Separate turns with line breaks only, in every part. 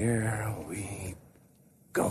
Here we go.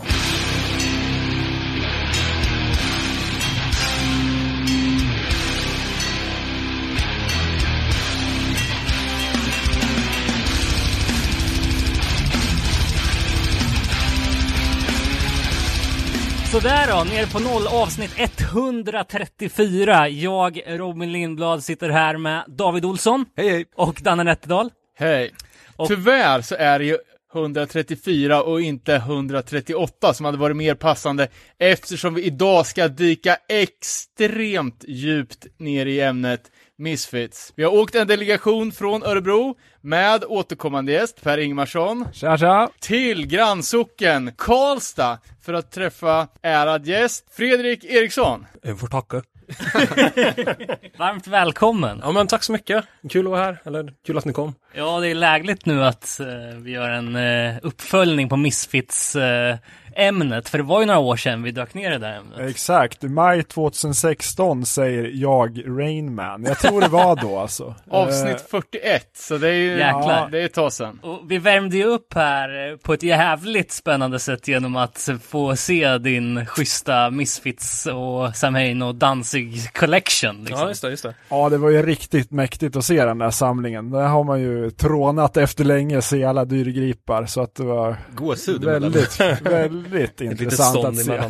Sådär då, ner på noll avsnitt 134. Jag, Robin Lindblad, sitter här med David Olsson.
Hej hej!
Och Danne Nätterdal.
Hej.
Och-
Tyvärr så är det ju 134 och inte 138 som hade varit mer passande eftersom vi idag ska dyka extremt djupt ner i ämnet Misfits. Vi har åkt en delegation från Örebro med återkommande gäst Per Ingmarsson
Tja tja!
till grannsocken Karlstad för att träffa ärad gäst Fredrik Eriksson.
Jag får tacka.
Varmt välkommen.
Ja men tack så mycket. Kul att vara här, eller kul att ni kom.
Ja, det är lägligt nu att eh, vi gör en eh, uppföljning på Misfits eh, ämnet, för det var ju några år sedan vi dök ner i det där ämnet.
Exakt, maj 2016 säger jag Rainman. Jag tror det var då alltså.
Avsnitt 41, så det är ju
Jäklar.
det är ett tag sedan.
Och vi värmde ju upp här på ett jävligt spännande sätt genom att få se din schyssta Misfits och Samhain och Danzig collection. Liksom.
Ja just det, just det.
Ja, det var ju riktigt mäktigt att se den där samlingen. Där har man ju trånat efter länge, se alla dyrgripar. Så att det var
Gåshud
väldigt, väldigt
Litet
intressant att se.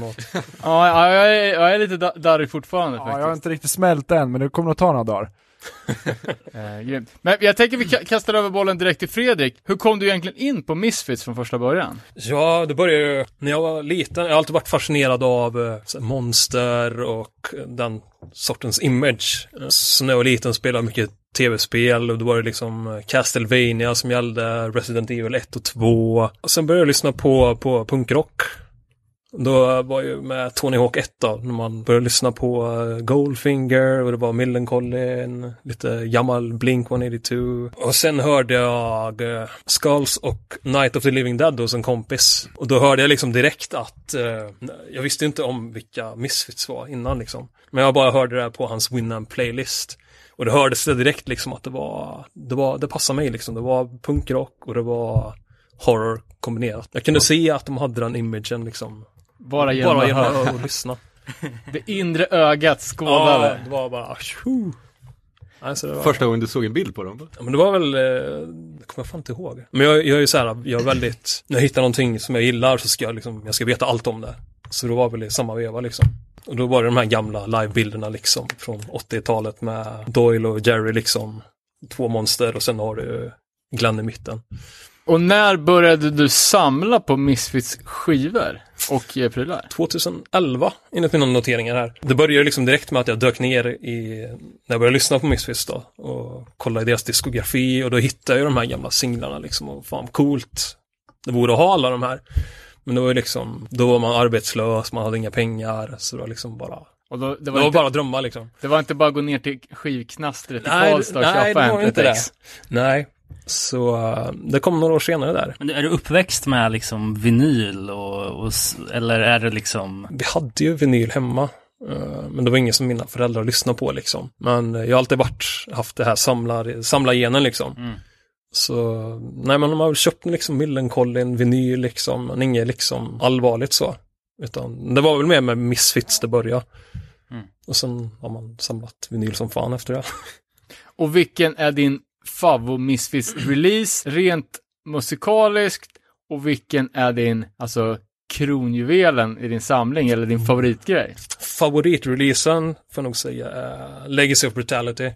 Ja, ja jag, är, jag är lite da- darrig fortfarande
Ja,
faktiskt.
jag har inte riktigt smält än, men det kommer nog ta några dagar.
Eh, grymt. Men jag tänker vi ka- kastar över bollen direkt till Fredrik. Hur kom du egentligen in på Misfits från första början?
Ja, det började ju när jag var liten. Jag har alltid varit fascinerad av eh, monster och den sortens image. Så när jag var liten spelade jag mycket tv-spel och då var det liksom eh, Castlevania som gällde, Resident Evil 1 och 2. Och sen började jag lyssna på, på punkrock. Då var ju med Tony Hawk 1 då, när man började lyssna på eh, Goldfinger och det var Millencolin, lite gammal Blink 182. Och sen hörde jag eh, Skulls och Night of the Living Dead hos en kompis. Och då hörde jag liksom direkt att, eh, jag visste inte om vilka Misfits var innan liksom. Men jag bara hörde det på hans Winamp playlist. Och det hördes det direkt liksom att det var, det var, det passade mig liksom. Det var punkrock och det var horror kombinerat. Jag kunde se att de hade den imagen liksom.
Bara genom
Bara
att
genom
höra.
att lyssna.
Det inre ögat skådade.
Ja, det var bara tjo. Alltså, det var,
Första gången du såg en bild på dem?
ja, men det var väl, eh, det kommer jag fan inte ihåg. Men jag, jag är ju så här, jag är väldigt, när jag hittar någonting som jag gillar så ska jag liksom, jag ska veta allt om det. Så det var väl i samma veva liksom. Och då var det de här gamla livebilderna liksom från 80-talet med Doyle och Jerry liksom. Två monster och sen har du Glenn i mitten.
Och när började du samla på Misfits skivor och prylar?
2011, enligt mina noteringar här. Det började liksom direkt med att jag dök ner i, när jag började lyssna på Misfits då, och kolla i deras diskografi och då hittade jag de här gamla singlarna liksom och fan coolt det vore att ha alla de här. Men det var ju liksom, då var man arbetslös, man hade inga pengar, så det var liksom bara,
Och då, det,
det
var
var
inte,
bara drömmar liksom.
det var inte bara att gå ner till skivknastret i Karlstad och
nej,
köpa
det var
en
inte det.
ex.
Nej, så uh, det kom några år senare där.
Men är du uppväxt med liksom vinyl och, och eller är det liksom
Vi hade ju vinyl hemma. eh, Men det var ingen som mina föräldrar lyssnade på liksom. Men eh, jag har alltid varit, haft det här samlar, samlargenen liksom.
Mm.
Så, nej men de har väl köpt liksom Millencolin, vinyl liksom, men inget liksom allvarligt så. Utan det var väl mer med Misfits det började.
Mm.
Och sen har man samlat vinyl som fan efter det.
Och vilken är din favvo Misfits release rent musikaliskt och vilken är din, alltså kronjuvelen i din samling eller din favoritgrej?
Favoritreleasen får jag nog säga är Legacy of Brutality.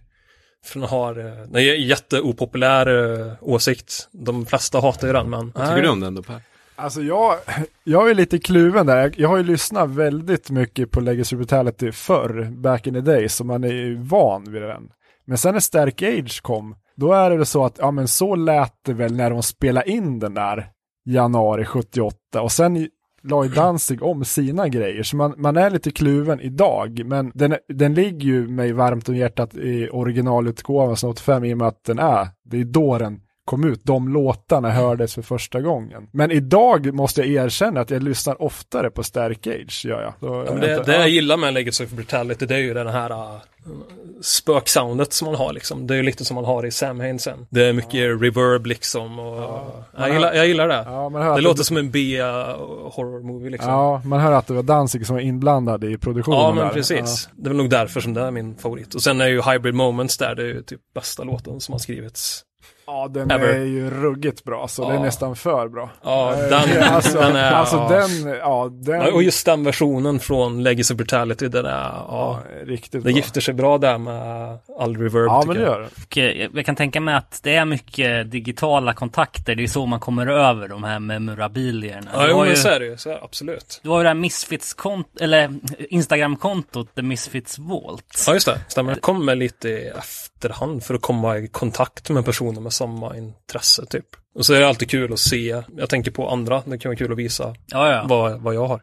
För den har, eh, den är en jätteopopulär eh, åsikt. De flesta hatar ju den men...
Vad tycker du om den då Per?
Alltså jag, jag är lite kluven där. Jag, jag har ju lyssnat väldigt mycket på Legacy Brutality förr, back in the days, så man är ju van vid den. Men sen när Stark Age kom, då är det väl så att, ja men så lät det väl när de spelade in den där januari 78 och sen la ju Danzig om sina grejer, så man, man är lite kluven idag, men den, den ligger ju mig varmt om hjärtat i originalutgåvan som 85 i och med att den är, det är då den kom ut, de låtarna hördes för första gången. Men idag måste jag erkänna att jag lyssnar oftare på Stark Age, gör jag. Så,
Ja, det,
inte-
det
ja.
jag gillar med Legacy of Brutality det är ju den här uh, spöksoundet som man har liksom. Det är ju lite som man har i Sam sen. Det är mycket reverb liksom och jag, gillar, jag gillar det.
Ja,
det låter som en B-horror-movie liksom.
Ja, man hör att det var Danzig som var inblandad i produktionen
Ja, men
där.
precis. Det är väl nog därför som det är min favorit. Och sen är ju Hybrid Moments där, det är ju typ bästa låten som har skrivits.
Ja, den
Ever.
är ju ruggigt bra, så det är
Ja.
nästan för bra.
Ja,
Eh,
den,
alltså,
den är...
alltså
ja.
den, ja, den,
och just den versionen från Legacy of Brutality, den är... Ja,
ja, riktigt
det
bra.
gifter sig bra där med all reverb
Ja, men det
jag.
gör det.
Eh, jag kan tänka mig att det är mycket digitala kontakter. Det är så man kommer över de här memorabilierna.
Ja, jo, men
ju-
så är det ju. Så är det, absolut.
Du har ju det här Misfits-kontot, eller Instagram-kontot, The Misfits Vault.
Ja, just det. Stämmer. Jag kommer lite i efterhand för att komma i kontakt med personer med samma intresse, typ. Och så är det alltid kul att se. Jag tänker på andra. Det kan vara kul att visa
Ja, ja.
vad, vad jag har.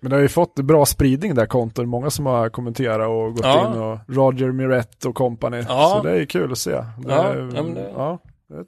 Men det har ju fått bra spridning där konton, många som har kommenterat och gått
Ja.
in och Roger Miret och company.
Ja.
Så det är kul att se. Det,
Ja,
är-
ja, men det-
ja.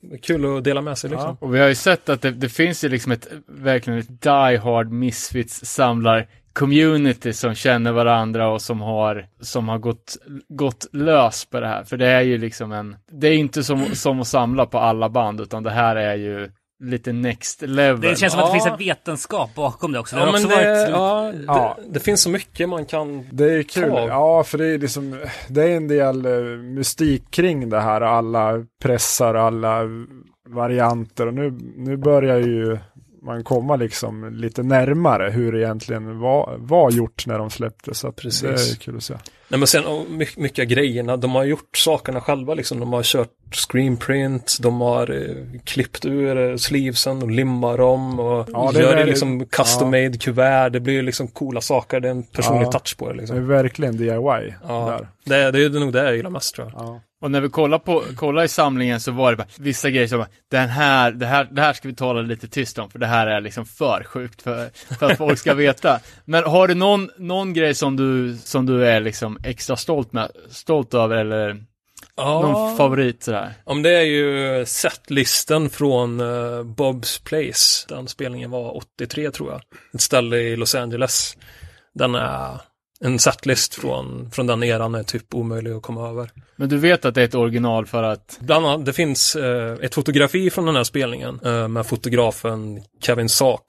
Det är kul att dela med sig liksom.
Och vi har ju sett att det, det finns ju liksom ett, verkligen ett die hard misfits samlar community som känner varandra och som har, som har gått, gått lös på det här. För det är ju liksom en, det är inte som, som att samla på alla band, utan det här är ju lite next level.
Det känns som att det
Ja.
finns en vetenskap bakom det också. Det
Ja,
också
det,
varit...
ja,
Ja.
Det, det finns så mycket man kan...
Det är kul.
Ta.
Ja, för det är liksom, det är en del eh, mystik kring det här. Alla pressar, alla varianter. Och nu, nu börjar ju man komma liksom lite närmare hur det egentligen var, var gjort när de släppte. Så
Precis.
det är kul att se.
Nej men sen mycket, mycket av grejerna, de har gjort sakerna själva liksom. De har kört screenprint, de har eh, klippt ur eh, sleevesen och limmat dem och
Ja, det
gör det liksom custom made kuvert. Det blir liksom coola saker, det är en personlig
Ja.
touch på det
Det är
liksom.
verkligen DIY
Ja,
där.
det, det är nog det jag gillar mest tror jag.
Ja.
Och när vi kollar på, kollar i samlingen så var det bara vissa grejer som den här, det här, det här ska vi tala lite tyst om, för det här är liksom för sjukt för, för att folk ska veta. Men har du någon, någon grej som du, som du är liksom extra stolt med, stolt över eller någon favorit sådär?
Om det är ju setlisten från eh, Bob's Place. Den spelningen var 83 tror jag. Ett ställe i Los Angeles. Den är en setlist från, från den eran är typ omöjlig att komma över.
Men du vet att det är ett original för att,
Bland annat, det finns eh, ett fotografi från den här spelningen eh, med fotografen Kevin Sack.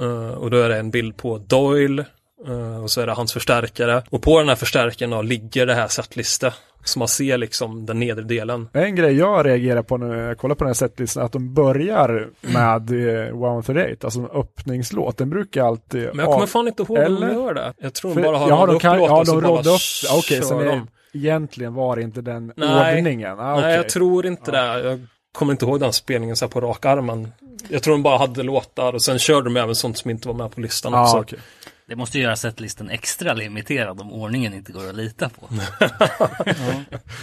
Eh, och då är det en bild på Doyle eh, och så är det hans förstärkare. Och på den här förstärkaren då ligger det här setliste. Så man ser liksom den nedre delen.
En grej jag reagerar på när jag kollar på den här setlistan är att de börjar med eh, 138, alltså en öppningslåt. Den brukar alltid...
Men jag kommer fan inte ihåg
Eller?
de gör det. Jag tror de bara har
ja, de kan, ja, de
bara
upp. Okej, det,
de.
egentligen var det inte den
Nej.
ordningen. Ah,
Nej,
okej.
jag tror inte det. Jag kommer inte ihåg den spelningen så här på rak armen. Jag tror de bara hade låtar och sen körde de även sånt som inte var med på listan
Ja,
också.
Ah, okej.
Det måste göra setlisten extra limiterad om ordningen inte går att lita på.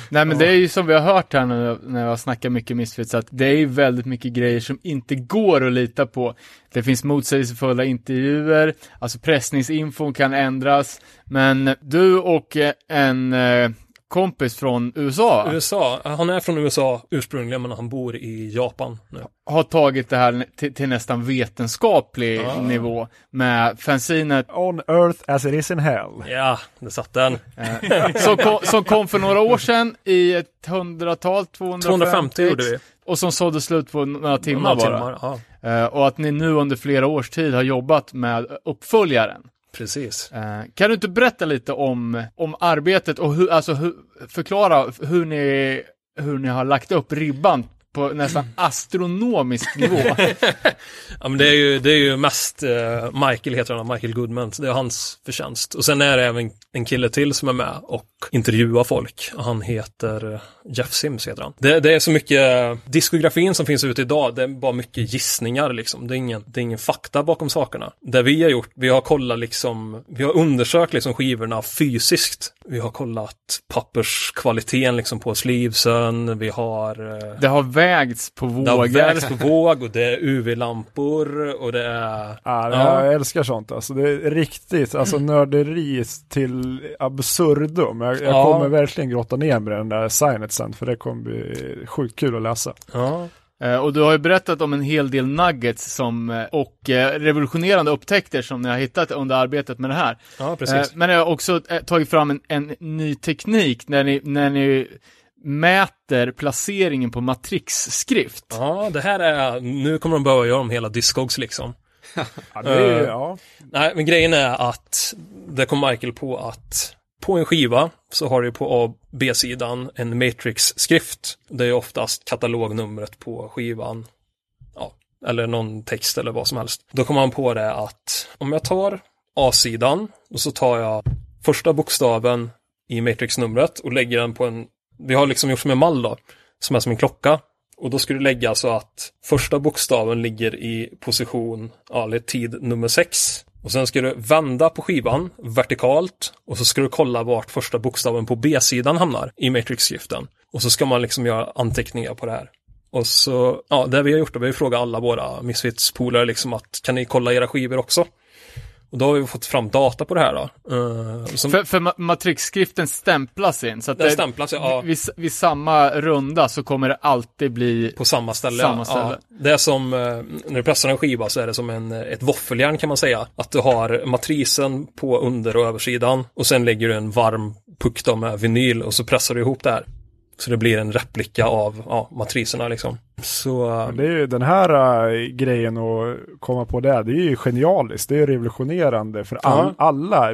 nej men det är ju som vi har hört här nu när jag snackar mycket Misfits, att det är ju väldigt mycket grejer som inte går att lita på. Det finns motsägelsefulla intervjuer, alltså pressningsinfon kan ändras, men du och en eh, kompis från USA?
USA, han är från USA ursprungligen men han bor i Japan nu.
har tagit det här till, till nästan vetenskaplig nivå med fanzinet
On earth as it is in hell.
Ja, det satt den.
eh, som, kom, som kom för några år sedan i ett hundratal, 250,
250 gjorde vi.
och som sålde slut på några timmar
Några
bara.
timmar, Ja,
Eh, och att ni nu under flera års tid har jobbat med uppföljaren.
Precis.
Eh, kan du inte berätta lite om, om arbetet och hur, alltså hur, förklara hur ni, hur ni har lagt upp ribban på nästan astronomisk nivå?
Ja, men det är ju, det är ju mest eh, Michael heter han, Michael Goodman. Det är hans förtjänst. Och sen är det även en kille till som är med och intervjuar folk. Han heter eh, Jeff Sims heter han. Det, det är så mycket, eh, diskografin som finns ute idag, det är bara mycket gissningar liksom. Det är ingen, det är ingen fakta bakom sakerna. Det vi har gjort, vi har kollat liksom, vi har undersökt liksom skivorna fysiskt. Vi har kollat papperskvaliteten liksom på sleevesen, vi har eh,
Det har vägts på
det har
vågor.
vägts på våg och det är UV-lampor och det är...
Ja,
Ja.
jag älskar sånt alltså. Det är riktigt, alltså nörderi till absurdum. Jag, jag
Ja.
kommer verkligen grotta ner med den där signet sen, för det kommer bli sjukt kul att läsa.
Ja.
Eh, och du har ju berättat om en hel del nuggets som, eh, och eh, revolutionerande upptäckter som ni har hittat under arbetet med det här.
Ja, precis.
men ni har också tagit fram en, en ny teknik när ni, när ni mäter placeringen på matrixskrift.
Ja, det här är, nu kommer de behöva göra om hela Discogs liksom.
Ja, det
Eh,
ja.
Nej, men grejen är att det kom Michael på att på en skiva så har du på A och B-sidan en Matrix-skrift. Det är oftast katalognumret på skivan. Ja, eller någon text eller vad som helst. Då kom han på det att om jag tar A-sidan och så tar jag första bokstaven i Matrix-numret och lägger den på en, vi har liksom gjort som en mall då, som är som en klocka. Och då ska du lägga så att första bokstaven ligger i position, ja, eller tid nummer 6. Och sen ska du vända på skivan vertikalt och så ska du kolla vart första bokstaven på B-sidan hamnar i matrixskriften. Och så ska man liksom göra anteckningar på det här. Och så, ja, det vi har gjort, då, vi har ju frågat alla våra Misfits-polare liksom att kan ni kolla era skivor också? Och då har vi fått fram data på det här då. Eh, som,
För, för ma- matrixskriften stämplas in, så att det,
stämplas ja.
vid, vid samma runda så kommer det alltid bli
På samma ställe.
Samma ställe.
Ja, det är som, eh, när du pressar en skiva så är det som en, ett våffeljärn kan man säga. Att du har matrisen på under och översidan och sen lägger du en varm puck med vinyl och så pressar du ihop det här. Så det blir en replika av ja, matriserna liksom. Så, eh,
Det är ju den här äh, grejen att komma på det, det är ju genialiskt, det är revolutionerande för all,
Ja.
alla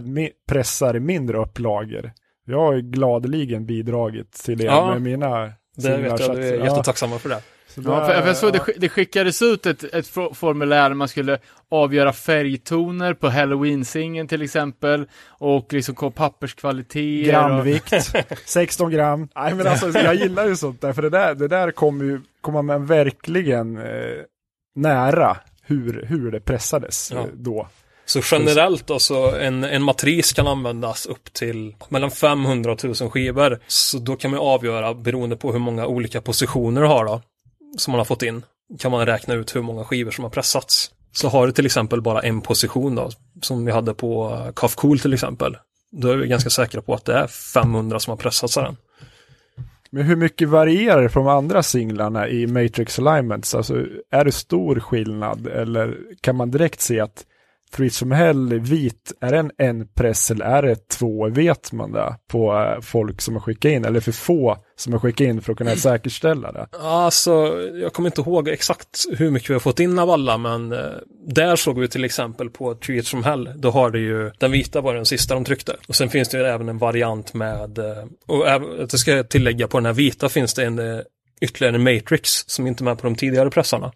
pressar i mindre upplagor. Jag har ju gladeligen bidragit till er
Ja.
med mina
det vet jag, vi är jättetacksamma för det.
Så
Ja, för, jag såg det,
ja.
sk- det skickades ut ett, ett fo- formulär där man skulle avgöra färgtoner på halloween-singeln till exempel och liksom och-
Gramvikt, 16 gram. Nej men alltså jag gillar ju sånt där, för det där, det där kommer ju, kommer man verkligen eh, nära hur, hur det pressades
Ja.
eh, då.
Så generellt då så en, en matris kan användas upp till mellan 500 och 1000 skivor. Så då kan man avgöra beroende på hur många olika positioner du har då. Som man har fått in. Kan man räkna ut hur många skivor som har pressats. Så har du till exempel bara en position då. Som vi hade på eh, uh, Cuff Cool till exempel. Då är vi ganska säkra på att det är 500 som har pressats av den.
Men hur mycket varierar det från de andra singlarna i Matrix Alignments? Alltså är det stor skillnad eller kan man direkt se att Threats from Hell vit, är det en press eller är det två? Vet man det på eh, folk som har skickat in eller för få som har skickat in för att kunna säkerställa det?
Alltså, jag kommer inte ihåg exakt hur mycket vi har fått in av alla, men eh, där såg vi till exempel på Treat from Hell, då har det ju, den vita var den sista de tryckte. Och sen finns det ju även en variant med, eh, och det ska jag tillägga, på den här vita finns det en eh, ytterligare en Matrix som inte är med på de tidigare pressarna.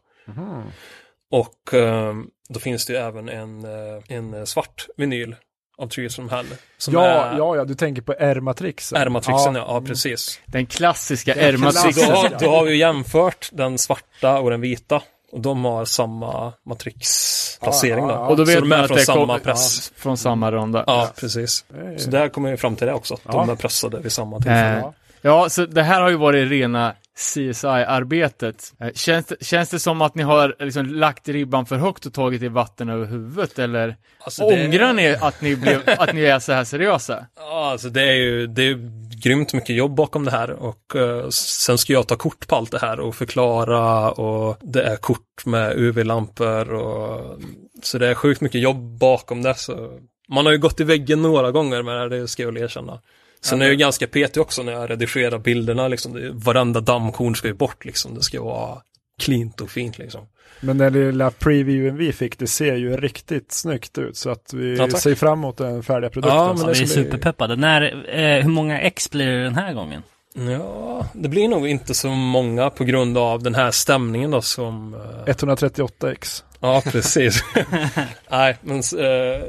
Och eh, då finns det ju även en, eh, en svart vinyl av Treat from Hell. Som
Ja,
är
ja, ja, du tänker på R-matrixen.
R-matrixen, ja. ja, precis.
Den klassiska
Så
R-matrixen.
då, har, då har vi jämfört den svarta och den vita. Och de har samma matrixplacering
Ja,
då.
ja, ja.
Och då
Så
vet
de
man
är
att
från
det
samma press.
ja, från samma runda.
Ja, precis.
Eh,
Så där kommer vi fram till det också. Att
Ja.
de är pressade vid samma tillfälle.
Eh, ja, så det här har ju varit rena CSI-arbetet. Eh, känns, det, känns det som att ni har liksom lagt ribban för högt och tagit i vatten över huvudet, eller
Alltså, det-
ångrar ni att ni, blev, att ni är så här seriösa?
Ja, alltså det är ju det är grymt mycket jobb bakom det här och eh, sen ska jag ta kort på allt det här och förklara och det är kort med UV-lampor och så det är sjukt mycket jobb bakom det så man har ju gått i väggen några gånger med det det ska jag väl erkänna. Sen är jag ju ganska petig också när jag redigerar bilderna liksom. Varenda dammkorn ska ju bort liksom. Det ska vara cleant och fint liksom.
Men den lilla previewen vi fick, det ser ju riktigt snyggt ut. Så att vi
Ja,
ser fram emot den färdiga produkten.
Ja, men det
vi är superpeppade. När, eh, hur många ex blir det den här gången?
Ja, det blir nog inte så många på grund av den här stämningen då som... eh,
138x.
Ja, precis. Nej, men eh,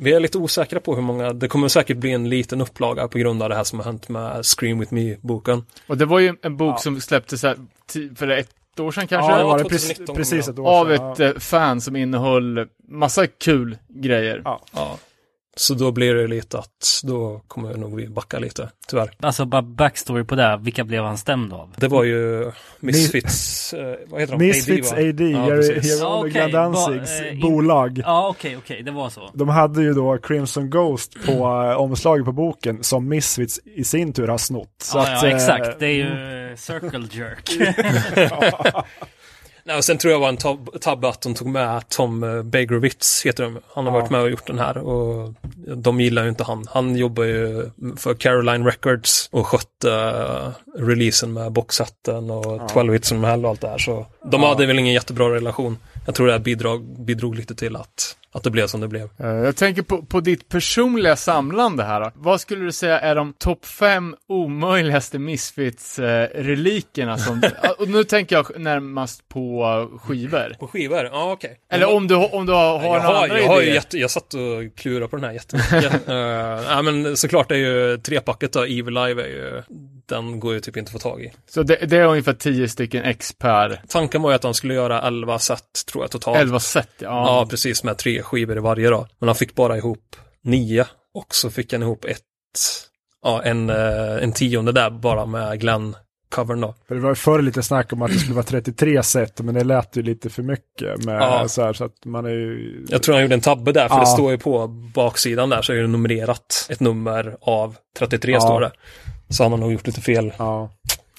vi är lite osäkra på hur många. Det kommer säkert bli en liten upplaga på grund av det här som har hänt med Scream With Me-boken.
Och det var ju en bok
Ja.
som släpptes här, för ett år sedan kanske?
Ja, det var det
2019
precis, precis ett år
av
sedan.
ett
Ja.
eh, fan som innehöll massa kul grejer.
Ja.
Så då blir det lite att då kommer nog vi backa lite, tyvärr.
Alltså bara backstory på det, vilka blev han stämd av?
Det var ju Misfits, eh, vad heter de?
Misfits
va?
AD,
Ja,
okej,
Danzigs
ba- eh,
bolag.
Ja, okej, okej, det var så.
De hade ju då Crimson Ghost på eh, omslaget på boken som Misfits i sin tur har snott. Så
ja,
att,
ja,
eh,
exakt. Det är ju eh, Circle Jerk.
Nej, och sen tror jag var en tab- tabbe att de tog med Tom eh, Begrowitz, heter de. Han har
Ja.
varit med och gjort den här och de gillar ju inte han. Han jobbar ju för Caroline Records och skötte eh, releasen med boxsetten och 12 hits and Hell och allt det här. Så de
Ja.
hade väl ingen jättebra relation. Jag tror det här bidrog, bidrog lite till att, att det blev som det blev.
Eh, Jag tänker på, på ditt personliga samlande här. då. Vad skulle du säga är de topp fem omöjligaste Misfits-relikerna? som, och nu tänker jag närmast på eh, skivor.
På skivor? Ja, okej.
Eller om du, om du har, har
jag,
några
har,
andra
jag, har ju
idéer.
jätte, jag satt och klurade på den här jättemycket. uh, ja, men såklart är ju trepacket då, Evil Live är ju, den går ju typ inte att få tag i.
Så det, det är ungefär 10 stycken ex per
Tanken var ju att han skulle göra 11 set, tror jag, totalt.
11 set. Ja.
Ja, precis, med tre skivor i varje då. Men han fick bara ihop nio. Och så fick han ihop ett, ja, en, eh, en tionde där bara med Glenn-covern då.
För det var ju förr lite snack om att det skulle vara 33 set, men det lät ju lite för mycket med
Ja.
så här, så att man är ju...
Jag tror han gjorde en tabbe där, för
Ja.
det står ju på baksidan där så är det numrerat ett nummer av 33
Ja.
står det. Så har nog gjort lite fel.
Ja.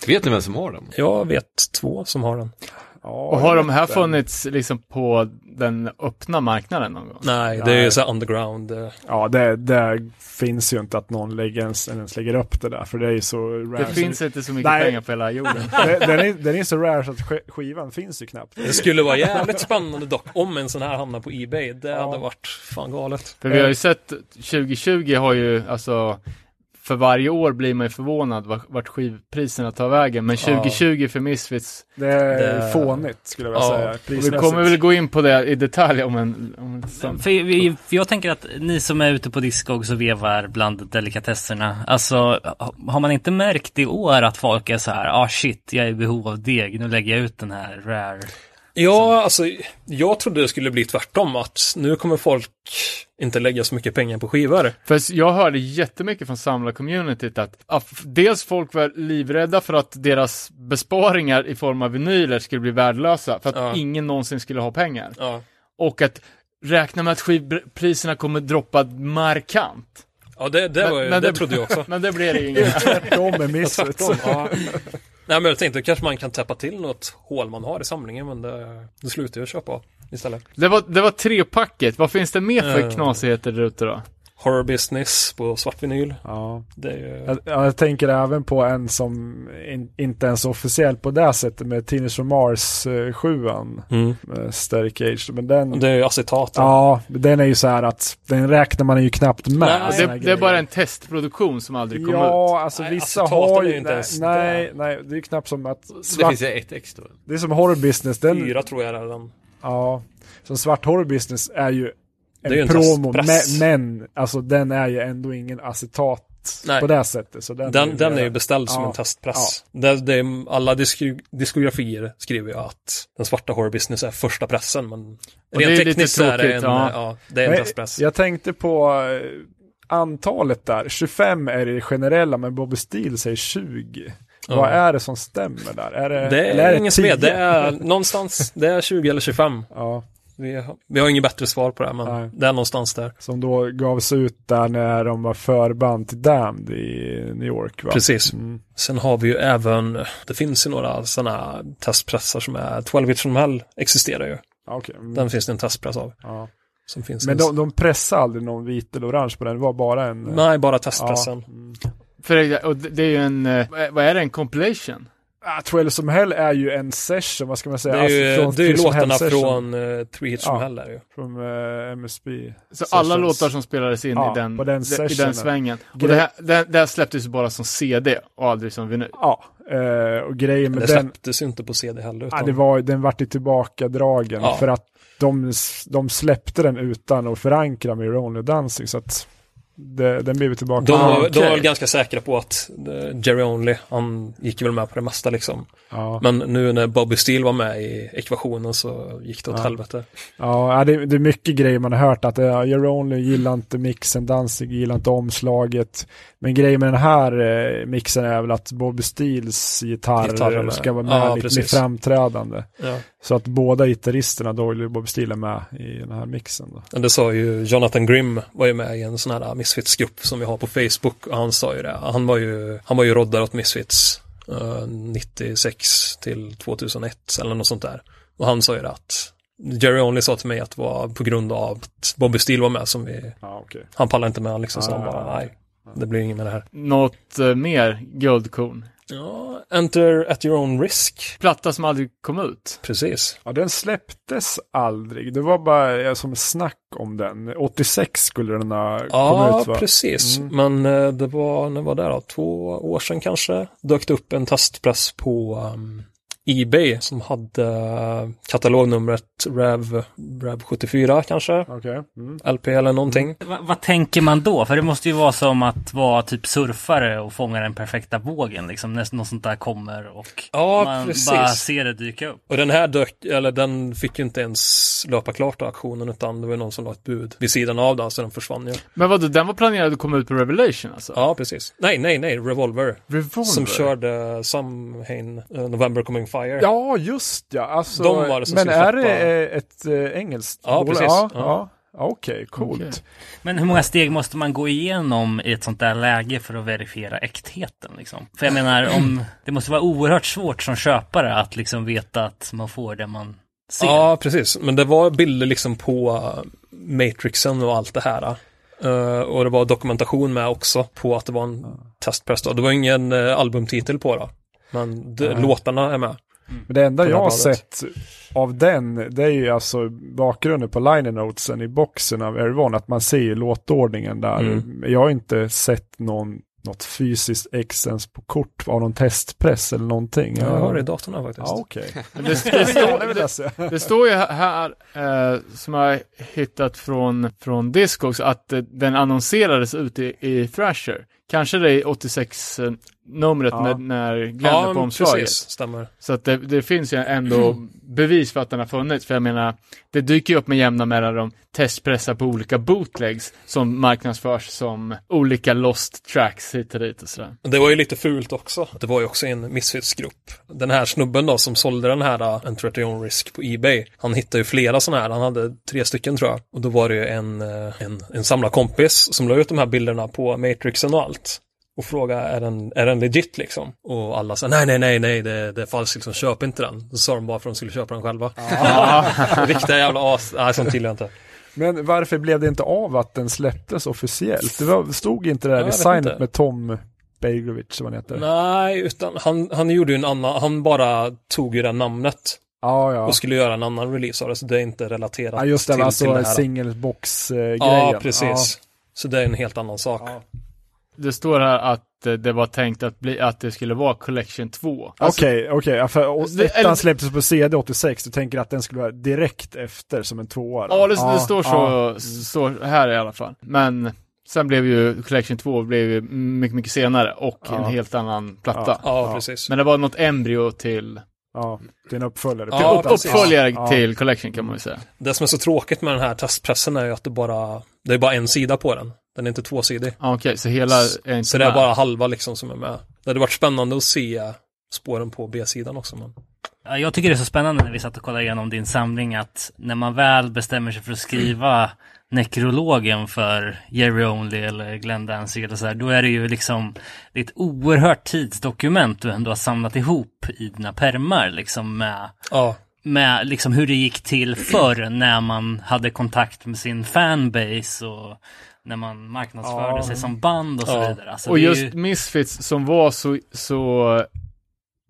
Vet ni vem som har den?
Jag vet två som har den.
ja
Och har de här funnits liksom på den öppna marknaden någon gång?
Nej, det är ju så underground. eh.
Ja, det, det finns ju inte att någon lägger ens, ens lägger upp det där, för det är ju så
Det
rare.
finns inte så mycket
Nej.
pengar på hela jorden.
Den- är, den är så rare så att sk- skivan finns ju knappt.
Det skulle vara jävligt spännande dock om en sån här hamnar på Ebay. Det hade varit fan galet.
För vi har ju sett, 2020 har ju, alltså, för varje år blir man ju förvånad vart, vart skivpriserna tar vägen. Men 2020 för Misfits,
Det är
Det-
fånigt skulle jag vilja
Ja.
säga.
och vi
prismässigt.
kommer väl gå in på det i detalj om en, om en stund.
För, för jag tänker att ni som är ute på Discogs och vevar bland delikatesserna, alltså ha- har man inte märkt i år att folk är så här, ah shit, jag är i behov av deg, nu lägger jag ut den här rare.
Ja, alltså jag trodde det skulle bli tvärtom. Att nu kommer folk inte lägga så mycket pengar på skivor.
För jag hörde jättemycket från samlarcommunityt att, att dels folk var livrädda för att deras besparingar i form av vinyler skulle bli värdelösa, för att
Ja.
ingen någonsin skulle ha pengar.
Ja,
Och att räkna med att skivpriserna kommer droppa markant.
ja det, det, var, ju-
men
det,
det-
trodde jag också.
Men det blir det inget.
Tvärtom med Misfits.
Tvärtom, ja. Nej men jag tänkte kanske man kan täppa till något hål man har i samlingen men det, det slutar jag köpa istället.
Det var, det var trepacket. Vad finns det mer för
Eh.
knasigheter där ute då?
Horror Business på svart vinyl.
Ja.
Det är ju...
Jag, ja, jag tänker även på en som in, inte ens officiell på det sättet med Teenage from Mars eh, 7
Mm.
med Static Cage. Men den,
Det är ju acetat.
ja, den är ju så här att den räknar man ju knappt med.
Nej,
Det, det är bara en testproduktion som aldrig kom ut.
Ja, alltså
Nej,
vissa har ju...
inte
nej,
ens
nej, nej, det är ju knappt som att
Det
svart,
finns ju ett ex då.
det är som horror business. Den,
Fyra tror jag redan.
Ja, som svart horror business är ju en,
är ju
promo, men, men alltså den är ju ändå ingen acetat
Nej.
på det sättet. Så den,
Den, den är ju beställd som
Ja.
en testpress. Det, det är, alla disko, diskografier skriver ju att den svarta horror business är första pressen, men
det är
rent
lite
tekniskt är det en,
ja.
ja. det är en
Men
testpress.
Jag tänkte på eh, antalet där. 25 är det generella, men Bobby Steele säger 20.
Ja.
Vad är det som stämmer där? Är det,
Det
eller
är ingen som
10?
vet. Det är någonstans, det är 20 eller 25.
Ja,
Vi har, vi har inget bättre svar på det, men
Nej.
det är någonstans där.
som då gavs ut där när de var förband till Damned i New York va?
Precis.
Mm.
Sen har vi ju även, det finns ju några sådana testpressar som är 12 Hits from Hell existerar ju.
Okej. Mm.
Den finns det en testpress av.
Ja.
Som finns
Men de, de pressade aldrig någon vit eller orange på den, det var bara en... eh,
Nej, bara testpressen.
Ja. Mm.
För det, och det det är ju en, eh, vad är det, en compilation?
Ah, Twelve som Hell är ju en session, vad ska man säga?
Det är ju,
Alltså, från
det är ju
Twelve som
låtarna från uh, Three Hits from
Ja.
Hell där ju.
Från eh, MSB.
Så
Sessions.
alla låtar som spelades in
Ja,
i, den,
på den
i den svängen. Och det här, det, det här släpptes ju bara som CD och aldrig som vinyl.
Ja, eh, och grejen med
Det
den,
släpptes ju inte på CD heller. Utan,
ja, det var, den vart ju tillbakadragen
Ja.
för att de, de släppte den utan att förankra med Only Dancing. Så att det, den blir vi tillbaka
De,
till.
var, de var väl ganska säkra på att eh, Jerry Only, han gick väl med på det mesta liksom.
Ja,
Men nu när Bobby Steele var med i ekvationen så gick det åt
Ja.
helvete.
ja det, det är mycket grejer man har hört att ja, You're Only gillar inte mixen, Danzig gillar inte omslaget. Men grejen med den här eh, mixen är väl att Bobby Steels gitarr
Gitarrerna.
ska vara med
Ja,
lite mer framträdande.
Ja.
Så att båda gitarristerna, Doyle och Bobby Steele, är med i den här mixen. Då.
Men Det sa ju Jonathan Grimm var ju med i en sån här Misfits-grupp som vi har på Facebook och han sa ju det. Han var ju, han var ju roddare åt Misfits eh, 96 till 2001 eller något sånt där. Och han sa ju det att Jerry Only sa till mig att det var på grund av att Bobby Steele var med som vi,
Ja, okej.
han pallade inte med liksom så han
Ah.
bara nej, det blir inget med det här.
Något eh, mer guldkorn?
Ja, Enter at your own risk.
Platta som aldrig kom ut.
Precis.
Ja, den släpptes aldrig. Det var bara eh, som snack om den. 86 skulle den ha kommit
Ja,
ut va?
precis.
Mm.
Men eh, det var, när var det då? Två år sedan kanske. Dök det upp en testpress på um, Ebay som hade uh, katalognumret Rev, Rev 74 kanske.
Okej. Mm.
LP eller någonting.
Va, vad tänker man då? För det måste ju vara som att vara typ surfare och fånga den perfekta vågen. Liksom, när något sånt där kommer och
Ja,
man
precis.
bara ser det dyka upp.
Och den här dök, eller den fick ju inte ens löpa klart då, auktionen utan det var någon som la ett bud vid sidan av den så den försvann ju.
Men vadå, den var planerad att komma ut på Revelation alltså?
Ja, precis. Nej, nej, nej, Revolver.
Revolver?
Som körde Samhain, uh, November Coming Fire.
Ja, just ja. Alltså,
De var det som
men
skulle
är
släppa-
det eh, ett eh, engelskt
Ja,
bolag?
precis.
Ja,
Ja.
ja. ja. Okej, coolt.
Okej.
Men hur många steg måste man gå igenom i ett sånt där läge för att verifiera äktheten? Liksom? För jag menar, om, det måste vara oerhört svårt som köpare att liksom veta att man får det man ser.
Ja, precis. Men det var bilder liksom på uh, Matrixen och allt det här. Uh, och det var dokumentation med också på att det var en testpress. Då. Det var ingen uh, albumtitel på det. Men det,
Nej.
låtarna är med.
Men det enda jag har sett av den, det är ju alltså bakgrunden på liner notesen i boxen av Erivon, att man ser ju låtordningen där.
Mm.
Jag har inte sett någon, något fysiskt ex ens på kort av någon testpress eller någonting.
Jag har det i datorn här faktiskt.
Ja, okej.
Det, det, står,
Det
det står ju här, eh, som jag har hittat från, från Discogs, att eh, den annonserades ut i, i Thrasher. Kanske det är 86-numret
Ja.
när, när Glenn
Ja,
är på omslaget.
precis. Stämmer.
Så att det, det finns ju ändå bevis för att den har funnits. För jag menar, det dyker ju upp med jämna mellanrum testpressar på olika bootlegs som marknadsförs som olika lost tracks hit och dit och sådär.
Det var ju lite fult också. Det var ju också en Misfits-grupp. Den här snubben då som sålde den här your own risk på Ebay. Han hittade ju flera sådana här. Han hade tre stycken tror jag. Och då var det ju en, uh, en, en samlarkompis som la ut de här bilderna på Matrixen och allt. Och frågade, är den, är den legit liksom? Och alla sa, nej, nej, nej, nej, det, det är falskt liksom, köp inte den. Så sa de bara för att de skulle köpa den själva. Riktiga jävla as, nej, sånt gillar jag inte.
Men varför blev det inte av att den släpptes officiellt? Det var, stod inte det där
Ja, jag
designet med Tom Begovic, vad han heter?
Nej, utan han, han gjorde ju en annan, han bara tog ju det namnet.
Ja, ja.
och skulle göra en annan release av det, så det är inte relaterat
Ja, just det,
till,
alltså
till det här.
singelbox-grejen.
Ja, precis. Så det är en helt annan sak.
Det står här att det var tänkt att, bli, att det skulle vara Collection 2. Alltså,
Okej, okej. Ja, för ettan släpptes på CD 86, du tänker att den skulle vara direkt efter som en tvåa?
Ja, det, det står så
ja.
står här i alla fall. Men sen blev ju Collection 2 blev ju mycket, mycket senare och
Ja.
en helt annan platta.
Ja.
Precis.
Men det var något embryo till,
Ja, det är en uppföljare.
Ja,
till uppföljare
Ja.
till Collection kan man ju säga.
Det som är så tråkigt med den här testpressen är ju att det bara, det är bara en sida på den. Den är inte tvåsidig.
Okej, så hela är inte
Så det är
med.
bara halva liksom som är med. Det hade varit spännande att se spåren på B-sidan också. Men...
Ja, Jag tycker det är så spännande när vi satt och kollade igenom din samling att när man väl bestämmer sig för att skriva nekrologen för Jerry Only eller Glenn Danzig eller så här, då är det ju liksom det är ett oerhört tidsdokument du ändå har samlat ihop i dina permar liksom med
Ja,
med liksom hur det gick till förr när man hade kontakt med sin fanbase och när man marknadsförde
Ja.
sig som band och så
Ja.
vidare. Alltså,
och just
ju-
Misfits som var så, så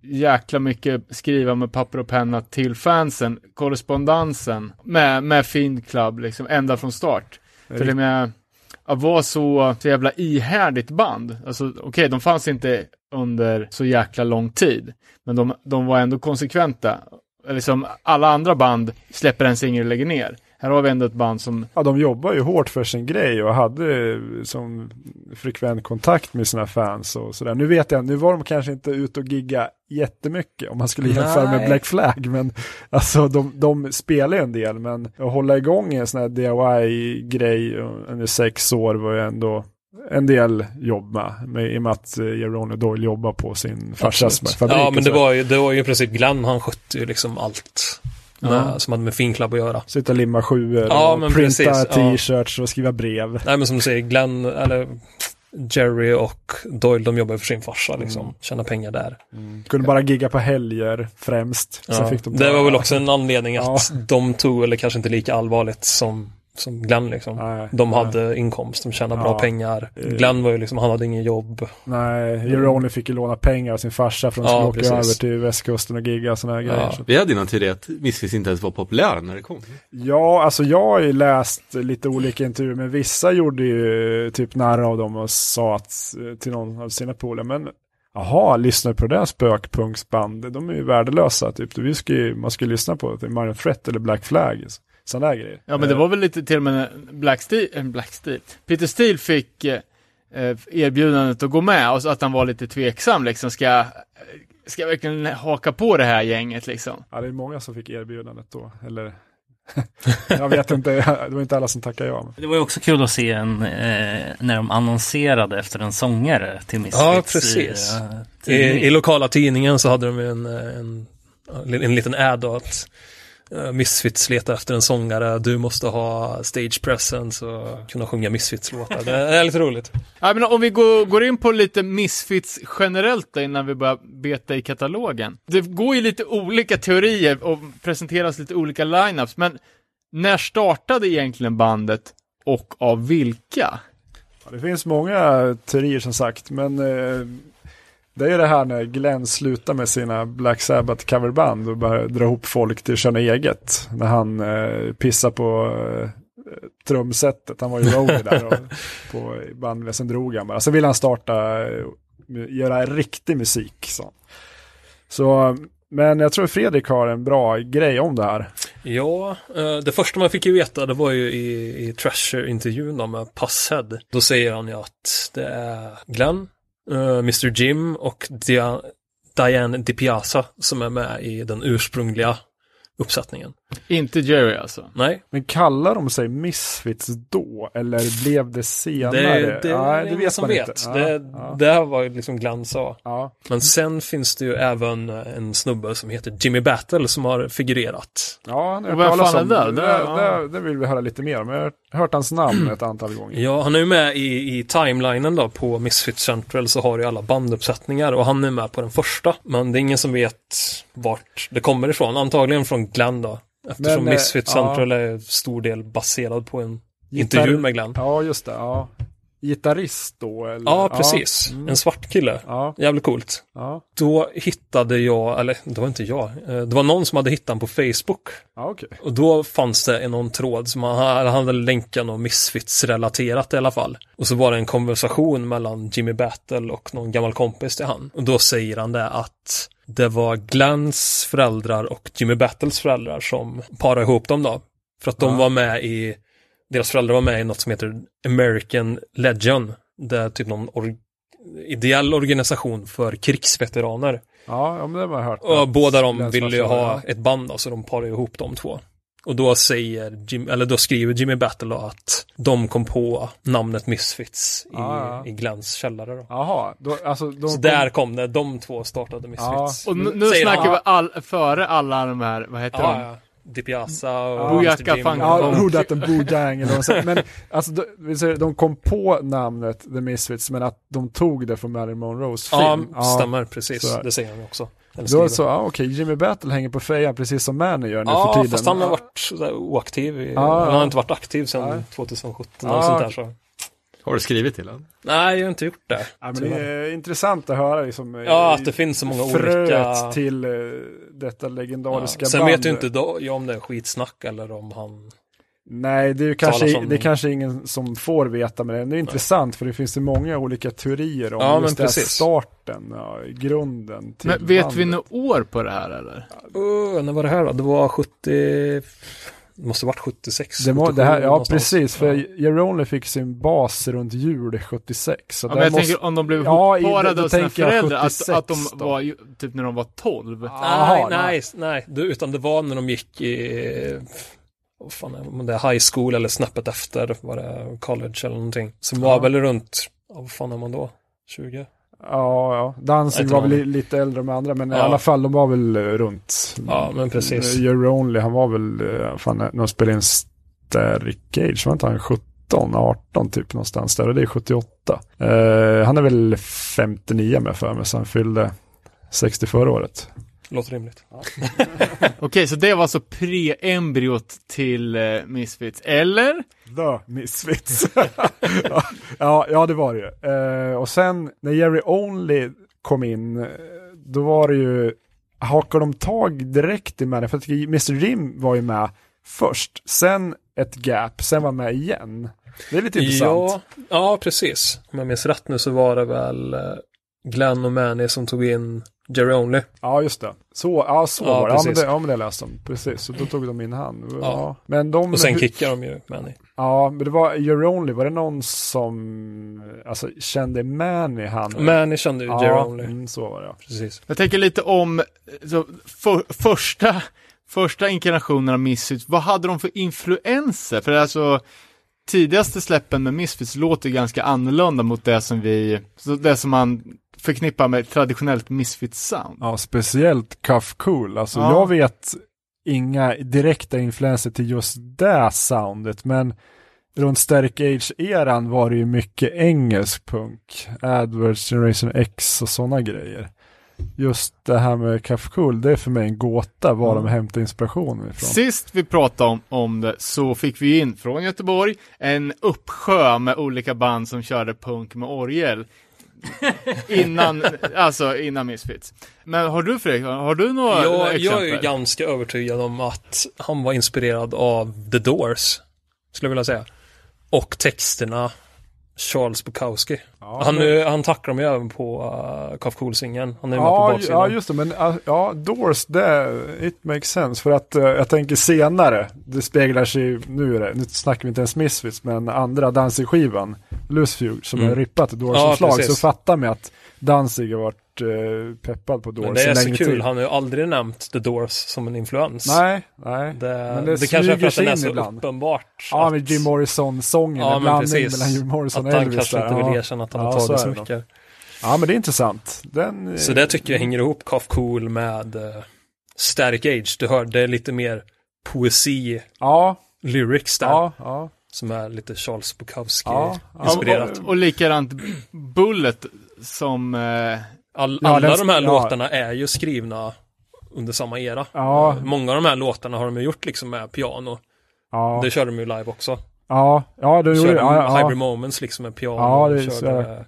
jäkla mycket skriva med papper och penna till fansen, korrespondensen med, med Fiend Club liksom ända från start. För det med att vara så, så jävla ihärdigt band, alltså okej, de fanns inte under så jäkla lång tid, men de, de var ändå konsekventa. Liksom alla andra band släpper en singel och lägger ner. Här har vi ändå ett band som,
Ja, de jobbar ju hårt för sin grej och hade eh, som frekvent kontakt med sina fans och sådär. Nu vet jag, nu var de kanske inte ute och gigga jättemycket om man skulle jämföra med
Nej.
Black Flag, men alltså de, de spelar ju en del, men att hålla igång en sån här DIY-grej under sex år var ju ändå en del jobb med, med i och med att eh, Jerome Doyle jobbar på sin farsas fabrik.
Ja, men det var, ju, det var ju i princip Glenn, han skötte ju liksom allt.
Ja.
Som hade med Finclub att göra.
Sitta och limma sjuor
Ja,
och printa
precis, ja.
t-shirts och skriva brev.
Nej men som du säger, Glenn, eller Jerry och Doyle, de jobbar för sin farsa liksom.
Mm.
Tjäna pengar där.
Kunde bara gigga på helger främst.
Ja.
de
det var väl också en anledning att de tog, eller kanske inte lika allvarligt som, som Glenn liksom.
Nej,
De
nej.
hade inkomst, de tjänade
Ja.
bra pengar.
Eh.
Glenn var ju liksom, han hade ingen jobb.
Nej, Jerome fick ju låna pengar av sin farsa för att
Ja,
åka
precis.
över till västkusten och gigga och sådana här grejer. Så-
Vi hade ju någon teori att Misfits inte ens var populär när det kom.
Ja, alltså jag har ju läst lite olika intervjuer, men vissa gjorde ju typ narr av dem och sa att, eh, till någon av sina polare, men jaha, lyssnar på det där spökpunksband, de är ju värdelösa typ. Vi ska ju, man ska ju lyssna på det, Marion Threat eller Black Flag, sådana där grejer.
ja men det var väl lite till och med Black Steel, äh, Black Steel, Peter Steele fick eh, eh, erbjudandet att gå med och så att han var lite tveksam liksom, ska jag, ska jag verkligen haka på det här gänget liksom?
Ja, det är många som fick erbjudandet då, eller jag vet inte, det var inte alla som tackade ja.
Det var ju också kul att se en, eh, när de annonserade efter en sångare till Misfits.
Ja, precis.
I, eh,
I. I lokala tidningen så hade de en, en, en, en liten ad att eh, Misfits letar efter en sångare, du måste ha stage presence och kunna sjunga Misfits-låtar. Det är lite roligt.
Ja, men om vi går, går in på lite Misfits generellt då, innan vi börjar beta i katalogen. Det går ju lite olika teorier och presenteras lite olika lineups, men när startade egentligen bandet och av vilka?
Ja, det finns många teorier som sagt, men eh, det är ju det här när Glenn slutar med sina Black Sabbath coverband och börjar dra ihop folk till att köra eget. När han eh, pissar på eh, trumsetet, han var ju roadie där och, på bandet, sen drog han bara. Så vill han starta, eh, göra riktig musik. Så. så, men jag tror Fredrik har en bra grej om det här.
Ja, eh, det första man fick ju veta det var ju i, i Trasher-intervjun med Passhead. Då säger han ju att det är Glenn, Eh, uh, Mr Jim och Dia, Diane DiPiazza som är med i den ursprungliga uppsättningen.
Inte Jerry alltså.
Nej,
Men kallar de sig Misfits då? Eller blev det senare?
det, det
Ja,
är ingen som
man
vet.
inte. Ja,
det,
ja.
det här var ju liksom Glenn sa.
Ja,
Men sen finns det ju även en snubbe som heter Jimmy Battle som har figurerat.
ja
Och vad fan är det?
Det,
Det-
det, det, det vill vi höra lite mer om. Jag har hört hans namn ett antal gånger.
Ja, han är ju med i, i timelinen då på Misfits Central så har du alla banduppsättningar och han är med på den första. Men det är ingen som vet vart det kommer ifrån. Antagligen från Glenn då. Eftersom
Men, eh,
Misfits
ja.
Central är stor del baserad på en
Gitarr-
intervju med Glenn.
Ja, just det. Ja. Gitarrist då? Eller?
Ja, precis.
Mm.
En svart kille.
Ja,
Jävligt coolt.
ja.
Då hittade jag, eller det var inte jag, eh, det var någon som hade hittat den på Facebook.
ja okej.
Och då fanns det någon tråd som han, han hade länkat något Misfits-relaterat i alla fall. Och så var det en konversation mellan Jimmy Battle och någon gammal kompis till han. Och då säger han det att det var Glenns föräldrar och Jimmy Battles föräldrar som parade ihop dem då. För att de
Ja.
var med i, deras föräldrar var med i något som heter American Legion. Det är typ någon or, ideell organisation för krigsveteraner.
Ja, ja, men det har jag hört.
Och båda de ville ju ha ett band då, så de parar ihop de två. Och då säger Jim, eller då skriver Jimmy Battle att de kom på namnet Misfits i,
ja.
i Glens källare då.
Jaha, då, alltså, de
Så
kom-
där kom det, de två startade Misfits.
Och nu, nu snackar
han.
vi all, före alla de här, vad heter
Ja,
de?
ja. DiPiazza och Mr. Jim.
Funk-
Ja,
Och-
Who Dat and Boojang eller säger. Men alltså, de, de kom på namnet The Misfits, men att de tog det från Marilyn Monroes film.
Ja, stämmer precis.
så. Det
säger han också. Eller
Då
skriver.
så, ja, okej, Jimmy Battle hänger på fejan precis som Manny gör nu
Ja,
för tiden.
fast han har
Ja.
varit sådär oaktiv. I,
Ja,
Han
ja.
har inte varit aktiv sedan
Nej.
2017
Ja,
och sånt där så.
Har du skrivit till honom?
Nej, jag har inte gjort det.
Ja, men det är intressant att höra liksom, eh,
Ja, att det finns så många olika...
till eh, detta legendariska
Ja. Sen
band.
vet ju inte då, jag om det är skitsnack eller om han...
Nej, det är kanske,
om-
det är kanske ingen som får veta, men det är intressant för det finns ju många olika teorier om
Ja,
just den här starten, ja, grunden till
Men vet vi
bandet.
något år på det här eller?
Uh, när var det här då? Det var 70... Det måste varit 76.
Det, må, det här,
77
ja,
någonstans.
precis. För
Ja.
Fick sin bas runt jul 76. Så
Ja, men jag
måste-
tänker om de blev
Ja,
ihopparade
då
av sina föräldrar, att,
76
att de
då.
var ju, typ när de var 12.
Nej,
Jaha,
nej, nej, du, utan det var när de gick i, vad fan är om det är high school eller snäppet efter, var det college eller någonting. Som var
Ja.
väl runt, ja, vad fan är man då? 20?
Ja, ja. Danzig
Jag
var väl lite äldre med andra, men i
Ja.
alla fall de var väl eh, runt.
Ja, men precis.
Eh, Jerry Only, han var väl, eh, fan, när de spelade in Starry Cage, var inte han 17, 18 typ någonstans där, och det är 78. Eh, han är väl 59 med för mig, så han fyllde 60 förra året.
Låter rimligt.
Okej, så det var alltså pre-embryot till eh, Misfits, eller?
The Misfits. ja, ja, det var det ju. Eh, och sen när Jerry Only kom in, eh, då var det ju, hakar de tag direkt i med det? För att Mr. Rim var ju med först, sen ett gap, sen var med igen. Det är lite intressant.
Ja, ja, precis. Om jag minns rätt nu så var det väl eh, Glenn och Manny som tog in Jerry Only.
Ja, just det. Så, ja, så
Ja,
var det. Ja, men
precis.
det. Ja, men det läste de. Precis, så då tog de in han. Ja.
Ja.
Men de...
Och sen kickade de ju Manny.
Ja, men det var Only, var det någon som alltså, kände Manny han?
Manny kände ju Jerry
ja,
Only.
mm, så var det. ja.
Precis.
Jag tänker lite om så, för, första, första inkarnationen av Misfits, vad hade de för influenser? För alltså, tidigaste släppen med Misfits låter ju ganska annorlunda mot det som vi, så det som man förknippar med traditionellt Misfits-sound.
Ja, speciellt Cuff Cool. Alltså
Ja.
jag vet inga direkta influenser till just det soundet, men runt Static Age-eran var det ju mycket engelsk punk, AdWords, Generation X och sådana grejer. Just det här med Cuff Cool, det är för mig en gåta var
Mm.
de hämtar inspirationen ifrån.
Sist vi pratade om, om det så fick vi in från Göteborg en uppsjö med olika band som körde punk med orgel. Innan, alltså innan Misfits. Men har du Fredrik, har du några
Jag,
exempel?
jag är ju ganska övertygad om att han var inspirerad av The Doors. Skulle jag vilja säga. Och texterna Charles Bukowski.
Ja,
han,
men-
han tacklar mig även på uh, Cuff Cool-singeln. Han är med på
Ja,
baksidan.
ja, just det. Men uh, ja, Doors, det, it makes sense. För att uh, jag tänker senare, det speglar sig, nu är det, nu snackar vi inte ens Misfits, men andra Danzig-skivan, Loose som
Mm.
är rippat
Ja,
Doors-omslag, så fattar man att Danzig har varit uh, peppad på Doors
Men det är så kul,
tid.
han har ju aldrig nämnt The Doors som en influens.
Nej, nej.
Det,
Men
det,
det
kanske är för att den är så
ibland.
uppenbart.
Ja,
att-
med Jim Morrison-sången,
Ja,
en
men
blandning
precis.
mellan Jim Morrison
Att
och
han
Elvis.
kanske
där.
inte
ja.
vill erkänna att han
Ja,
har
så
tagit så
nog.
mycket.
Ja, men det är intressant. Den,
Så det tycker jag hänger ihop Cuff Cool med uh, Static Age. Du hör, det är lite mer poesi,
Ja,
lyrics där.
ja, ja.
Som är lite Charles Bukowski
Ja.
Och, och likadant Bullet som, eh,
All,
Ja,
alla
den-
de här
ja.
låtarna är ju skrivna under samma era.
Ja.
Många av de här låtarna har de ju gjort liksom med piano.
ja.
Det körde de ju live också.
Ja, ja,
De
gjorde ja, ja.
Hybrid Moments liksom med piano.
Ja, det
körde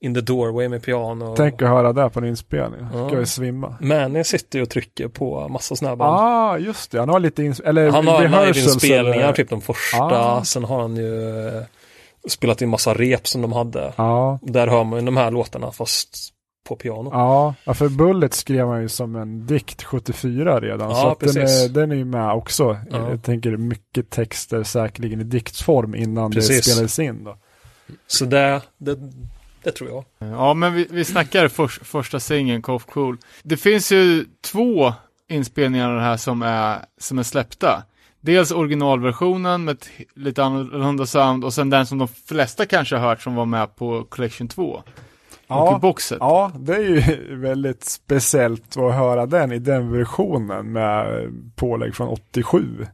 In the Doorway med piano.
Tänk att höra det på en inspelning.
Ja.
Ska ju svimma.
Manny sitter ju och trycker på massa såna här band.
Ah, just det. Han har lite ins- eller
Han har live-inspelningar, typ de första.
Ah.
Sen har han ju eh, spelat in massa rep som de hade.
Ja,
Där hör man ju de här låtarna fast på piano.
ja. för Bullet skrev han ju som en dikt 74 redan.
Ja,
så att den, är, den är ju med också.
Ja.
Jag tänker mycket texter säkerligen i diktform innan det
Precis.
spelades in då.
Så det, det, det tror jag.
ja men vi, vi snackar förs, första singeln, Cough Cool. Det finns ju två inspelningar av det här som är, som är släppta. Dels originalversionen med ett lite annorlunda sound och sen den som de flesta kanske har hört som var med på Collection 2.
Ja,
i boxet.
ja, det är ju väldigt speciellt att höra den i den versionen med pålägg från 87.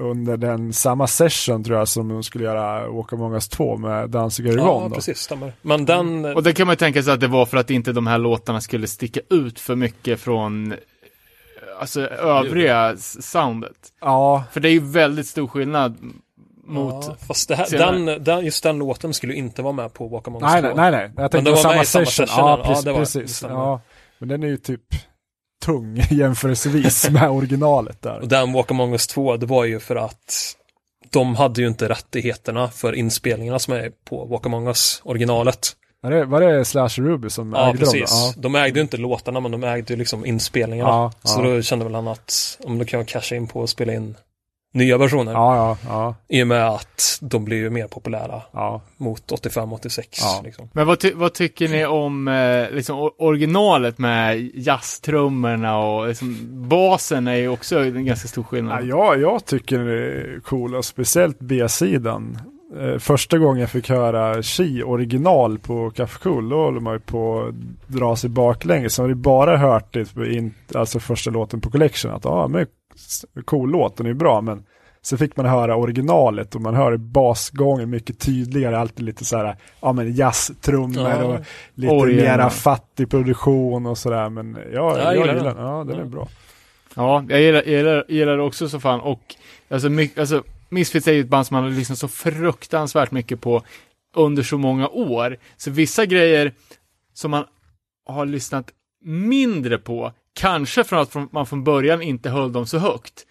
Under den samma session tror jag som de skulle göra Walk Among Us 2 med Danzig och
Ja,
då.
precis, stämmer. Men den,
Och det kan man ju tänka sig att det var för att inte de här låtarna skulle sticka ut för mycket från alltså övriga soundet.
Ja,
För det är ju väldigt stor skillnad mot
ja, fast det här, den, den, just den låten skulle inte vara med på Walk Among Us
nej,
2.
nej, nej, nej. Jag tänkte på
var
samma
med i samma
session.
session,
Ja,
ja,
precis.
det var- det
precis. Ja. Men den är ju typ tung jämförelsevis med originalet där.
Och den Walk Among Us 2, det var ju för att de hade ju inte rättigheterna för inspelningarna som är på Walk Among Us, originalet.
Var det, var det Slash Ruby som
Ja,
ägde
precis.
dem? då?
De ägde ju inte låtarna, men de ägde ju liksom inspelningarna.
Ja,
Så
ja.
då kände väl han att, om då kan jag casha in på att spela in nya versioner.
Ja, ja, ja,
I och med att de blir ju mer populära
ja.
mot 85-86.
Ja.
Liksom.
Men vad, ty vad tycker ni om eh, liksom, originalet med jazztrummorna och liksom, basen är ju också en ganska stor
Ja,
skillnad.
jag, jag tycker det är coola, speciellt B-sidan. Eh, första gången jag fick höra Chi original på Café Cool, då håller man ju på att dra sig baklänges. Så har ju bara hört det, in, alltså första låten på Collection, att ja, men cool låt, den är ju bra, men så fick man höra originalet och man hör basgången mycket tydligare, alltid lite så här, ja men jazztrummor
Ja.
och lite
Orgeln,
mera fattig produktion och sådär, men ja, jag,
gillar
gillar
den.
den. Ja, den är bra.
Ja, jag gillar, jag gillar, gillar det också så fan och alltså, mycket, alltså Misfits är ju ett band som man har lyssnat så fruktansvärt mycket på under så många år. Så vissa grejer som man har lyssnat mindre på, kanske från att man från början inte höll dem så högt,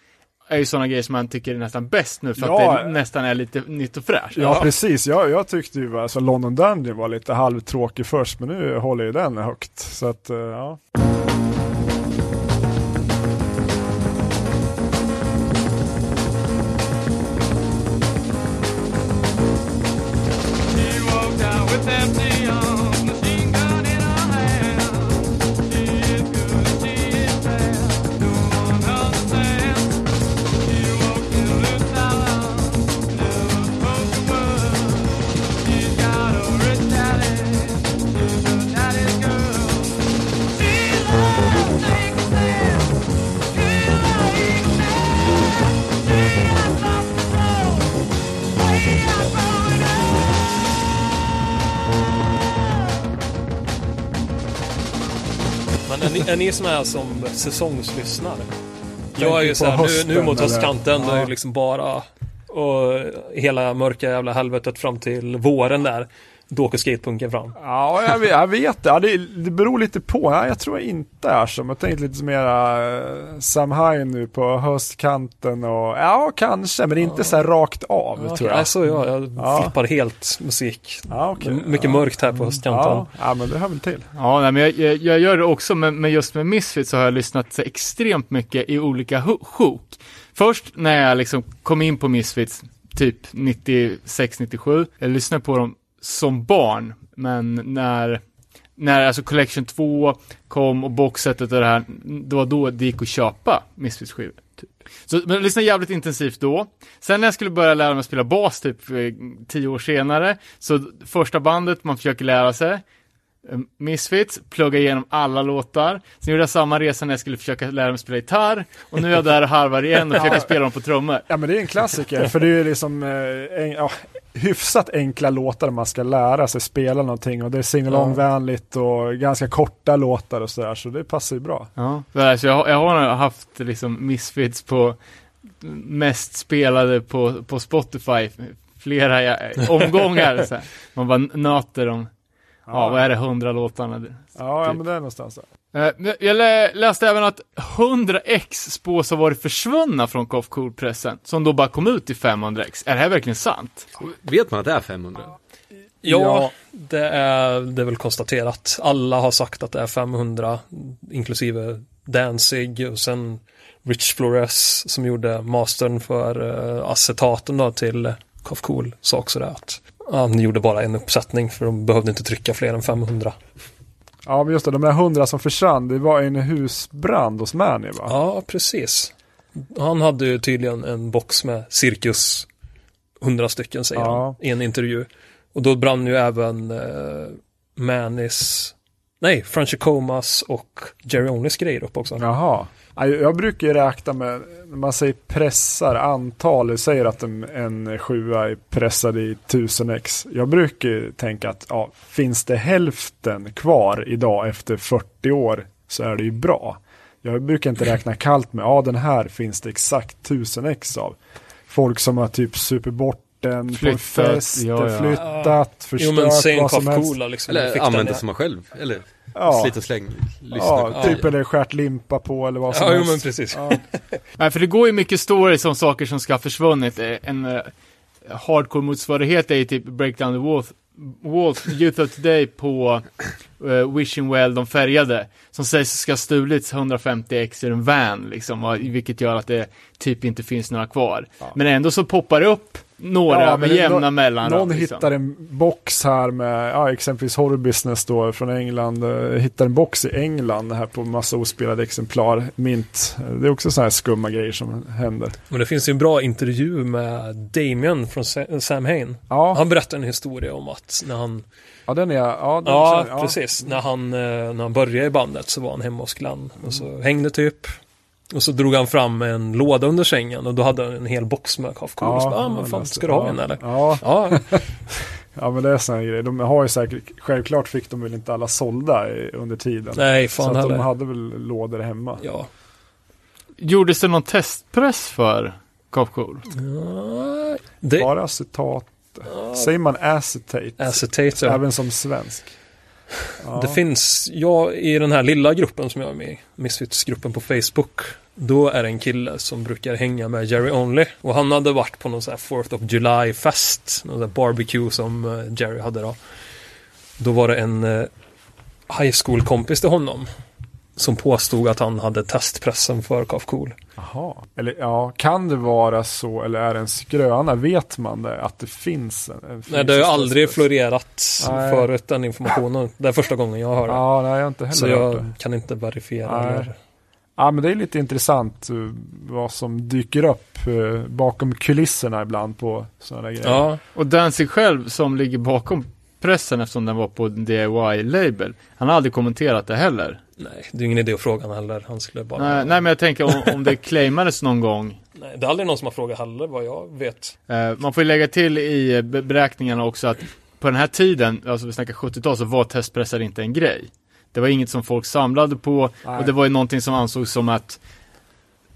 är ju sådana grejer som man tycker är nästan bäst nu för
Ja.
att det nästan är lite nytt och fräscht.
Ja, precis. Jag, jag tyckte ju alltså London Dungeon var lite halvtråkig först, men nu håller ju den högt. Så att, eh, ja.
Är ni, är såna här som säsongslyssnare?
Tänker
Jag är ju
på
så här, nu, nu mot höstkanten, då är
Ja.
det liksom bara och hela mörka jävla helvetet fram till våren där. Då åker skatepunken fram.
Ja, jag vet, jag vet det. Ja, det. Det beror lite på. Nej, jag tror jag inte är som. Jag tänkte lite mera uh, Sam High nu på höstkanten och ja, kanske, men inte så här rakt av
Ja,
tror jag.
Alltså, jag, jag
Ja.
flippar helt musik.
Ja, okej.
Mycket
ja.
mörkt här på höstkanten.
Ja, ja, men det hör väl till.
Ja, nej, men jag, jag, jag gör det också, men, men just med Misfits så har jag lyssnat så extremt mycket i olika sjok. Först när jag liksom kom in på Misfits, typ 96-97, jag lyssnade på dem som barn, men när, när alltså Collection 2 kom och boxsetet och det här, det var då det gick att köpa Misfits-skivor. Typ. Så men jag lyssnade jävligt intensivt då. Sen när jag skulle börja lära mig att spela bas, typ eh, tio år senare, så första bandet man försöker lära sig, Misfits, plugga igenom alla låtar. Sen gjorde jag samma resa när jag skulle försöka lära mig spela gitarr. Och nu är jag där och harvar igen och försöker spela dem på trummor.
Ja men det är en klassiker, för det är ju liksom eh, en, ja, hyfsat enkla låtar man ska lära sig spela någonting och det är singalong-vänligt och ganska korta låtar och sådär, så det passar ju bra.
Ja, så jag, har- jag har haft liksom Misfits på mest spelade på, på Spotify flera omgångar. Så här. Man bara nöter dem. Ja, vad är det, hundra låtarna?
Ja, ja
Typ.
men det är någonstans där.
Eh, Jag lä- läste även att 100x spås ha varit försvunna från Coff Cool-pressen, som då bara kom ut i 500x. Är det här verkligen sant?
Vet man att det är 500?
Ja,
Ja.
Det, är, det är väl konstaterat. Alla har sagt att det är 500, inklusive Danzig och sen Rich Flores som gjorde mastern för uh, acetaten då till Cough Cool sa också det att han gjorde bara en uppsättning för de behövde inte trycka fler än 500.
Ja men just det, de där hundra som försvann, det var en husbrand hos Mani va?
Ja, precis. Han hade ju tydligen en box med cirkus 100 stycken säger
Ja.
han i en intervju. Och då brann ju även eh, Manis, nej, Franchi Comas och Jerry Onlys grejer upp också.
Jaha. Ja, Jag brukar ju räkna med, när man säger pressar, antal, det säger att en, en sjua är pressad i 1000x. Jag brukar tänka att ja, finns det hälften kvar idag efter 40 år så är det ju bra. Jag brukar inte räkna kallt med, ja den här finns det exakt 1000x av. Folk som har typ super bort den på en
Flyttat,
fest,
ja, ja.
flyttat,
Jo men
förstört
säg en
vad som helst.
Coola liksom.
Eller använder
i-
som man själv? Eller
Ja.
slit och släng? Lyssna
Ja, typ eller skärt limpa på eller vad som
Ja, jo
helst.
men precis.
Ja.
Nej, för det går ju mycket stories om saker som ska ha försvunnit. Eh, En uh, hardcore-motsvarighet är ju typ Break Down the Wall, Walls Youth of Today på eh, Wishing Well, de färgade, som sägs ska ha stulits 150 ex ur en van, liksom, och, vilket gör att det typ inte finns några kvar. Men ändå så poppar det upp några
Ja,
med jämna
nå-
mellanrum.
Någon
liksom.
hittar en box här med, ja, exempelvis Horror Business då från England, eh, hittar en box i England här på massa ospelade exemplar, mint. Det är också sådana här skumma grejer som händer.
Men det finns ju en bra intervju med Damien från Sa- Sam Hain.
Ja,
Han berättar en historia om att när han,
ja den är, ja, den
ja,
känner-
precis, när han, eh, när han började i bandet så var han hemma hos Glenn och så hängde typ. Och så drog han fram en låda under sängen och då hade han en hel box med Cough Cool. Ja, ah, men fan, ska du ha en eller?
Ja,
Ja,
ja, men det är sådana grejer. De har ju säkert, självklart fick de väl inte alla sålda under tiden.
nej
så
fan
att de
heller.
hade väl lådor hemma.
Ja.
Gjordes det någon testpress för Cop Cool?
Ja, Det,
Bara acetat. Säger man acetate?
acetate, ja.
Även som svensk. Ja.
Det finns, jag i den här lilla gruppen som jag är med i, Misfits-gruppen på Facebook, då är det en kille som brukar hänga med Jerry Only. Och han hade varit på någon sån här 4th of July-fest, någon sån här barbecue som eh, Jerry hade då. Då var det en eh, high school-kompis till honom som påstod att han hade testpressen för Cool.
Jaha. Eller ja, kan det vara så eller är det en skröna? Vet man det? Att det finns en, en
Nej, det har ju aldrig florerat
Nej.
förut den informationen. Det är första gången jag hör det.
Ja, nej jag har inte heller
Så jag
det.
kan inte verifiera
Nej.
eller...
Ja, men det är lite intressant uh, vad som dyker upp uh, bakom kulisserna ibland på sådana grejer.
Ja,
Och Danzig själv som ligger bakom pressen eftersom den var på DIY-label, han har aldrig kommenterat det heller.
Nej, det är ingen idé att fråga honom heller. Han skulle bara...
Nej, nej men jag tänker om, om det claimades någon gång.
Nej, det är aldrig någon som har frågat heller vad jag vet.
Eh, man får ju lägga till i eh, be- beräkningarna också att på den här tiden, alltså vi snackar 70-tal, så var testpressar inte en grej. Det var inget som folk samlade på
Nej.
och det var ju någonting som ansågs som att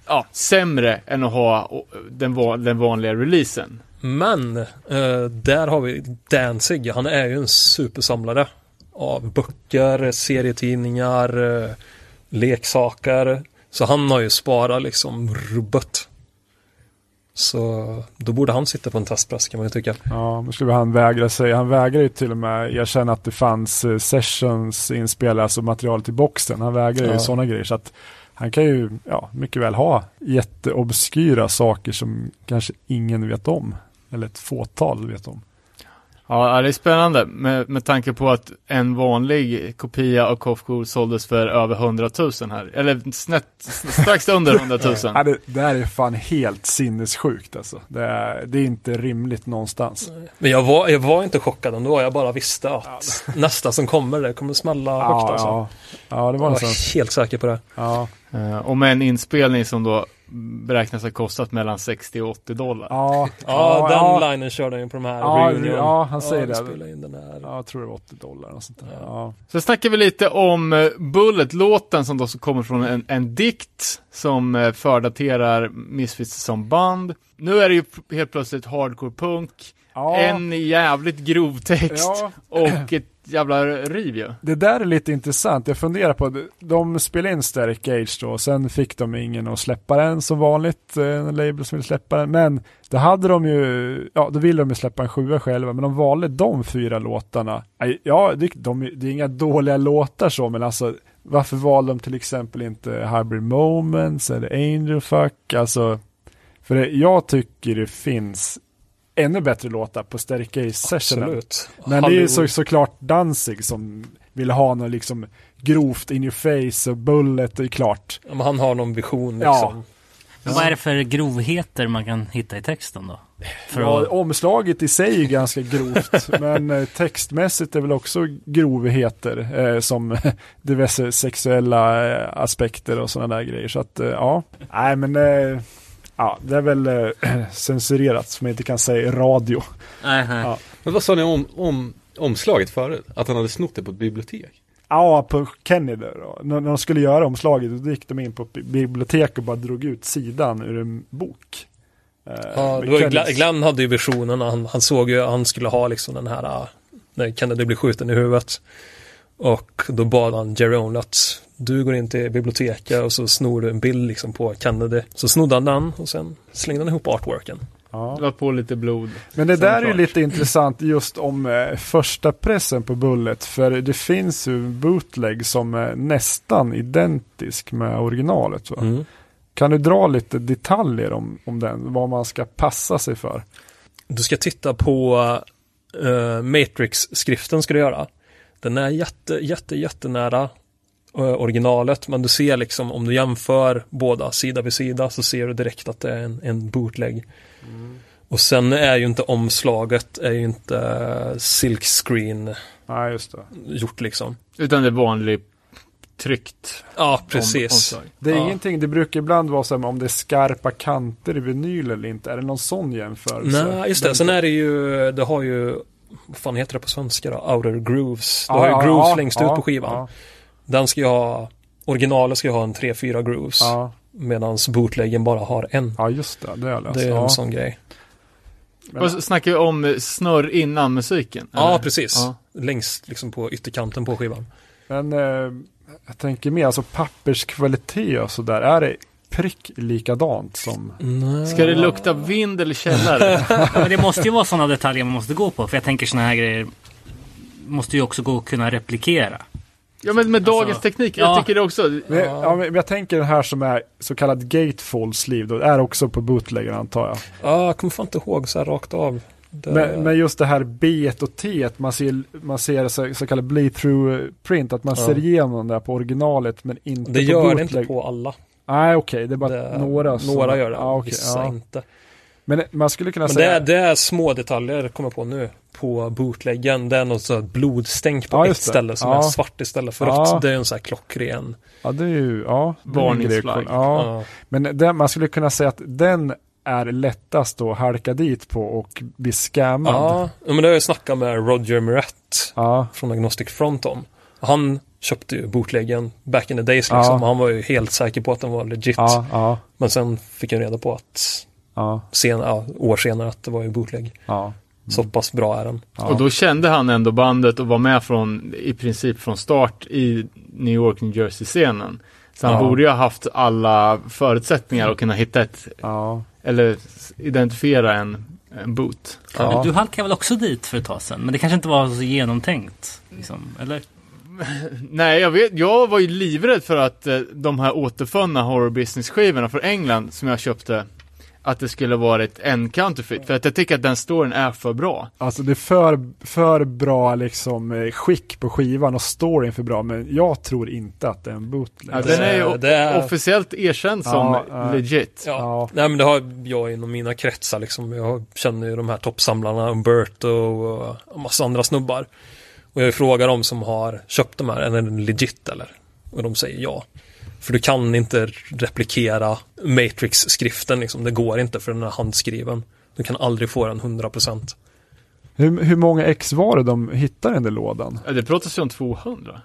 Ja, sämre än att ha den, den vanliga releasen.
Men, eh, där har vi Danzig. Han är ju en supersamlare av böcker, serietidningar, eh, leksaker. Så han har ju sparat liksom rubbet. Så då borde han sitta på en testpress kan man ju tycka.
Ja, nu skulle han vägra säga. Han vägrar ju till och med erkänna att det fanns eh, sessions inspelade, alltså material till boxen. Han vägrar ju
Ja.
sådana grejer. Så att han kan ju ja, mycket väl ha jätteobskyra saker som kanske ingen vet om. Eller ett fåtal vet om.
Ja, det är spännande med, med tanke på att en vanlig kopia av Cool såldes för över 100 000 här. Eller snett, strax under 100 000.
Ja, det, det här är fan helt sinnessjukt alltså. Det är, det är inte rimligt någonstans.
Men jag var, jag var inte chockad ändå. Jag bara visste att nästa som kommer det kommer smälla högt
Ja,
alltså.
ja. ja, det var
Jag var helt säker på det.
Ja,
och med en inspelning som då beräknas ha kostat mellan 60 och 80 dollar.
ja,
Ja, den
ja,
linen körde han ju på de här
Ja,
reunion.
ja, han säger
vi
det.
spelade in den här.
ja, jag tror det var 80 dollar och sånt där. Ja.
Så snackar vi lite om eh, Bullet-låten som då så kommer från en, en dikt som eh, fördaterar Misfits som band. Nu är det ju helt plötsligt hardcore punk,
Ja.
en jävligt grov text
Ja.
och ett jävla riv ju.
Det där är lite intressant. Jag funderar på, det. de spelade in Static Age då, sen fick de ingen att släppa den som vanligt, eh, en label som ville släppa den. Men då hade de ju, ja då ville de ju släppa en sjua själva, men de valde de fyra låtarna. Ja, det, de, det är inga dåliga låtar så, men alltså varför valde de till exempel inte Hybrid Moments eller Angel Fuck? Alltså, för det, jag tycker det finns ännu bättre låtar på Static Age-sessionen.
Absolut.
Men det är ju
Hallå-
så, såklart Danzig som vill ha något liksom grovt in your face och bullet är klart.
Ja, men han har någon vision
Ja.
liksom.
Men vad är det för grovheter man kan hitta i texten då? För
Ja,
att,
omslaget i sig är ganska grovt, men eh, textmässigt är väl också grovheter eh, som diverse sexuella eh, aspekter och sådana där grejer. Så att eh, ja, nej men eh, ja, det är väl eh, censurerat som jag inte kan säga i radio.
nej, nej.
Ja.
Men vad sa ni om, om omslaget förut? Att han hade snott det på ett bibliotek?
Ja, på Kennedy då. När, när de skulle göra omslaget, då gick de in på ett bi- bibliotek och bara drog ut sidan ur en bok. Eh,
Ja,
med
det var ju
Kennedys-
Glenn, Glenn hade ju visionen, han, han såg ju, han skulle ha liksom den här, äh, när Kennedy blir skjuten i huvudet. Och då bad han Jerry att du går in till biblioteket och så snor du en bild liksom på Kennedy. Så snodde han den och sen slängde han ihop artworken.
Ja.
La på lite blod.
Men det där är ju lite intressant just om eh, första pressen på Bullet. För det finns ju en bootleg som är nästan identisk med originalet. Va?
Mm.
Kan du dra lite detaljer om, om den? Vad man ska passa sig för?
Du ska titta på eh, Matrix-skriften ska du göra. Den är jätte, jätte, jättenära originalet, men du ser liksom om du jämför båda sida vid sida så ser du direkt att det är en, en bootleg. Och sen är ju inte omslaget, är ju inte eh, silkscreen
Nej, just det.
gjort liksom.
Utan det är vanligt tryckt
Ja, precis.
omslag.
Det är
Ja.
ingenting, det brukar ibland vara så här om det är skarpa kanter i vinyl eller inte. Är det någon sån jämförelse?
Nej, just det. Sen är det ju, det har ju, vad fan heter det på svenska då? Outer grooves. Det
Ja,
har ju grooves längst ut på skivan.
Ja,
Den ska ju ha, originalet ska ju ha en 3-4 grooves.
ja,
Medan bootleggen bara har en.
ja, just det. Det har jag läst.
Det är
ja.
en sån grej.
Men-
Och snackar vi om snurr innan musiken?
Ja,
eller?
precis.
Ja.
Längst liksom på ytterkanten på skivan.
Men eh, jag tänker mer, alltså papperskvalitet och sådär. Är det prick likadant som...
Ska det lukta vind eller källare?
Ja, men det måste ju vara sådana detaljer man måste gå på. För jag tänker sådana här grejer måste ju också gå att kunna replikera.
Ja, men med dagens
Alltså,
teknik, jag
ja.
tycker det också.
Men, ja, men jag tänker den här som är så kallad gatefold sleeve, då är också på bootleggen antar jag.
Ja, jag kommer fan inte ihåg så här rakt av. Det...
Men, men just det här B och T, man ser, man ser så, så kallad bleed-through print, att man
Ja.
ser igenom det på originalet men inte
det
på
gör det
bootleg.
inte på alla.
Nej okej, det är bara
Det,
några som...
några gör det,
Ja, okej,
vissa
ja.
inte.
Men man skulle kunna
Men det
säga...
är, det är små detaljer, kommer jag på nu, på bootleggen. Det är något så här blodstänk på
Ja,
ett
det.
ställe som
Ja.
är svart istället för
Ja.
rött. Det är en så här klockren.
Ja det är ju, ja. det.
Varningsflagg.
Ja.
Ja.
Men den, man skulle kunna säga att den är lättast att halka dit på och bli scammad.
Ja, men det har jag snackat med Roger Muret
Ja,
från Agnostic Front om. Han köpte ju bootleggen back in the days
Ja.
liksom. Han var ju helt säker på att den var legit.
ja, ja,
Men sen fick jag reda på att
ja,
sen, ja, år senare att det var ju bootleg.
ja.
Så pass bra är den.
Ja.
Och då kände han ändå bandet och var med från, i princip från start i New York, New Jersey-scenen. Så han
Ja.
borde ju ha haft alla förutsättningar att kunna hitta ett,
ja.
eller identifiera en, en boot.
Ja.
Du halkade väl också dit för ett tag sedan? Men det kanske inte var så genomtänkt? Liksom, eller?
Nej, jag vet, jag var ju livrädd för att eh, de här återfunna horror business-skivorna från England som jag köpte, att det skulle varit en counterfeit. För att jag tycker att den storyn är för bra.
Alltså det är för, för bra liksom eh, skick på skivan och storyn för bra, men jag tror inte att det är en bootleg.
Ja, den är ju
det är-
officiellt erkänd som
Ja, ja.
legit.
Ja.
Ja.
Nej men det har jag inom mina kretsar liksom. Jag känner ju de här toppsamlarna, Umberto och en massa andra snubbar. Och jag frågar dem som har köpt de här, är den legit eller? Och de säger ja. För du kan inte replikera Matrix-skriften liksom. Det går inte för den är handskriven. Du kan aldrig få den 100%.
Hur, hur många ex var det de hittade i den där lådan?
Ja, det pratas ju om 200.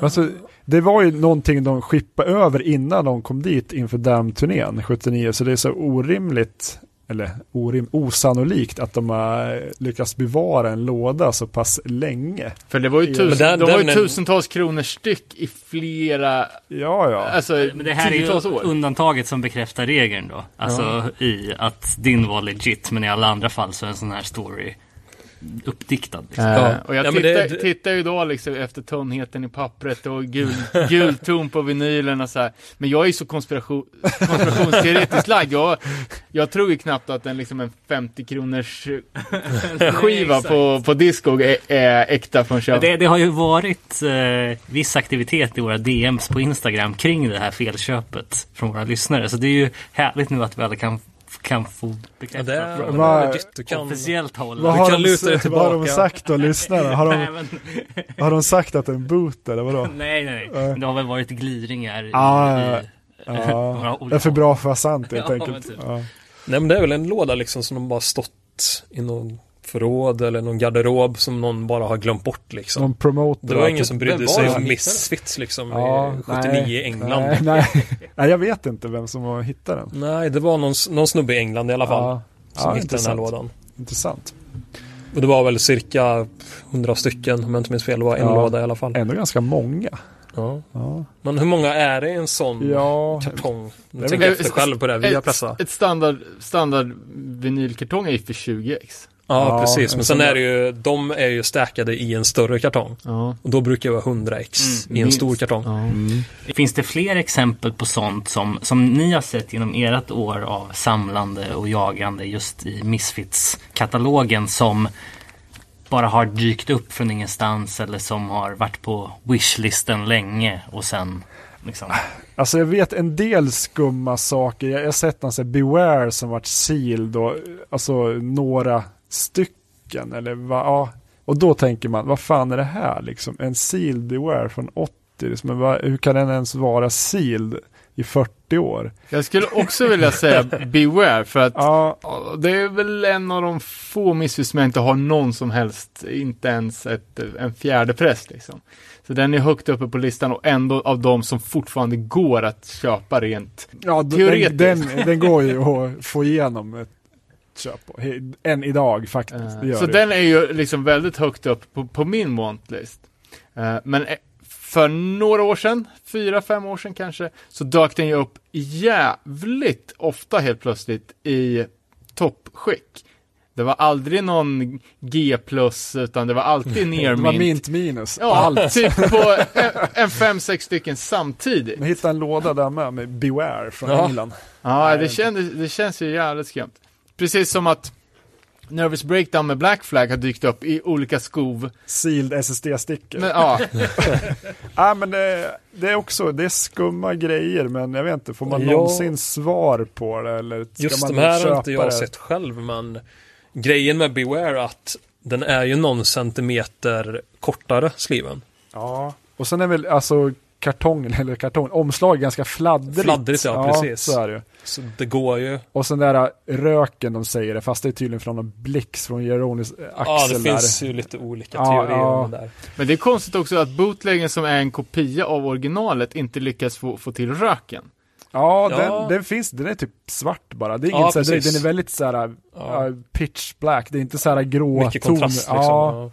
Alltså, det var ju någonting de skippade över innan de kom dit inför Damn-turnén 79, så det är så orimligt, eller orim, osannolikt att de har lyckats bevara en låda så pass länge.
För det var ju,
Ja,
tusen,
den-
de var ju tusentals kronor styck i flera,
Ja, ja.
alltså
Men det här är ju
år.
undantaget som bekräftar regeln då. Alltså i att din var legit men i alla andra fall så är en sån här story uppdiktad. Liksom.
Eh,
Ja.
Och jag
Ja,
tittar,
det-
tittar ju då liksom efter tunnheten i pappret och gul, gul ton på vinylen och så här. Men jag är ju så konspiration, konspirationsteoretiskt lagd. Jag, jag tror ju knappt att en, liksom en 50 kronors skiva på, på Discog är, är äkta från köp.
Det, det har ju varit eh, viss aktivitet i våra DMs på Instagram kring det här felköpet från våra lyssnare. Så det är ju härligt nu att vi alla kan, kan få bekräftat
är,
från.
Du kan...
officiellt håll.
Vad
Du
har,
kan
de,
luta dig
s- vad har de sagt då, lyssnarna? Har
Nej,
de,
men,
har de sagt att det är en boot eller vadå?
nej, nej, nej. Det har väl varit gliringar
Ah,
i
Ja, det är för bra för att vara sant helt
Ja,
enkelt.
men typ.
Ja.
Nej men det är väl en låda liksom som de bara stått i någon förråd eller någon garderob som någon bara har glömt bort liksom.
Någon promoter.
Det var ingen som brydde sig om Misfits liksom
Ja,
i 79
nej,
i England.
Nej,
Nej.
nej. nej, jag vet inte vem som har hittat den.
det var någon, någon snubbe i England i alla fall
Ja,
som
ja,
hittade den här lådan.
Intressant.
Och det var väl cirka 100 stycken om jag inte minns fel. Det var en
Ja.
låda i alla fall.
Ändå ganska många.
Ja.
Ja.
Men hur många är det i en sån
Ja,
kartong? Jag tänker
väl-
efter själv på det via
Ett,
pressa.
ett standard, standard vinylkartong är ju för 20x.
Ja,
Ja,
precis.
en
Men sen är det ju, de är ju stackade i en större kartong.
Ja.
Och då brukar det vara 100x
Mm,
i en
minst.
stor kartong.
ja.
Finns det fler exempel på sånt som, som ni har sett genom ert år av samlande och jagande just i Misfits-katalogen som bara har dykt upp från ingenstans eller som har varit på wishlisten länge och sen liksom...
Alltså jag vet en del skumma saker. Jag har sett någon sån Beware som varit sealed och alltså några stycken eller vad, ja. Och då tänker man, vad fan är det här liksom? En sealed Beware från 80, liksom, men vad, hur kan den ens vara sealed i 40 år?
Jag skulle också vilja säga Beware för att
Ja,
det är väl en av de få Misfits som jag inte har någon som helst, inte ens ett, en fjärde press liksom. Så den är högt uppe på listan och ändå av de som fortfarande går att köpa rent.
ja
Teoretiskt.
den, den, den går ju att få igenom ett köp på. Än idag faktiskt. Gör
så
det.
den är ju liksom väldigt högt upp på, på min wantlist. Eh, men eh, för några år sedan, fyra, fem år sedan kanske, så dök den ju upp jävligt ofta helt plötsligt i toppskick. Det var aldrig någon G plus, utan det var alltid ner
det var
mint.
mint minus.
Ja,
Allt.
typ på en, en fem, sex stycken samtidigt.
Man hittade en låda där med, med Beware från
Ja.
England.
Ja, det, kändes, det känns ju jävligt skumt. Precis som att Nervous Breakdown med Black Flag har dykt upp i olika skov.
Sealed SSD-stickor.
Men, ja,
Ja men det, det är också, det är skumma grejer men jag vet inte, får man
Ja.
någonsin svar på det eller ska
Just
man
de här har inte jag
det?
sett själv, men grejen med Beware att den är ju någon centimeter kortare, sliven.
Ja, och sen är väl alltså kartongen, eller kartong, omslag ganska fladdrigt.
Fladdrigt, ja, precis.
så är det ju.
Så det går ju.
Och sen där äh, röken de säger det, fast det är tydligen från någon blixt från Jeronis axel
Ja, det
där.
finns ju lite olika
Ja,
teorier
ja.
om det där.
men det är konstigt också att bootleggen som är en kopia av originalet inte lyckas få, få till röken.
Ja,
Ja.
Den, den finns, den är typ svart bara. Det är
Ja,
inget så här,
precis.
den är väldigt så här
Ja.
äh, pitch black, det är inte så här grå
Mycket
ton.
kontrast liksom.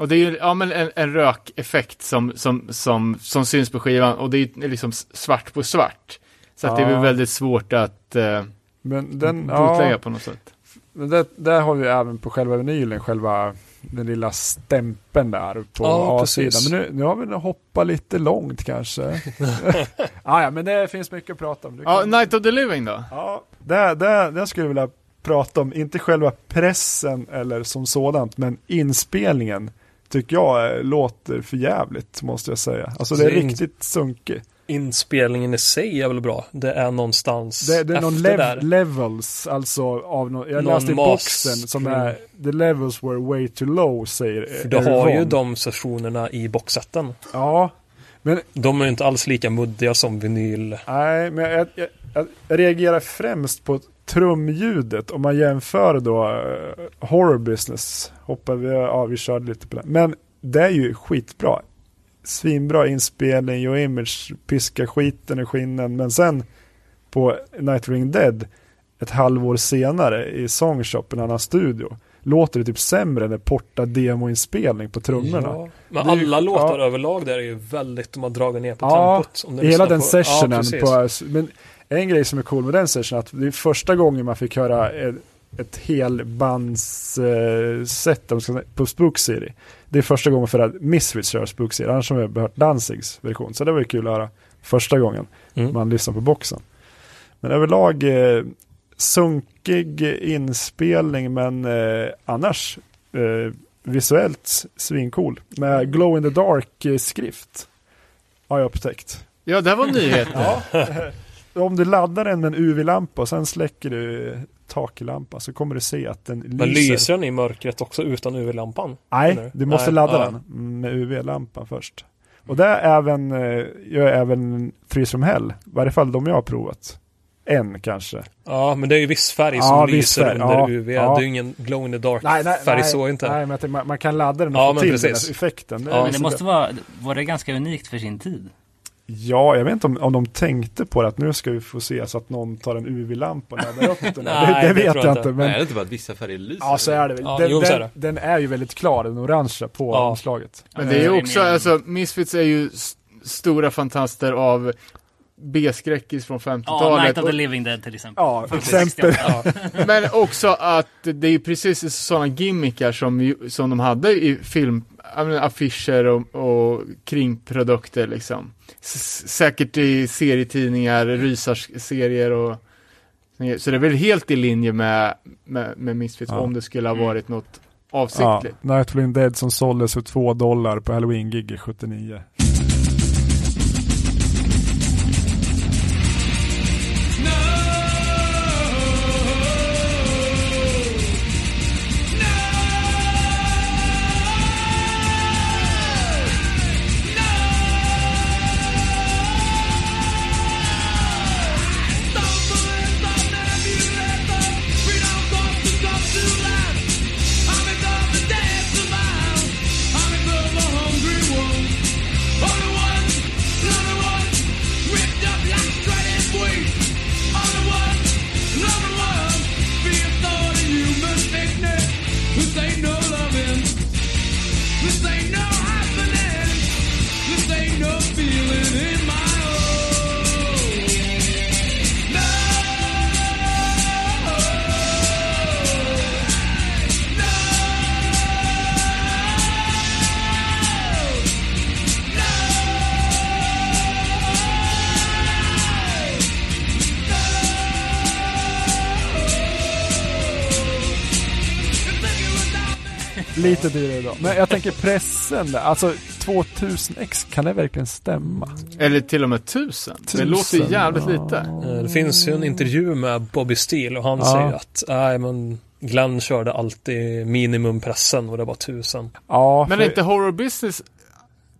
Och det är ju ja, men en, en rökeffekt som, som, som, som syns på skivan och det är ju liksom svart på svart. Så att det är väldigt svårt att eh,
men den, ja,
på något sätt.
men det, där har vi även på själva vinylen, själva den lilla stämpeln där på
Ja,
A-sidan. Men nu, nu har vi hoppat lite långt kanske. ah, ja, men det finns mycket att prata om.
Ja,
kan-
Night of the Living då?
Ja, det, det, det skulle jag vilja prata om, inte själva pressen eller som sådant, men inspelningen tycker jag eh, låter för jävligt måste jag säga. Alltså det är
in-
riktigt sunkigt.
Inspelningen i sig är väl bra. Det är någonstans
Det, det är någon lev,
där.
levels, alltså av någon, jag
Någon
läste i boxen som är the levels were way too low säger
För du har ju de sessionerna i boxsetten.
Ja, men
De är ju inte alls lika muddiga som vinyl.
Nej, men jag, jag, jag reagerar främst på trumljudet om man jämför då uh, horror business. Hoppar vi, ja vi körde lite på det. Men det är ju skitbra. Svinbra inspelning och image, piska skiten ur skinnen. Men sen på Night Ring Dead ett halvår senare i Songshop, en annan studio, låter det typ sämre än en portad demoinspelning på trummorna.
Ja. Men
är ju-
alla låtar
ja.
överlag där är ju väldigt, de har dragit ner på
Ja,
tempot. Om
Hela den
på-
sessionen
Ja,
på,
precis.
men en grej som är cool med den sessionen att det är första gången man fick höra ett, ett helbandsset uh, på Spook City. Det är första gången för att Misfits kör Spook City, annars har vi hört Danzigs version. Så det var ju kul att höra första gången
Mm.
man lyssnar på boxen. Men överlag eh, sunkig inspelning men eh, annars eh, visuellt svincool. Med glow in the dark eh, skrift. Har jag upptäckt.
Ja, det var nyheten.
Om du laddar den med en UV-lampa och sen släcker du taklampan så kommer du se att den lyser.
Men lyser den i mörkret också utan UV-lampan?
Nej, du måste
Nej,
ladda
ja.
den med UV-lampan först. Och det är även, eh, gör även Freeze from Hell. I varje fall de jag har provat. En kanske.
Ja, men det är ju viss färg
Ja,
som
viss
lyser
färg,
under
ja,
UV.
ja.
Det är ju ingen glow in the dark färg så inte.
Nej, men man, man kan ladda den och
Ja,
få
men
till
precis.
den effekten. är
Ja,
Men det måste vara, var det ganska unikt för sin tid?
Ja, jag vet inte om, om de tänkte på det att nu ska vi få se så att någon tar en UV-lampa och laddar upp den.
Nej,
det, det vet jag
jag
inte. Men,
är det inte bara att vissa färger lyser?
ja, så är det väl.
Ja,
Den,
jo, så är
den,
det.
den är ju väldigt klar, den orangea på
Ja.
omslaget.
Men det är ju
Ja,
också, alltså Misfits är ju s- stora fantaster av B-skräckis från
Ja,
50-talet.
Night of the Living Dead till exempel.
Ja, exempel.
68.
Men också att det är precis sådana gimmickar som, som de hade i film, menar, affischer och, och kringprodukter liksom. S- säkert i serietidningar, rysarserier och så det är väl helt i linje med, med, med Misfits
Ja.
om det skulle ha
Mm.
varit något
Ja,
avsiktligt.
Night of the Living Dead som såldes för två dollar på Halloween-gig 79. Lite dyrare idag. Men jag tänker pressen, där, alltså 2000x, kan det verkligen stämma?
Eller till och med tusen. Det
Tusen,
låter jävligt
ja.
lite.
Eh, Det finns ju en intervju med Bobby Steele och han
Ja.
säger att nej men Glenn körde alltid minimumpressen och det var tusen.
Ja,
Men
för,
är inte Horror Business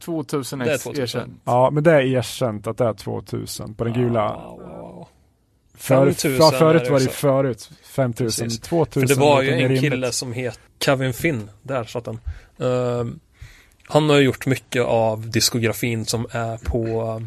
2000
Det är
X
2000.
erkänt?
ja, men det är erkänt att det är 2000 på den gula.
Wow, wow.
För,
5000
ja, förut var det
också.
förut 5000,
Precis.
2000.
För det var ju en
rimligt.
kille som het Kevin Finn, där satt han. Ehm, han har ju gjort mycket av diskografin som är på uh,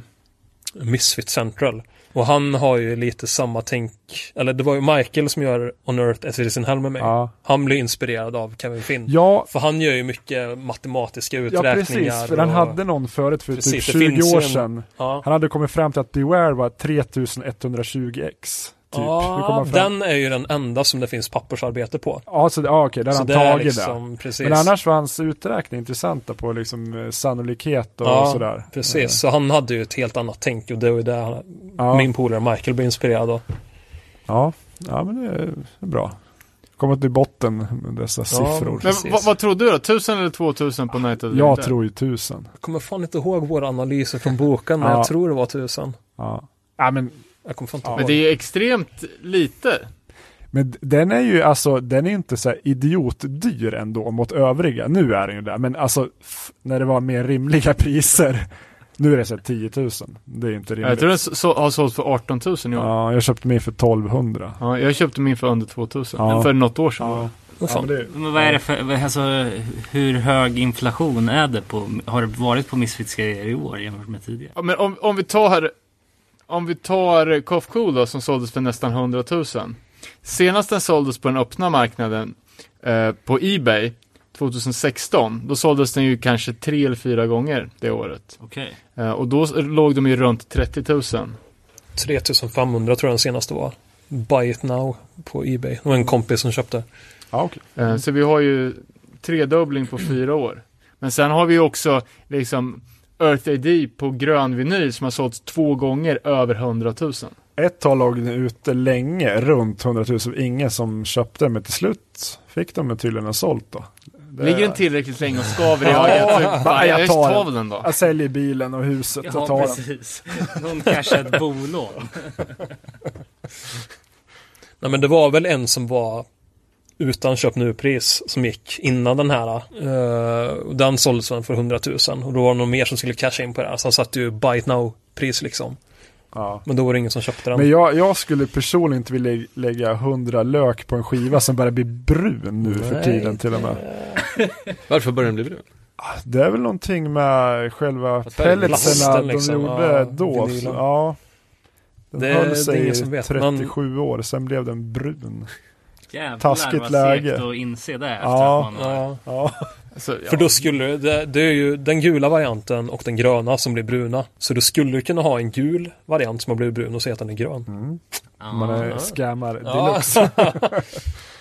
Misfit Central. Och han har ju lite samma tänk, eller det var ju Michael som gör On Earth as it is in Hell med mig.
Ja.
Han blev inspirerad av Kevin Finn.
Ja,
För han gör ju mycket matematiska
ja,
uträkningar.
precis. För han
och-
hade någon förut för
Precis,
typ
det
20
finns
år
ju en-
sedan.
Ja,
Han hade kommit fram till att Beware var 3120x. Typ.
Ja den är ju den enda som det finns pappersarbete på.
Ja, så, ja okej, där har han tagit
liksom, precis.
Men annars var hans uträkning intressanta på liksom eh, sannolikhet och
Ja,
sådär.
Precis, så han hade ju ett helt annat tänk och det var ju det
Ja,
min polare Michael blev inspirerad av.
ja, ja men det är bra. Komma till botten med dessa siffror.
Men vad, vad tror du då? 1000 eller 2000 på Night
Jag
Dead?
tror ju tusen.
Jag kommer fan inte ihåg våra analyser från boken, men
Ja.
jag tror det var tusen.
Ja. ja, men
Jag kommer fan inte
Ja.
Men det är extremt lite.
Men den är ju alltså, den är inte så här idiotdyr ändå mot övriga. Nu är den ju där, men alltså när det var mer rimliga priser. Nu är det så här 10 000. Det är inte rimligt.
Jag tror den så, så, har sålt för 18 000 i år. Ja.
Ja, jag köpte min för 1200.
jag köpte min för under 2000.
Ja.
För något år sedan.
Ja, ja men det,
Men vad är det för, alltså hur hög inflation är det på, har det varit på Misfits grejer i år jämfört med tidigare?
Ja, men om, om vi tar Om vi tar Cough Cool då, som såldes för nästan 100 000. Senast den såldes på den öppna marknaden eh, på Ebay 2016, då såldes den ju kanske tre eller fyra gånger det året.
Okej.
Eh, och då låg de ju runt 30 000.
3500 tror jag den senaste var. Buy it now på Ebay. Det var en kompis som köpte.
ja okej.
Eh, Så vi har ju tredubbling på fyra år. Men sen har vi ju också liksom Earth AD på grön vinyl som har sålts två gånger över 100 000.
Ett tag låg den ute länge, runt 100 000. Ingen som köpte den, men till slut fick de den tydligen sålt då. Det-
Ligger den tillräckligt länge och skaver i
Ja,
ögat,
tar
jag tar
den.
den då.
Jag säljer bilen och huset och tar den.
precis. Någon cashar ett bolån.
Nej men det var väl en som var utan köp nu-pris som gick innan den här. Uh, den såldes för 100 000 och då var det någon mer som skulle casha in på det här. Så han satte ju buy it now-pris liksom.
Ja.
Men då var det ingen som köpte den.
Men jag, jag skulle personligen inte vilja lä- lägga 100 lök på en skiva som börjar bli brun nu för
Nej,
tiden till och med.
Varför börjar den bli brun?
Det är väl någonting med själva pelletsarna
plasten
de
liksom,
gjorde
ja,
då. Ja. Den
Det-
höll
det är
sig
ingen
i
som vet,
37 år, sen blev den brun.
Jävlar
Taskigt
vad
läge.
segt att inse det efter
Ja.
att man har...
Ja,
Ja,
Så, ja.
För då skulle det, det är ju den gula varianten och den gröna som blir bruna. Så du skulle kunna ha en gul variant som har blivit brun och säga att den är grön.
Man är scammar
Ja.
deluxe.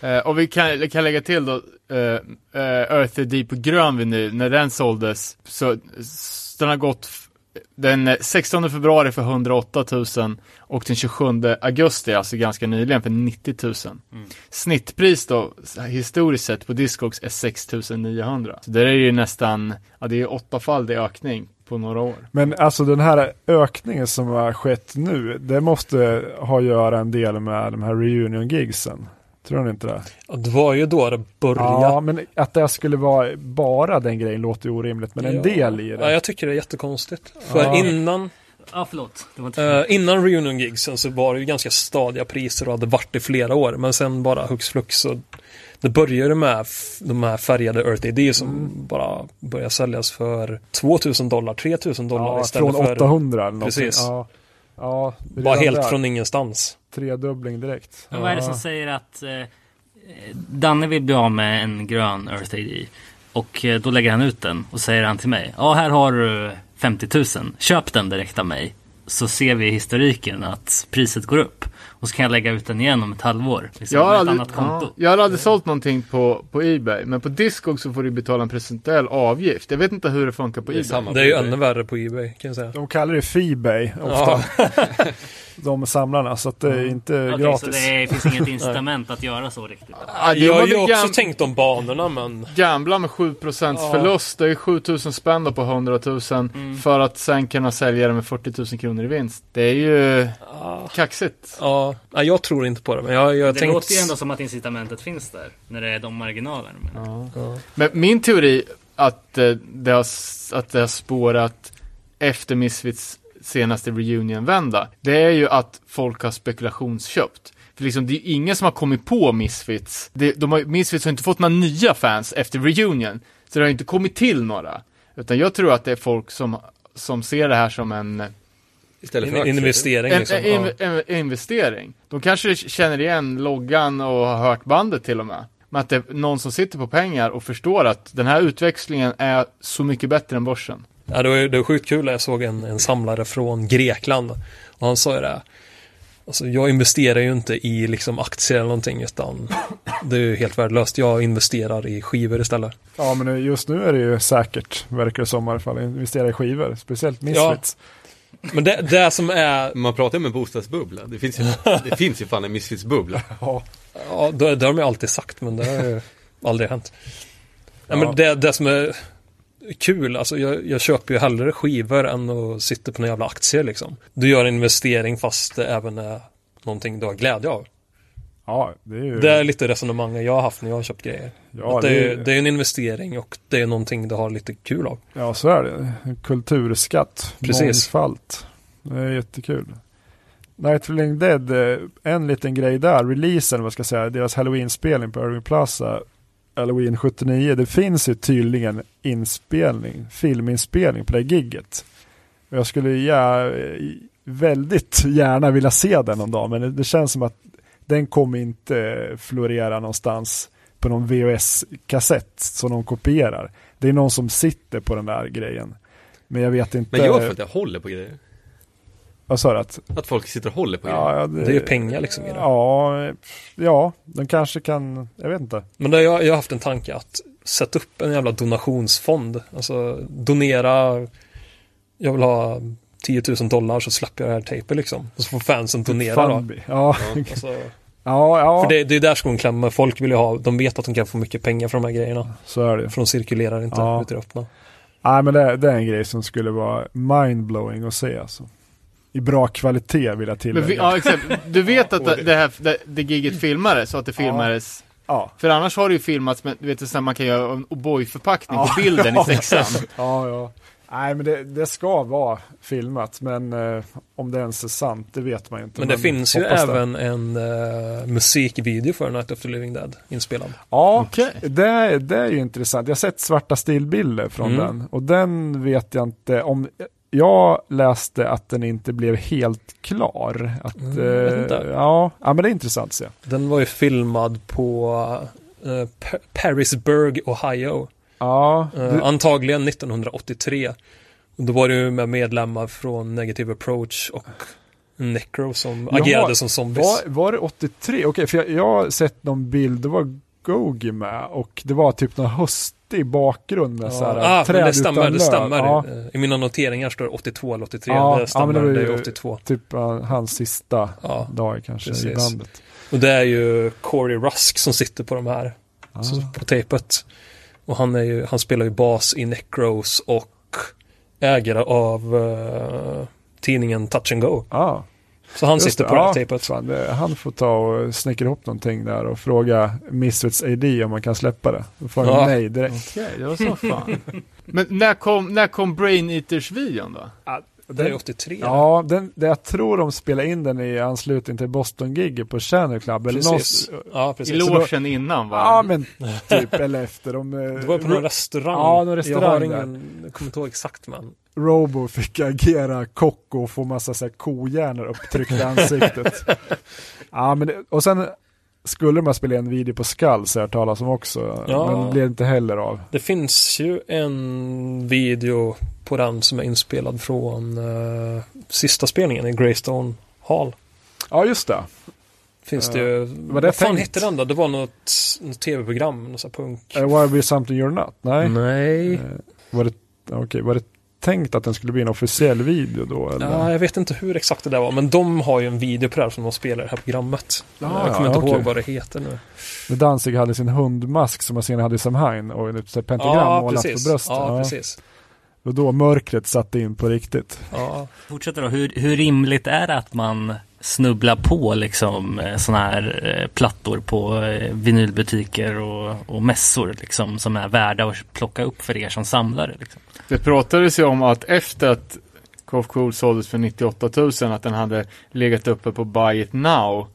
Eh, och vi kan, kan lägga till då, eh, eh, Earth på grön vinyl, när den såldes, så den har gått den eh, 16 februari för 108 000 och den 27 augusti, alltså ganska nyligen, för 90 000. Snittpris då, historiskt sett på Discogs är 6 900. Så det är ju nästan, ja det är åttafaldig ökning på några år.
Men alltså den här ökningen som har skett nu, det måste ha att göra en del med de här reunion-gigsen. Tror ni inte det?
Ja, Det var ju då det började.
Ja, men att det skulle vara bara den grejen låter ju orimligt, men en
Ja.
del i
Ja,
det.
jag tycker det är jättekonstigt. För
Ja.
innan,
Ja, förlåt. Det var inte
eh, innan reunion gigsen så var det ju ganska stadiga priser och hade varit i flera år. Men sen bara hux flux så det började med de här färgade Earth AD som
Mm.
bara började säljas för 2000 dollar, 3000 dollar
Ja,
istället
från
för
800 eller någonting.
Precis.
Ja, ja
bara helt
där.
från ingenstans.
Tredubbling direkt.
Men vad är det som säger att eh, Danne vill bli av med en grön Earth AD och eh, då lägger han ut den och säger han till mig. Ja, här har du 50 000. Köp den direkt av mig. Så ser vi i historiken att priset går upp. Och så kan jag lägga ut den igen om ett halvår. Liksom,
Jag har,
med ett
aldrig,
annat konto.
ja, jag har aldrig sålt någonting på, på Ebay, men på Discog så får du betala en procentuell avgift. Jag vet inte hur det funkar på
Det är
Ebay.
samma
Det är ju
på eBay.
ännu värre på Ebay kan jag säga.
De kallar det Feebay ofta. de samlarna, så att det är inte
Okej,
gratis.
så det är, finns inget incitament att göra så riktigt.
Ja, det
Jag har ju också
gam-
tänkt om banorna men
Gambla med 7%
Ja.
förlust, det är 7000 spänn då på 100 000
Mm.
för att sen kunna sälja det med 40 000 kronor i vinst. Det är ju kaxigt.
ja, nej, jag tror inte på det. Men jag, jag
Det
tänkt...
låter ju ändå som att incitamentet finns där. När det är de marginalerna. Men...
Ja.
Men min teori att, eh, det har, att det har spårat efter Misfits senaste reunion-vända, det är ju att folk har spekulationsköpt. För liksom, det är ju ingen som har kommit på Misfits. Det, de har, Misfits har inte fått några nya fans efter reunion, så det har inte kommit till några. Utan jag tror att det är folk som, som ser det här som en,
Istället för aktier.
investering liksom.
en,
ja.
en, en investering. De kanske känner igen loggan och har hört bandet till och med. Men att det är någon som sitter på pengar och förstår att den här utväxlingen är så mycket bättre än börsen.
Ja, det var, det var sjukt kul. Jag såg en, en samlare från Grekland. Och han sa ju det. Alltså, jag investerar ju inte i liksom aktier eller någonting. Utan det är ju helt värdelöst. Jag investerar i skivor istället.
Ja, men just nu är det ju säkert, verkar det som i alla fall, investera i skivor. Speciellt Misfits.
Men det, det som är...
Man pratar ju om en bostadsbubbla. Det finns ju, det finns ju fan en Misfits-bubbla.
Ja.
Ja, det, det har de ju alltid sagt. Men det har ju aldrig hänt. Ja,
Ja.
men det, det som är kul. Alltså jag, jag köper ju hellre skivor än att sitta på några jävla aktier liksom. Du gör en investering fast det även är någonting du har glädje av.
ja, det är ju...
Det är lite resonemanget jag har haft när jag har köpt grejer.
ja,
det,
det
är, det är en investering och det är någonting du har lite kul av.
ja, så är det. Kulturskatt.
Precis.
Mångfald. Det är jättekul. Night of Living Dead, eh, en liten grej där, releasen, vad ska jag säga, deras Halloween-spelning på Irving Plaza, Halloween 79, det finns ju tydligen inspelning, filminspelning på det gigget. Jag skulle ja, väldigt gärna vilja se den någon dag, men det, det känns som att den kommer inte florera någonstans på någon VHS-kassett som de kopierar. Det är någon som sitter på den där grejen. Men jag vet inte.
Men jag för att jag håller på grejer.
Vad sa du? Att,
Att folk sitter och håller på grejer.
ja,
Det är ju pengar liksom i det.
Ja, ja, den kanske kan, jag vet inte.
Men det, jag, jag har haft en tanke att sätta upp en jävla donationsfond. Alltså donera, jag vill ha 10 000 dollar så släpper jag det här tejpet liksom. Och så får fansen donera då.
Funby. Ja,
Alltså,
ja, ja
för det, det är där skon klämmer. Folk vill ju ha, de vet att de kan få mycket pengar för de här grejerna.
så är det.
För de cirkulerar inte
Ja.
ut i det öppna.
Nej, men det, det är en grej som skulle vara mindblowing att se alltså. I bra kvalitet vill jag tillägga.
vi, ja, exakt. Du vet att det, det här, det, det giget filmades, så att det filmades
ja.
För annars har det ju filmats med, du vet, så man kan göra en O'boy-förpackning
Ja.
på bilden i sexan.
ja, ja. Nej, men det, det ska vara filmat, men eh, om det ens är sant, det vet man ju inte.
Men det finns ju
det.
även en uh, musikvideo för Night of the Living Dead inspelad.
Ja,
Okej.
det, det är ju intressant. Jag har sett svarta stillbilder från
Mm.
den och den vet jag inte om. Jag läste att den inte blev helt klar. Att,
Mm,
eh,
inte.
ja, ja, men det är intressant att se.
Den var ju filmad på Pa- Parisburg, Ohio.
Ja,
Eh,
du,
antagligen 1983. Och då var det ju med medlemmar från Negative Approach och Necro som
Jaha,
agerade som zombies.
var, var det 83? Okej, för jag, jag har sett någon bild, det var Gogi med och det var typ någon höstig bakgrund med så här
ah,
träd
det
utan
stämmer, det
löv.
stämmer.
Ja,
Eh, I mina noteringar står det 82 eller 83.
Ja,
det
ja,
stämmer,
men det
det, är 82.
typ uh, hans sista
Ja,
dag kanske i
precis.
bandet.
och det är ju Corey Rusk som sitter på de här,
Ah.
på tejpet. Och han, är ju, han spelar ju bas i Necros och ägare av eh, tidningen Touch and Go.
Ja,
Så han
just
sitter på det här
ja,
tejpet.
Fan, det, han får ta och snickra ihop någonting där och fråga Misfits AD om man kan släppa det. Då får han
Ja.
nej direkt.
Okej, det var så fan. Men när kom, när kom Brain Eaters-videon då?
Det är 83.
Ja, den, det, jag tror de spelade in den i anslutning till Boston-gigget på Channel Club. Eller
Precis.
något,
Ja,
I
precis.
logen innan va?
ja, men typ, eller efter. De, eh,
Det var på någon restaurang.
Ja, någon restaurang
Jag har
där.
ingen, jag kommer inte ihåg exakt men.
Robo fick agera kock och få massa så här kohjärnor upptryckta i ansiktet. ja, men det, och sen skulle man spela en video på Skall så jag talas om också.
Ja.
Men det blev inte heller av.
Det finns ju en video på den som är inspelad från eh, sista spelningen i Greystone Hall.
Ja, just det.
Finns
Ja.
det ju.
det
Vad fan hette den då? Det var något, något tv-program, något sånt punk.
Uh, Why be something you're not? Nej.
Nej.
Eh, Var det, okej, var det tänkt att den skulle bli en officiell video då? Eller?
Ja, jag vet inte hur exakt det där var, men de har ju en video på det här som de spelar i det här programmet.
Ja,
jag kommer
ja,
inte
okej.
ihåg vad det heter nu.
När Danzig hade sin hundmask som man senare hade i Samhain och ett här pentagram
Ja,
målat
precis.
på bröstet.
Ja,
Ja,
precis.
Och då mörkret satte in på riktigt.
Ja.
Fortsätter då, hur, hur rimligt är det att man snubblar på liksom sådana här eh, plattor på eh, vinylbutiker och, och mässor liksom som är värda att plocka upp för er som samlare liksom?
Det pratades ju om att efter att KF Cool såldes för 98 000 att den hade legat uppe på Buy It Now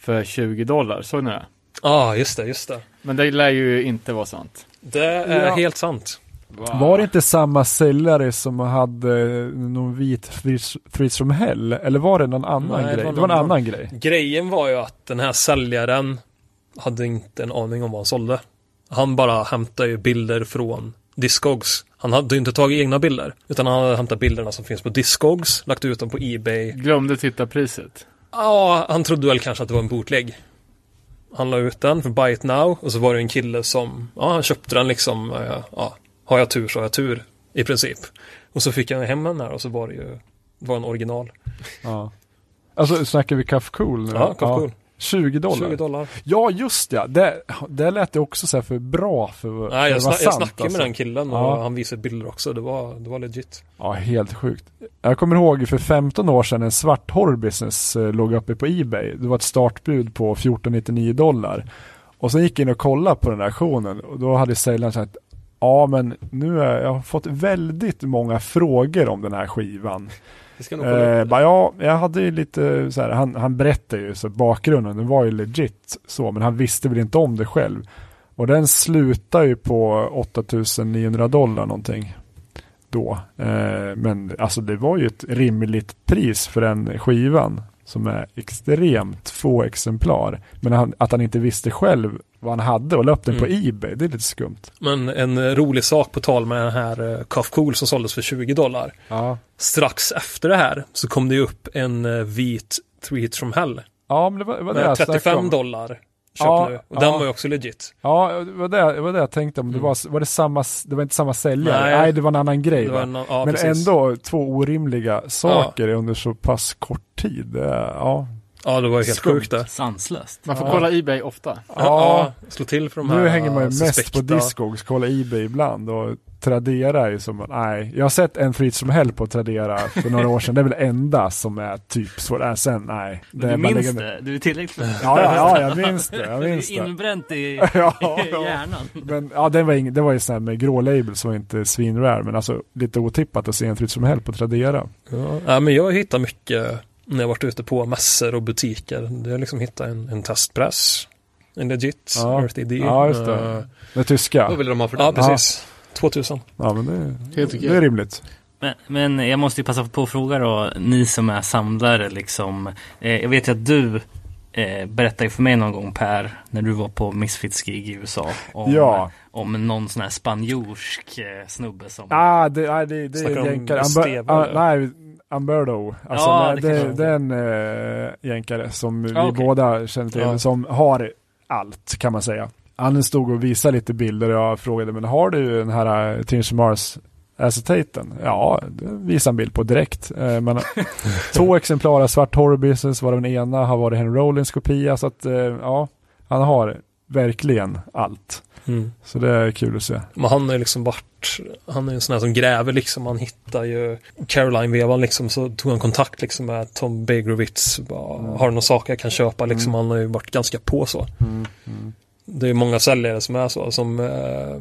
för 20 dollar. Såg ni det?
Ja, just det, just det.
Men det lär ju inte vara sant.
Det är
Ja.
helt sant.
Var det inte samma säljare som hade någon vit Threes from Hell? Eller var det någon annan
Nej, det
grej?
var
Det var en annan grej.
Grejen var ju att den här säljaren hade inte en aning om vad han sålde. Han bara hämtade ju bilder från Discogs. Han hade ju inte tagit egna bilder, utan han hade hämtat bilderna som finns på Discogs, lagt ut dem på Ebay.
Glömde titta priset.
Ja, han trodde väl kanske att det var en bootleg. Han la ut den för Buy It Now och så var det en kille som, ja, han köpte den liksom, eh, ja, har jag tur så har jag tur, i princip. Och så fick jag hem den här och så var det ju, var en original.
Ja. Alltså snackar vi Cuff Cool nu?
Ja, Cuff Cool.
20 dollar.
20 dollar.
Ja, just det. Det, det lät det också så här för bra för,
Nej, jag,
vara
snack, jag
sant,
snackade
alltså.
med den killen och
Ja.
han visade bilder också. Det var, det var legit.
Ja, helt sjukt. Jag kommer ihåg för 15 år sedan en svart horrorbusiness eh, låg uppe på Ebay. Det var ett startbud på 1499 dollar. Och sen gick jag in och kollade på den här auktionen och då hade säljaren sagt Ja men nu är, jag har fått väldigt många frågor om den här skivan. Eh, bara, ja, jag hade ju lite så här, han, han berättade ju så bakgrunden, den var ju legit så, men han visste väl inte om det själv. Och den slutar ju på 8900 dollar någonting då. Eh, men alltså det var ju ett rimligt pris för den skivan som är extremt få exemplar. Men han, att han inte visste själv vad han hade och la upp den på
Mm.
Ebay, det är lite skumt.
Men en eh, rolig sak på tal med den här uh, Cuff Cool som såldes för 20 dollar.
Ja,
Strax efter det här så kom det upp en eh, vit Three Hits from Hell.
ja men det var, det var det
Med
jag snackade
35
om.
dollar.
Ja,
du. Och
ja.
den var ju också legit.
Ja, det var det, det var det jag tänkte om. Det var, var det samma, det var inte samma säljare? Nej,
Nej.
det var en annan grej
en, ja,
Men
precis.
ändå två orimliga saker under så pass kort tid. Är- Ja,
Ja, det var ju helt
Skumt.
sjukt det.
Sanslöst.
Man får
Ja.
kolla Ebay ofta.
Ja,
ja.
slå till för de här
nu hänger man ju mest
suspekta.
på Discogs, kolla Ebay ibland och Tradera är ju som, nej, jag har sett en frit som hell på Tradera för några år sedan, det är väl enda som är typ så där, sen nej. Det
Du
är bara
minns
lägga-
det? Du är tillräckligt
Ja, ja, ja, jag minns det, jag
Det
minns
är
det.
inbränt i,
Ja,
i
ja.
hjärnan.
Men ja, det var, ing, det var ju sån här med grå label som var inte svinrare, men alltså lite otippat att se en frit som hell på Tradera.
Ja. ja, men jag hittar mycket när jag varit ute på mässor och butiker. Det har liksom hittat en, en testpress. En legit
Ja.
Earth ID.
Ja, just det.
Eh,
Det tyska.
Vad vill de ha för
ja,
den?
precis. 2000.
Ja, men det,
okej.
det är rimligt.
Men, men jag måste ju passa på att fråga då, ni som är samlare liksom. Eh, jag vet ju att du eh, berättade för mig någon gång Per, när du var på Misfits-gig i USA. Om,
Ja.
om någon sån här spanjorsk eh, snubbe som...
Ah, det, ah, det, det är jänkare. Ah, nej, Umberto. Alltså,
Ja, det
det, det, är en uh, jänkare som vi
Ah, okej.
båda känner till.
Ja.
Som har allt kan man säga. Han stod och visade lite bilder och jag frågade men har du den här uh, Tinge Mars acetaten? Ja, det visade en bild på direkt. Eh, men två exemplar av Svart Horror Business var den ena har varit en Rollins kopia så att eh, ja, han har verkligen allt.
Mm.
Så det är kul att se.
Men han ju liksom varit, han är en sån här som gräver liksom, han hittar ju Caroline-vevan liksom, så tog han kontakt liksom med Tom Begrowitz, bara,
Mm.
har du några saker jag kan köpa liksom, han har ju varit ganska på så. Det är många säljare som är så, som eh,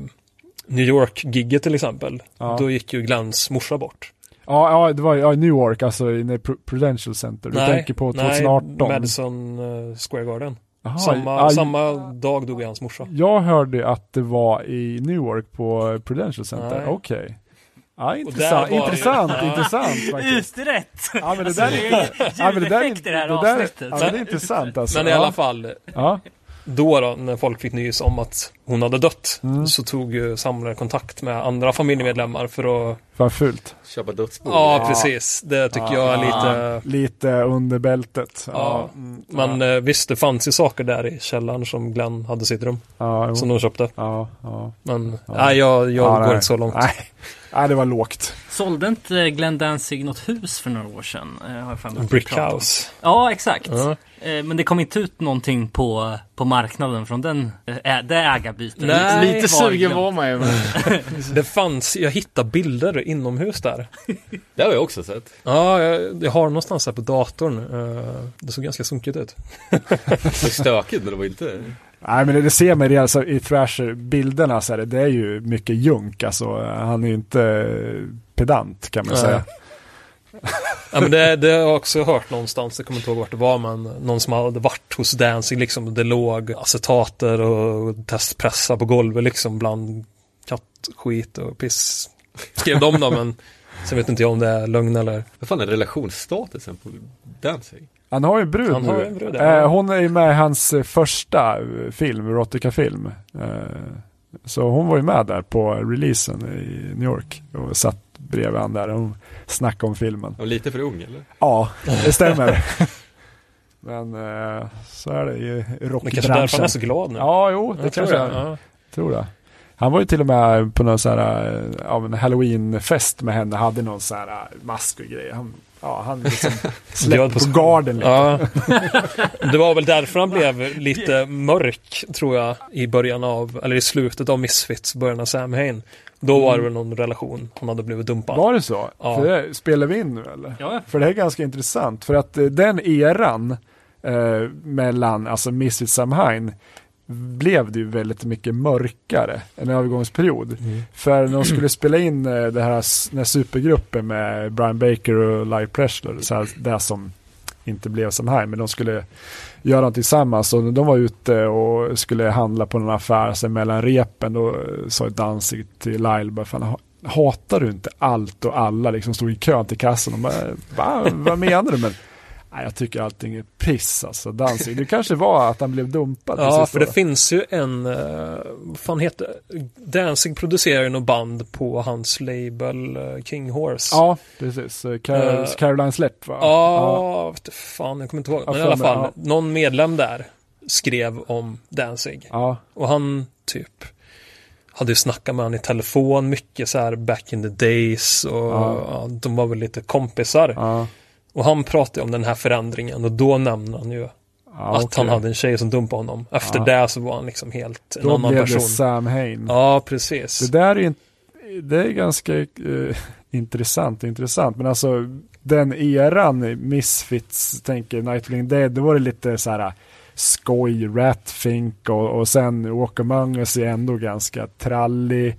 New York-gigget till exempel,
Ja.
då gick ju Glens morsa bort.
Ja, ja, det var ja, New York, alltså i Pru- Prudential Center. Du tänker på 2018?
Nej, Madison eh, Square Garden.
Jaha,
samma,
ja,
samma dag dog hans morsa.
Jag hörde att det var i New York på Prudential Center. Okej. Ja, intressant, intressant,
Ja.
intressant faktiskt.
Utrett!
Ja, men det
Alltså,
där är,
är
ja, men det där är,
det
där,
avsnittet.
ja, men det är intressant alltså.
Men i alla fall,
Ja,
då, då när folk fick nys om att hon hade dött
Mm.
så tog ju samlare kontakt med andra familjemedlemmar för att
vad fult.
Köpa dödsbo.
Ja, precis. Det tycker jag är lite...
Lite under bältet. Ja,
Ja,
mm,
Men eh, visst, det fanns ju saker där i källaren som Glenn hade sitt rum.
ja.
Som de köpte.
ja, ja.
Men nej, jag, jag
Ja,
går
nej.
inte så långt.
Nej. Nej, det var lågt.
Sålde inte Glenn Danzig något hus för några år sedan? Eh, har jag för mig att vi
Brick
pratade om.
House.
Ja, exakt. Eh, Men det kom inte ut någonting på, på marknaden från den, äh, det ägarbytet.
Nej.
Lite sugen var man ju.
Det fanns, jag hittade bilder inomhus där.
Det har jag också sett.
Ja, jag, jag har någonstans här på datorn. Det såg ganska sunkigt ut.
Det såg stökigt men det var inte...
Nej men det, ser man i, alltså, i Thrasher-bilderna så det, det är ju mycket junk alltså. Han är ju inte eh, pedant kan man
Nej.
säga.
Ja, men det, det har jag också hört någonstans, jag kommer inte ihåg vart det var, men någon som hade varit hos Dancing liksom, det låg acetater och testpressar på golvet liksom bland kattskit och piss. Skrev de då, men sen vet inte jag om det är lögn eller...
Vad fan är relationsstatusen på Danzig?
Han har ju en brud
Han
nu.
har ju en brud, ja.
eh, hon är ju med i hans eh, första eh, film, Erotica-film. Så hon var ju med där på releasen i New York och satt bredvid han där och hon snackade om filmen.
Och lite för ung eller?
Ja, det stämmer. Men så är det i
Det kanske är därför
rockbranschen.
han är så glad nu.
Ja, jo, det
jag tror
kanske jag
Ja.
tror det. Han var ju till och med på någon sån här, ja, halloweenfest med henne, hade någon sån här mask och grejer. Han, ja, han liksom släppte
på
garden lite.
Ja. Det var väl därför han blev lite mörk, tror jag, i början av, eller i slutet av Misfits, början av Sam Hain. Då var det väl någon relation, hon hade blivit dumpad.
Var det så?
Ja.
För det, spelar vi in nu eller?
Ja,
För det är ganska intressant. För att eh, den eran eh, mellan, alltså Misfits Samhain, blev det ju väldigt mycket mörkare en övergångsperiod. För när de skulle spela in eh, det här, den här supergruppen med Brian Baker och Live Presley, så här, det som inte blev Samhain, men de skulle göra något tillsammans och när de var ute och skulle handla på någon affär sen mellan repen då eh, sa Danzig till Lyle bara fan ha- hatar du inte allt och alla liksom stod i kön till kassan och bara, Va? vad menar du? Men jag tycker allting är piss alltså. Danzig. Det kanske var att han blev dumpad.
Ja, för det finns ju en, uh, vad fan heter Danzig producerar ju något band på hans label uh, King Horse.
Ja, precis. Eh, Car-
Eh,
Caroline Slepp va?
Ja, du fan, jag kommer inte ihåg.
Ja,
Men i alla fall,
ja.
någon medlem där skrev om Danzig.
Ja,
Och han typ hade ju snackat med han i telefon mycket så här back in the days och
Ja.
ja, de var väl lite kompisar. Och han pratade om den här förändringen och då nämnde han ju
ja
att
okej.
han hade en tjej som dumpade honom. Efter
Ja.
det så var han liksom helt en
Då
annan
blev
person.
det Sam Hain.
Ja, precis.
Det där är ju inte- det är ganska eh, intressant, intressant. Men alltså den eran, Misfits, tänker Nightwing Dead, då var det lite så här skoj, Ratfink och, och sen Walk Among Us är ändå ganska trallig.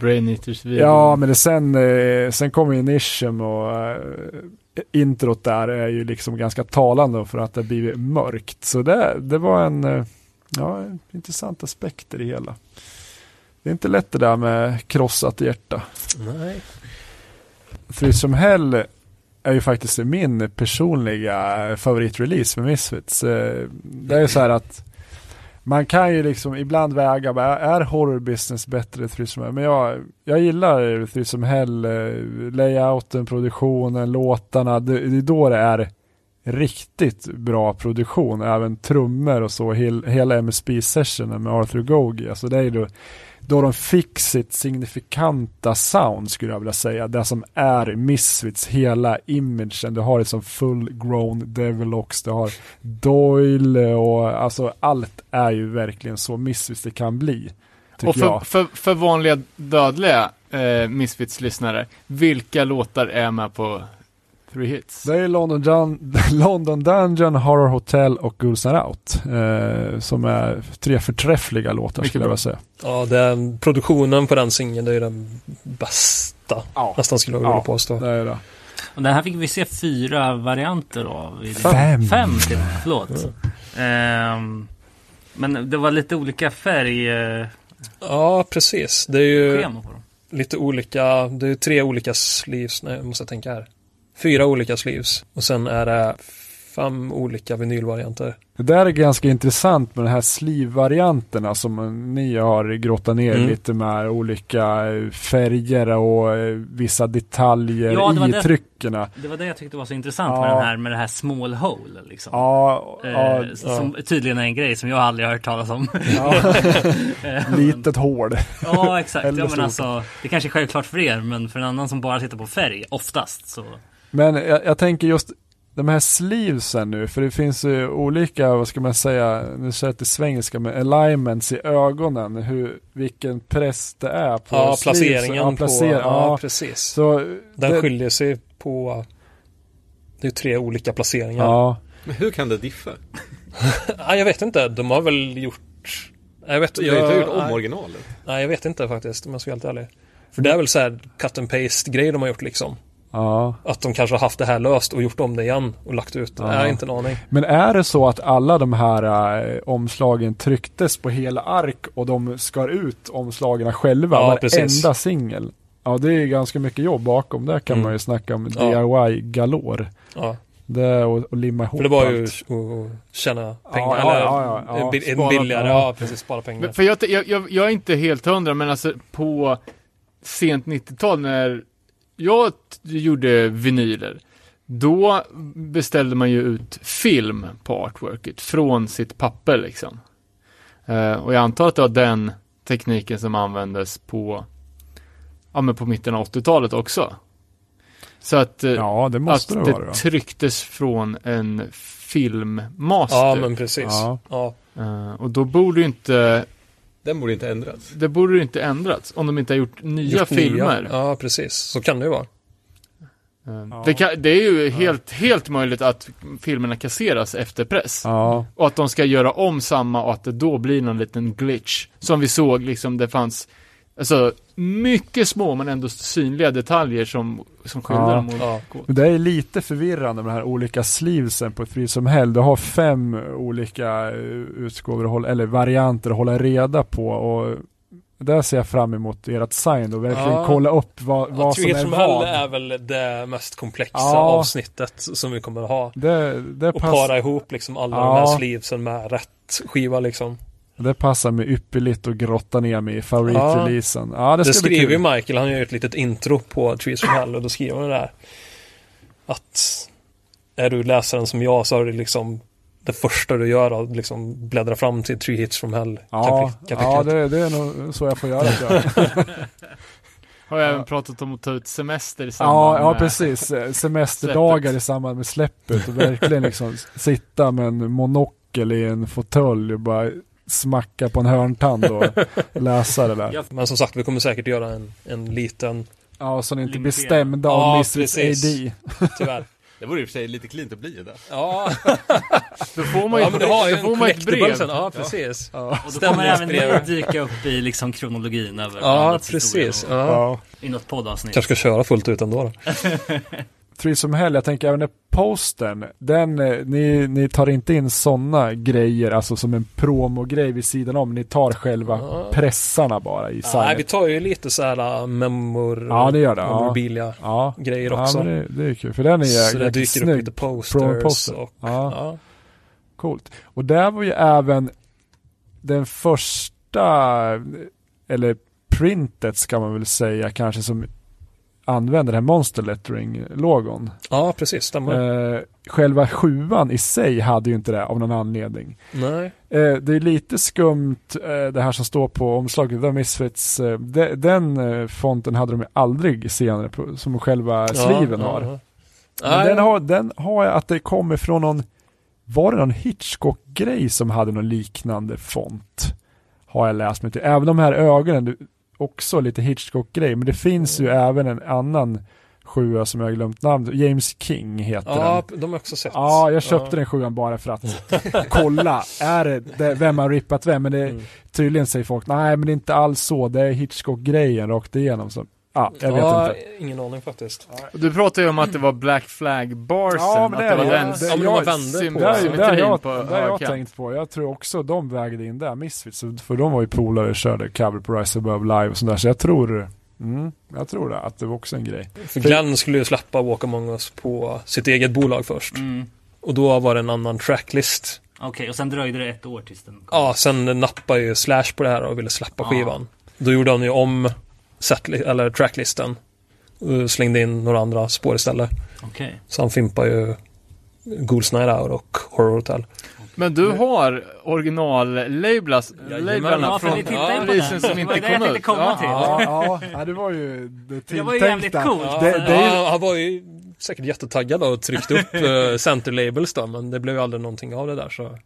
Brain Eaters video.
Ja, men det sen, eh, sen kommer ju Nisham och eh, introt där är ju liksom ganska talande för att det blivit mörkt. Så det, det var en, eh, ja, intressant aspekt i det hela. Det är inte lätt det där med krossat hjärta.
Nej.
För som Hell är ju faktiskt min personliga favoritrelease med Misfits. Eh, Det är ju så här att man kan ju liksom ibland väga, bara, är horror business bättre än Threesome Hell? Men jag, jag gillar Threesome Hell, eh, layouten, produktionen, låtarna. Det, det är då det är riktigt bra produktion, även trummor och så, hel, hela MSB-sessionen med Arthur Gogi. Alltså det är ju då, de fick sitt signifikanta sound skulle jag vilja säga. Det som är Misfits hela imagen. Du har det som full-grown Devilox, du har Doyle och alltså allt är ju verkligen så Misfits det kan bli.
Och för, för, för vanliga dödliga eh, Misfits-lyssnare, vilka låtar är med på Three Hits?
Det är London, Dun London Dungeon, Horror Hotel och Ghouls Are Out. Eh, som är tre förträffliga låtar
Mycket
skulle jag vilja säga.
Ja, den, produktionen på den singeln, är ju den bästa.
Ja.
Nästan skulle jag vilja
Ja,
påstå.
det är det.
Och den här fick vi se fyra varianter av.
Fem.
Fem till, förlåt. Ehm, men det var lite olika färgschema
Ja, precis. Det är ju lite olika, det är tre olika sleeves, nej, jag måste tänka här. Fyra olika sleeves. Och sen är det fem olika vinylvarianter.
Det där är ganska intressant med de här sleeve-varianterna som ni har grottat ner
Mm.
lite med olika eh, färger och eh, vissa detaljer
Ja, det var
i
det.
tryckerna.
Det var det jag tyckte var så intressant
Ja.
med den här, med det här small hole liksom.
Ja,
Eh,
ja,
som tydligen är en grej som jag aldrig har hört talas om.
ja.
Eh,
litet hål.
Ja, exakt. Ja, men alltså, det kanske är självklart för er, men för en annan som bara tittar på färg, oftast så.
Men jag, jag tänker just de här sleevesen nu, för det finns ju olika, vad ska man säga, nu säger jag till svengelska, med alignments i ögonen, hur, vilken press det är på
Ja, placeringen
ja, placer,
på, ja,
ja,
precis.
Så
Den
det-
skiljer sig på, det är tre olika placeringar.
Ja,
Men hur kan det diffa?
Nej, jag vet inte, de har väl gjort, jag vet,
De har inte gjort om
nej,
originalet.
nej, jag vet inte faktiskt om jag ska vara helt ärlig. För det är väl så här cut and paste grej de har gjort liksom.
Ja.
Att de kanske har haft det här löst och gjort om det igen och lagt ut det.
Ja.
Jag har inte en aning.
Men är det så att alla de här eh, omslagen trycktes på hela ark och de skar ut omslagen själva,
Ja,
varenda singel? Ja, det är ju ganska mycket jobb bakom. Där kan
Mm.
man ju snacka om
Ja.
DIY galore.
Ja,
Det och, och limma ihop
för det var ju att tjäna pengar.
Ja, ja,
eller
ja, ja, ja.
en, en
Spara-
billigare,
ja.
ja. precis, spara pengar.
Men För jag, jag, jag, jag är inte helt hundra, men alltså på sent 90-tal när jag gjorde vinyler, då beställde man ju ut film på artworket från sitt papper liksom. Eh, och jag antar att det var den tekniken som användes på, ja men på mitten av 80-talet också. Så att, eh,
Ja, det
att
måste det
det
vara. då.
trycktes från en filmmaster.
Ja, men precis.
Ja.
Ja.
Eh, och då borde ju inte
Den borde inte ändras.
det borde inte ändrats om de inte har gjort nya
Gjort
filmer.
nya. Ja, precis. Så kan det ju vara.
Eh, Det, kan, det är ju helt, helt möjligt att filmerna kasseras efter press.
Ja,
Och att de ska göra om samma och att det då blir någon liten glitch. Som vi såg, liksom det fanns Alltså, mycket små men ändå synliga detaljer som, som skiljer
Ja.
dem.
Ja.
men det är lite förvirrande med de här olika sleevesen på Free som Hell. Du har fem olika eh, utgåvor att hålla, eller varianter att hålla reda på och där ser jag fram emot ert sign och verkligen
Ja.
kolla upp vad, vad som är vad.
är väl det mest komplexa
Ja.
avsnittet som vi kommer att ha.
Det, det,
Och
pass,
para ihop liksom alla
Ja.
de här sleevesen med rätt skiva liksom.
Det passar mig ypperligt att grotta ner mig i favoritreleasen. Ja, det
Det,
bli
skriver ju. Michael, han gör ju ett litet intro på Trees from Hell och då skriver han det där. Att är du läsaren som jag så är det liksom det första du gör att liksom bläddra fram till Three Hits from Hell
Ja, ja det, det är nog så jag får göra.
Har jag även pratat om att ta ut semester i samband
Ja, ja
med...
precis. Eh, Semesterdagar
Släppet.
i samband med släppet och verkligen liksom sitta med en monokel i en fåtölj och bara smacka på en hörntand och läsa det där.
Ja.
Men som sagt, vi kommer säkert göra en, en liten,
Ja, så ni inte blir stämda av
Ja,
Mrs
precis.
AD.
tyvärr.
Det vore i och för sig lite cleant att bli det.
ja,
Då får man ju,
ja, men du har ju
får man ett brev.
sen. Ja, precis.
Ja,
Och då kommer även ni dyka upp i liksom kronologin över
Ja, precis. ja.
I något poddavsnitt.
Kanske ska köra fullt ut ändå då.
Threesome Hell, jag tänker även den postern, den, eh, ni, ni tar inte in sådana grejer, alltså som en promogrej vid sidan om, ni tar själva
Ja.
pressarna bara i
Nej,
signet.
vi tar ju lite så här äh, memor...
Ja, det gör det, ja.
Memorabilia
Ja,
grejer
ja
också.
men det, det är kul, för den är
så det
jäkligt
dyker upp lite posters och...
Ja.
Ja.
Coolt. Och där var ju även den första, eller printet ska man väl säga kanske som använder den här Monster Lettering-logon.
ja, precis. Stämmer.
Eh, själva sjuan i sig hade ju inte det av någon anledning.
Nej.
Eh, det är lite skumt eh, det här som står på omslaget, The Misfits. Eh, de, den eh, fonten hade de ju aldrig senare på, som själva sliven har.
Ja,
Men
Nej,
den, har, den har jag att det kommer från någon, var det någon Hitchcock-grej som hade någon liknande font? Har jag läst mig till. Även de här ögonen, också lite Hitchcock-grej, men det finns ju även en annan sjua som jag har glömt namnet, James King heter
Ja,
den.
de har jag också sett.
Ja, jag köpte
Ja.
den sjuan bara för att kolla, är det, det vem har rippat vem? Men det,
Mm.
tydligen säger folk, nej men det är inte alls så, det är Hitchcock-grejen rakt igenom. Så, ja, jag vet
ja,
inte.
ingen aning faktiskt.
Du pratade ju om att det var Black Flag Barsen,
Ja, men det
att det
är
var den
Det-
Ja,
jag-
vände på...
Det är, det har jag,
på
det har jag tänkt på. Jag tror också de vägde in där, Misfits. För de var ju polare och körde cover på Rise Above Live och sånt där. Så jag tror, mm, jag tror det, att det var också en grej.
För Glenn skulle ju släppa Walk Among Us på sitt eget bolag först.
Mm.
Och då var det en annan tracklist.
Okej, och sen dröjde det ett år tills den kom.
Ja, sen nappade ju Slash på det här och ville släppa
Ja.
skivan. Då gjorde han ju om setli- eller tracklisten. Och slängde in några andra spår istället.
Okej.
Så han fimpar ju Ghouls Night Out och Horror Hotel.
Men du har original-lablarna.
Ja,
från releasen som
Det var
inte kom ut.
komma
Ja.
till.
Ja, ja, ja, det var ju det
Det var ju jävligt
tilltänkta.
coolt.
Det, det är ju,
Ja, han var ju säkert jättetaggad och tryckte upp uh, center labels då, men det blev ju aldrig någonting av det där så.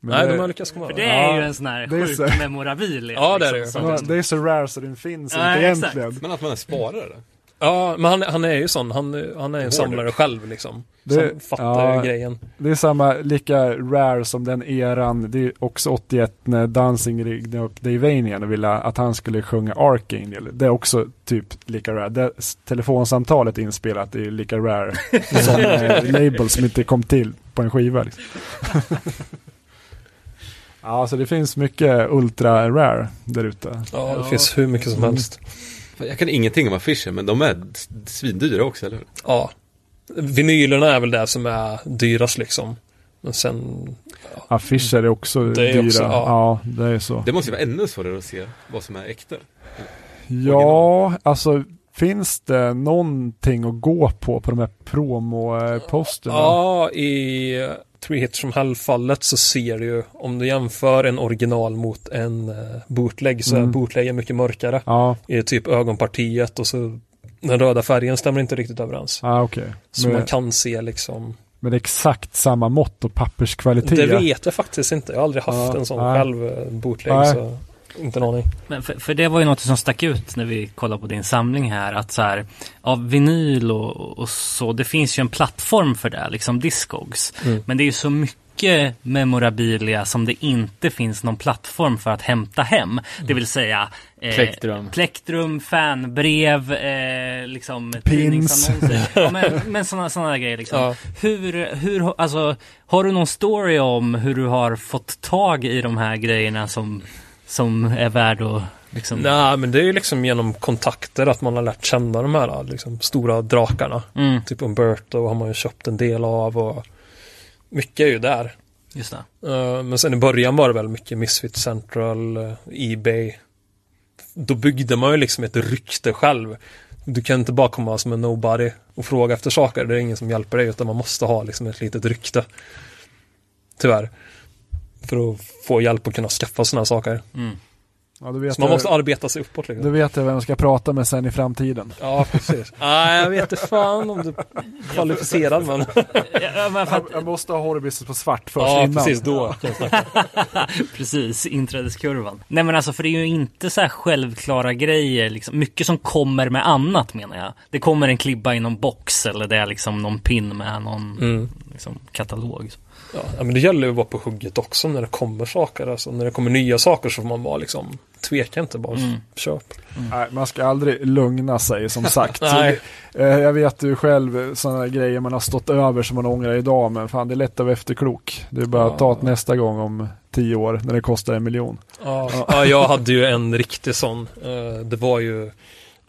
Men
Nej,
det,
de har lyckats komma
För det är ju en sån här sjuk
så.
memorabilia.
Ja, det är det ju.
liksom,
det är så rare så den finns
Ja,
inte
exakt.
egentligen.
Men att man sparar det.
Ja, men han, han är ju sån. Han, han är en samlare själv liksom.
Det-
som fattar
ja.
grejen.
Det är samma, lika rare som den eran, det är också 81 när Dancing ringde upp Dave Vanian och ville att han skulle sjunga Archangel. Det är också typ lika rare. Det telefonsamtalet inspelat är lika rare som eh, label som inte kom till på en skiva. Liksom. ja, så det finns mycket ultra rare där ute.
Ja, det finns hur mycket som helst.
Jag kan ingenting om affischer, men de är svindyra också, eller hur?
Ja. Vinylerna är väl det som är dyrast liksom. Men sen,
Affischer är också
Det är
dyra.
också, ja.
ja, det är så.
Det måste ju vara ännu svårare att se vad som är äkta.
Ja, alltså finns det någonting att gå på på de här promoposterna?
ja, i Three Hits from Hell-fallet så ser du ju, om du jämför en original mot en eh, bootleg så är
Mm.
bootleggen mycket mörkare.
Ja,
I typ ögonpartiet och så den röda färgen stämmer inte riktigt överens.
ah, okej.
Så
Men,
man kan se liksom
men är exakt samma mått och papperskvalitet.
Det vet jag faktiskt inte. Jag har aldrig haft
Ja,
en sån
nej.
själv, eh, bootleg,
Nej.
så inte en aning.
Men för, för det var ju något som stack ut när vi kollade på din samling här. Att så här, av vinyl och, och så, det finns ju en plattform för det, liksom Discogs.
Mm.
Men det är ju så mycket memorabilia som det inte finns någon plattform för att hämta hem. Det vill säga eh,
Plektrum.
plektrum, fanbrev, eh, liksom
Pins.
ja, men men sådana såna grejer liksom.
Ja.
Hur, hur, alltså, har du någon story om hur du har fått tag i de här grejerna som, som är värd att liksom...
Nej, men det är ju liksom genom kontakter att man har lärt känna de här liksom, stora drakarna.
Mm,
Typ Umberto har man ju köpt en del av och mycket är ju där.
just det.
Eh, men sen i början var det väl mycket Misfit Central, eh, Ebay. Då byggde man ju liksom ett rykte själv. Du kan inte bara komma som en nobody och fråga efter saker. Det är ingen som hjälper dig utan man måste ha liksom ett litet rykte. Tyvärr. För att få hjälp att kunna skaffa sådana här saker.
Mm.
Ja,
Så man måste arbeta sig uppåt liksom.
vet jag vem jag ska prata med sen i framtiden.
Ja, precis. Nej, jag vet inte fan om du är kvalificerad men.
Ja, men för att,
Jag, måste ha Horror på svart först
Ja,
innan.
precis då.
precis, inträdeskurvan. Nej men alltså för det är ju inte så här självklara grejer liksom. Mycket som kommer med annat menar jag. Det kommer en klibba i någon box eller det är liksom någon pin med någon
Mm.
liksom, katalog.
Ja, men det gäller ju att vara på hugget också när det kommer saker. Alltså, när det kommer nya saker så får man vara liksom tveka inte bara,
Mm.
köp.
Nej, man ska aldrig lugna sig som sagt.
Nej.
Eh, Jag vet ju själv sådana grejer man har stått över som man ångrar idag, men fan det är lätt att vara efterklok. Det är bara att ta det nästa gång om tio år när det kostar en miljon.
Ja, ja, jag hade ju en riktig sån. Eh, Det var ju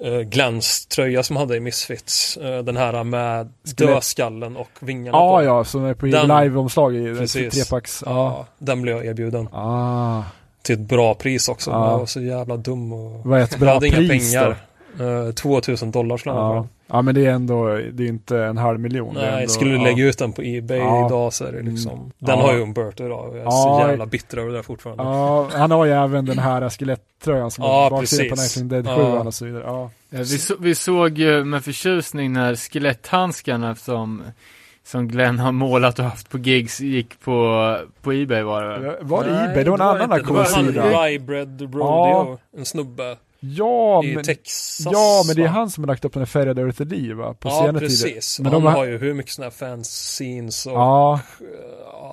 eh, Glens tröja som hade i Misfits. Eh, Den här med dödskallen och vingarna
Ja,
på.
ja, som är på liveomslag i trepacks. Ja.
Ja, den blev jag erbjuden.
Ah,
Till ett bra pris också.
Ja.
Jag var så jävla dum och
vad är ett
jag
bra
hade inga
pris
pengar.
då?
Eh, 2000 dollar skulle jag ha
Ja. ja, men det är ändå, det är inte en halv miljon.
Nej,
ändå,
skulle du
ja.
lägga ut den på Ebay
Ja.
idag så är det liksom
Mm.
Den
Ja.
har ju Umberto idag och jag är
Ja.
så jävla bitter över det där fortfarande.
Ja, han har ju även den här skelettröjan som
Ja,
är baksidan på
precis.
Night Dead 7
Ja.
och så vidare. Ja.
Ja, vi, så, vi såg ju med förtjusning när skeletthandskarna som, som Glenn har målat och haft på gigs gick på, på Ebay var det?
Var det
Nej,
Ebay? Det var en annan
inte. Det var
auktionssida.
han Rybread Rodeo,
Ja.
en snubbe
Ja,
i
men,
Texas.
ja, men det är han som har lagt upp den här färgade Earth Lee va? På
Ja,
senare
precis.
tider. Men
han
de har,
har ju hur mycket sådana här fanzines och
Ja,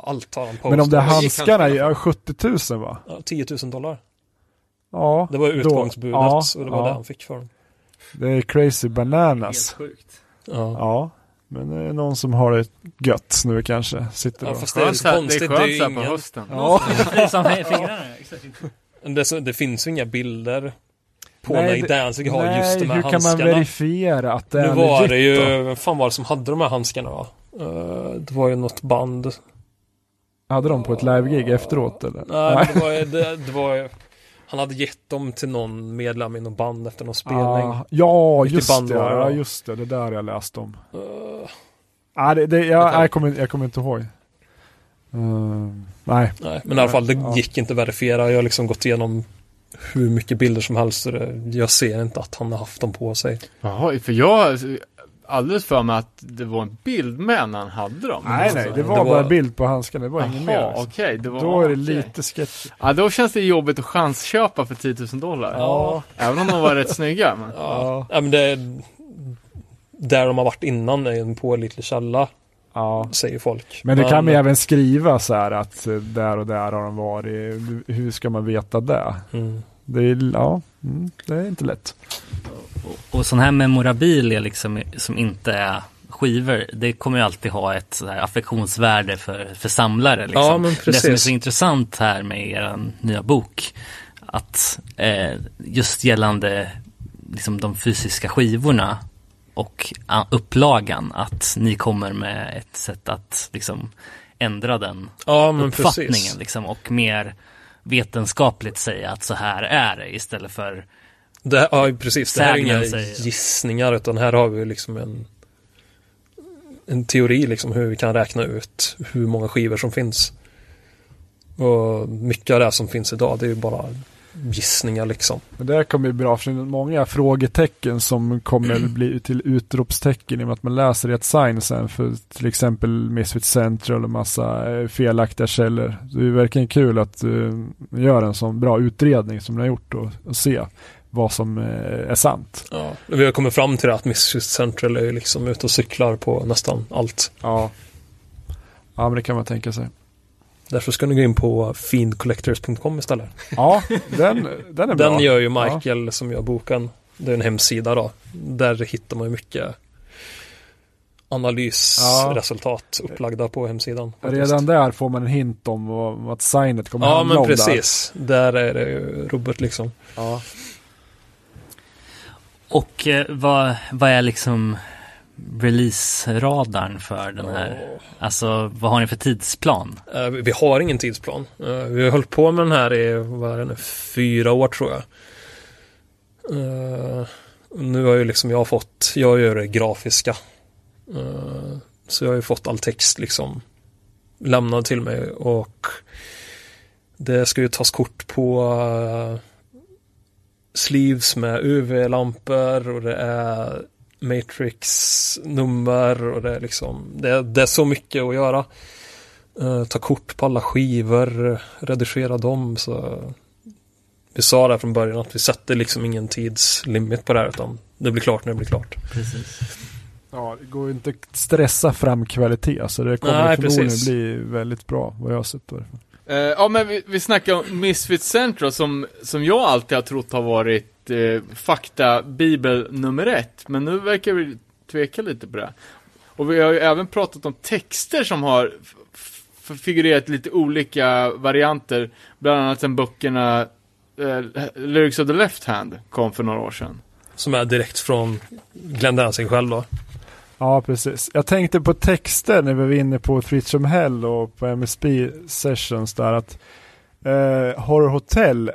allt har han postat.
men de där handskarna är 70 000 va?
Ja, 10 000 dollar.
Ja.
Det var
då-
utgångsbudet
ja,
och det var
ja.
det han fick för dem.
Det är crazy bananas.
sjukt.
Ja.
Ja. Men det är någon som har det gött nu kanske. Sitter
Ja,
och...
fast det är
Skönt
konstigt.
det är
Det är
skönt så här på hösten.
Ja.
Det, det finns ju inga bilder på
Nej, det-
Danzig har
Nej,
just de här
hur kan man
handskarna.
verifiera att det
Nu
är
var
legit
det ju, vem fan var det som hade de här handskarna va? Eh, det var ju något band.
Hade de på ett live-gig efteråt eller?
Nej, men det var, det, det var han hade gett dem till någon medlem i någon band efter någon spelning.
Ah, ja, just det.
var
Ja, just det. Det där jag läste om.
Eh,
Ah, det, det,
Jag
jag, jag, kommer, jag kommer inte ihåg. Uh, nej.
nej, men i alla fall det
Ja.
gick inte att verifiera. Jag har liksom gått igenom hur mycket bilder som helst. Jag ser inte att han har haft dem på sig.
Jaha, för jag har alldeles för mig att det var en bild med när han hade dem.
Nej, nej. Det var
Det
bara
var-
bild på handskarna. Det var inget mer. Liksom.
okej. det var,
Då är det lite sketchy.
Ja, då känns det jobbigt att chansköpa för 10 000 dollar.
Ja.
Även om de var rätt snygga. Men...
Ja, ja men det där de har varit innan är en pålitlig källa,
Ja.
säger folk.
Men det kan man ju även skriva så här att eh, där och där har de varit. Hur ska man veta det?
Mm.
Det är, ja, mm, det är inte lätt.
Och sån här memorabilia liksom som inte är skivor, det kommer ju alltid ha ett så här affektionsvärde för, för samlare. Liksom.
Ja, men
Det som är så intressant här med er nya bok, att eh, just gällande liksom, de fysiska skivorna och upplagan, att ni kommer med ett sätt att liksom, ändra den
Ja,
uppfattningen liksom, och mer vetenskapligt säga att så här är det istället för
Det, ja, precis. Det här är inga
säger
gissningar utan här har vi liksom en en teori liksom hur vi kan räkna ut hur många skivor som finns. Och mycket av det som finns idag det är ju bara gissningar liksom.
Men det här kommer ju bra för det är många frågetecken som kommer bli till utropstecken i och med att man läser ett sign sen för till exempel Misfit Central och massa eh, felaktiga källor. Så det är verkligen kul att uh, göra en sån bra utredning som ni har gjort och, och se vad som eh, är sant.
Ja. Vi har kommit fram till det att Misfit Central är ju liksom ute och cyklar på nästan allt.
Ja. Ja men det kan man tänka sig.
Därför ska ni gå in på fiendcollectors.com istället.
Ja, den, den är bra.
Den gör ju Michael som gör boken. Det är en hemsida då. Där hittar man ju mycket analysresultat upplagda på hemsidan. faktiskt.
Redan där får man en hint om vad, signet kommer
Ja
handla
men
om
precis. Där. är det ju rubbet liksom.
Där. Ja.
Och eh, vad, vad är liksom release-radarn för den här? Alltså vad har ni för tidsplan?
Uh, vi- har ingen tidsplan. Uh, Vi har hållit på med den här i, vad är det nu, fyra år tror jag. Uh, Nu har ju liksom jag fått, jag gör det grafiska. Så jag har ju fått all text liksom lämnad till mig och det ska ju tas kort på sleeves med UV-lampor och det är Matrix-nummer och det är liksom, det är, det är så mycket att göra. Eh, ta kort på alla skivor, redigera dem så vi sa det från början att vi sätter liksom ingen tidslimit på det här utan det blir klart när det blir klart.
Precis.
Ja, det går ju inte att stressa fram kvalitet så det kommer
Nej,
förmodligen
precis.
bli väldigt bra vad jag har sett på det.
Eh, ja, men vi, vi snackar om Misfit Central som, som jag alltid har trott har varit eh, fakta-bibel nummer ett. Men nu verkar vi tveka lite på det. Och vi har ju även pratat om texter som har f- f- figurerat lite olika varianter. Bland annat sen böckerna eh, Lyrics of the Left Hand kom för några år sedan.
Som är direkt från Glenn Danzig själv då.
Ja, precis. Jag tänkte på texter när vi var inne på from Hell och på MSB sessions där att eh, Horror Hotel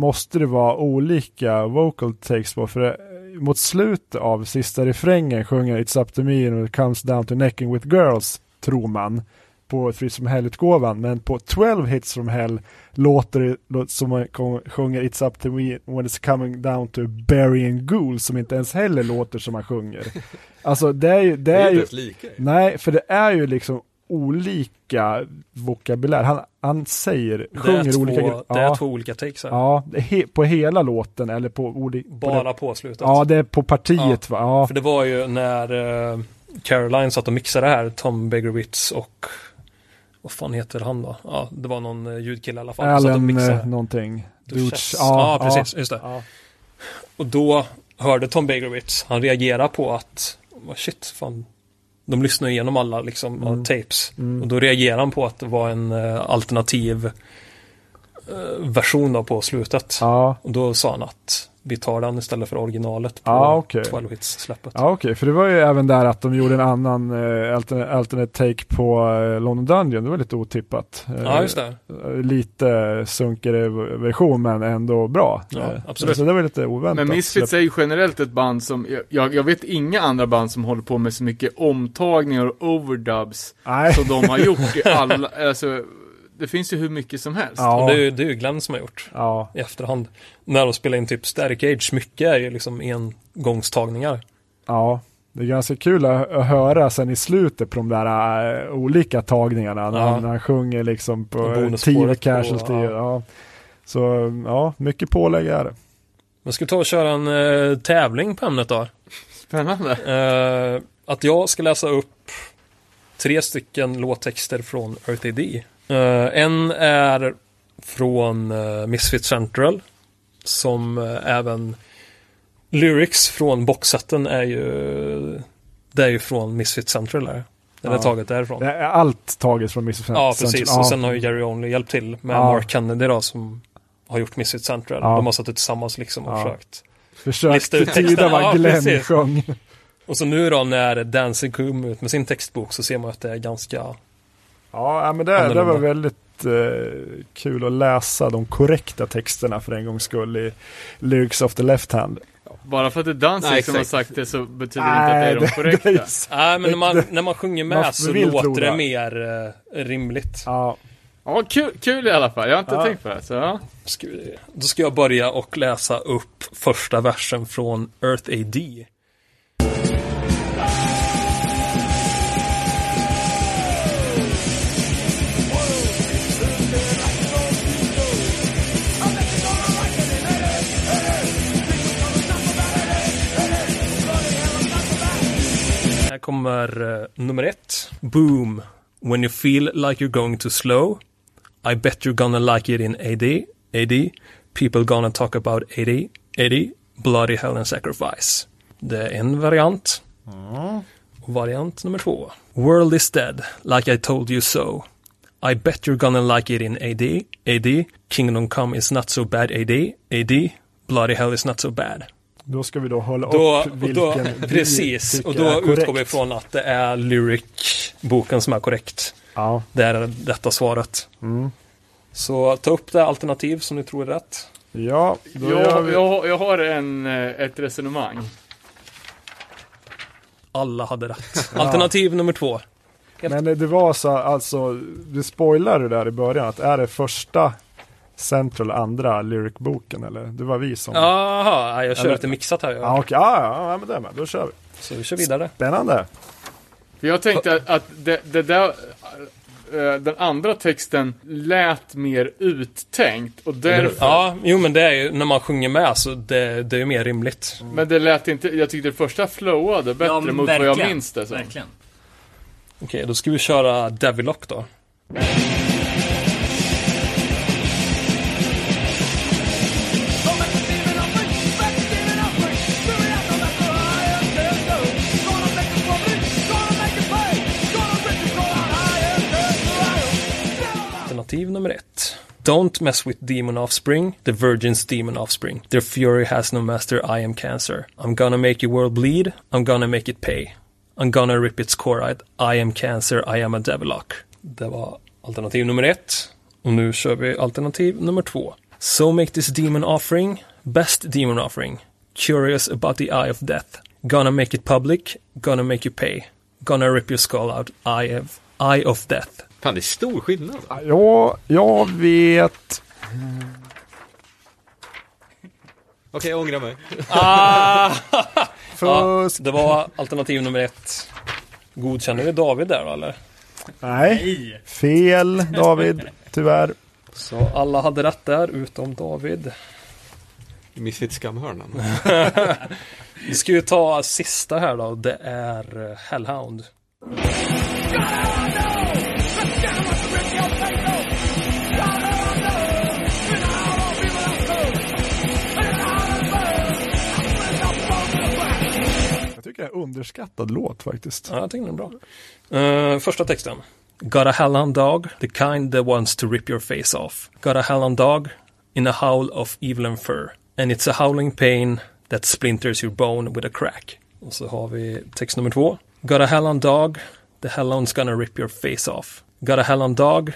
måste det vara olika vocal takes på för eh, mot slutet av sista refrängen sjunger It's up to me and it comes down to necking with girls tror man på Threats from Hell-utgåvan men på 12 hits from Hell låter det låter som man sjunger It's up to me when it's coming down to burying ghouls som inte ens heller låter som man sjunger. Alltså det är ju, det
Det är
är
inte
ju
ens lika.
Nej, för det är ju liksom olika vokabulär. Han, han säger, sjunger
två,
olika grejer.
det är
Ja,
två olika takes här.
ja he, på hela låten eller på.
Bara på slutet.
Ja, det är på partiet va? Ja,
För det var ju när eh, Caroline satt och mixade det här, Tom Begerwitz och vad fan heter han då? Ja, det var någon eh, ljudkille i alla fall.
Allen eh, någonting.
Duchess.
Duch,
Ja, precis. Just det.
Ja.
Och då hörde Tom Begerwitz, han reagerade på att, vad shit, fan. De lyssnar igenom alla liksom,
Mm.
tapes.
Mm.
Och då reagerade han på att det var en eh, alternativ eh, version då på slutet.
Ja,
Och då sa han att vi tar den istället för originalet på
Ja, okej.
12 hits släppet.
ja okej, för det var ju även där att de gjorde en annan eh, alternate, alternate take på eh, London Dungeon. Det var lite otippat. Eh,
Ja, just det.
Lite sunkigare version men ändå bra.
Ja,
Eh,
absolut.
Så det var lite oväntat.
Men Misfits är ju generellt ett band som, jag, jag vet inga andra band som håller på med så mycket omtagningar och overdubs
Nej.
som de har gjort i alla, alltså, det finns ju hur mycket som helst.
Ja.
Och det, är ju- det är ju Glenn som har gjort
Ja,
i efterhand. När de spelar in typ Static Age, mycket är ju liksom engångstagningar.
Ja, det är ganska kul att, höra sen i slutet på de där äh, olika tagningarna när,
Ja.
han, när han sjunger liksom på
på,
Casualty.
ja.
ja. Så ja, mycket pålägg är det.
Men ska vi ta och köra en eh, tävling på ämnet då?
Spännande.
Eh, att jag ska läsa upp tre stycken låttexter från Earth AD. Eh, en är från uh, Misfit Central. Som eh, även lyrics från boxsetten är ju Det är ju från Misfit Central där. Den är
Ja.
taget därifrån.
Det är allt taget från Mrs.
Ja, precis.
Ja.
Och sen har ju Jerry Only hjälpt till med
Ja.
Mark Kennedy då som har gjort Misfit Central.
Ja.
De har suttit tillsammans liksom och
Ja.
försökt.
Försökt tyda vad
Ja,
Glenn
precis.
sjöng.
Och så nu då när Dancing kom ut med sin textbok så ser man att det är ganska
Ja, men det, det var väldigt eh, kul att läsa de korrekta texterna för en gångs skull i Lyrics of the Left Hand.
Bara för att det är Danzig som har sagt det så betyder det inte att det är de korrekta.
är-
Nej, men när man,
Det-
när man sjunger
man
med så
vill tro
låter det
det.
mer eh, rimligt.
ja,
Ja, kul, kul i alla fall. Jag har inte
Ja.
tänkt på det. Så, ja.
Ska vi, då ska jag börja och läsa upp första versen från Earth AD. Kommer eh, nummer ett. Boom. When you feel like you're going too slow. I bet you're gonna like it in AD. AD. People gonna talk about AD. AD. Bloody hell and sacrifice. Det är en variant. Och variant nummer två. World is dead, like I told you so. I bet you're gonna like it in AD. AD. Kingdom come is not so bad AD. AD. Bloody hell is not so bad.
Då ska vi då hålla
Då,
upp
och
vilken
då,
vi
precis, och då
är korrekt.
utgår vi från att det är Lyric-boken som är korrekt.
Ja,
Det är detta svaret.
mm.
Så ta upp det alternativ som ni tror är rätt.
ja då gör
Jag,
vi...
jag, jag har en, eh, ett resonemang.
Alla hade rätt. Alternativ nummer två.
Men det var så alltså, du spoilade där i början att är det första Central andra Lyric-boken eller? Det var vi som...
Jaha, jag kör
Eller-
lite mixat här.
Ja,
Ja.
okej. Ja, ja, ja, men det är med. Då kör vi.
Så vi kör vidare.
Spännande.
Jag tänkte att, det, det där, eh, den andra texten lät mer uttänkt och därför,
Ja, jo men det är ju när man sjunger med så det, det är ju mer rimligt.
men det lät inte, jag tyckte det första flowade bättre
Ja,
mot vad jag minns det som.
Verkligen.
Okej, då ska vi köra Devilock då. Nummer ett. Don't mess with demon offspring, the virgin's demon offspring. Their fury has no master, I am cancer. I'm gonna make your world bleed, I'm gonna make it pay. I'm gonna rip its core out. I am cancer, I am a devilock. Det var alternativ nummer ett. Och nu kör vi alternativ nummer två. So make this demon offering, best demon offering. Curious about the eye of death. Gonna make it public, gonna make you pay. Gonna rip your skull out, eye of, eye of death.
Fan, det är stor skillnad.
Ja, jag vet.
Okej, jag ångrar mig.
Ah! Ja, det var alternativ nummer ett. Godkänner vi David där då, eller?
Nej. Fel, David. Tyvärr.
Så alla hade rätt där, utom David.
Missigt skamhörnan.
Vi ska ju ta sista här då. Det är eh, Hellhound.
Jag är en underskattad låt faktiskt.
Ja, jag tycker den är bra. Eh, första texten. Got a hellhound dog, the kind that wants to rip your face off. Got a hellhound dog in a howl of evil and fur. And it's a howling pain that splinters your bone with a crack. Och så har vi text nummer två. Got a hellhound dog, the hellhound's gonna rip your face off. Got a hellhound dog,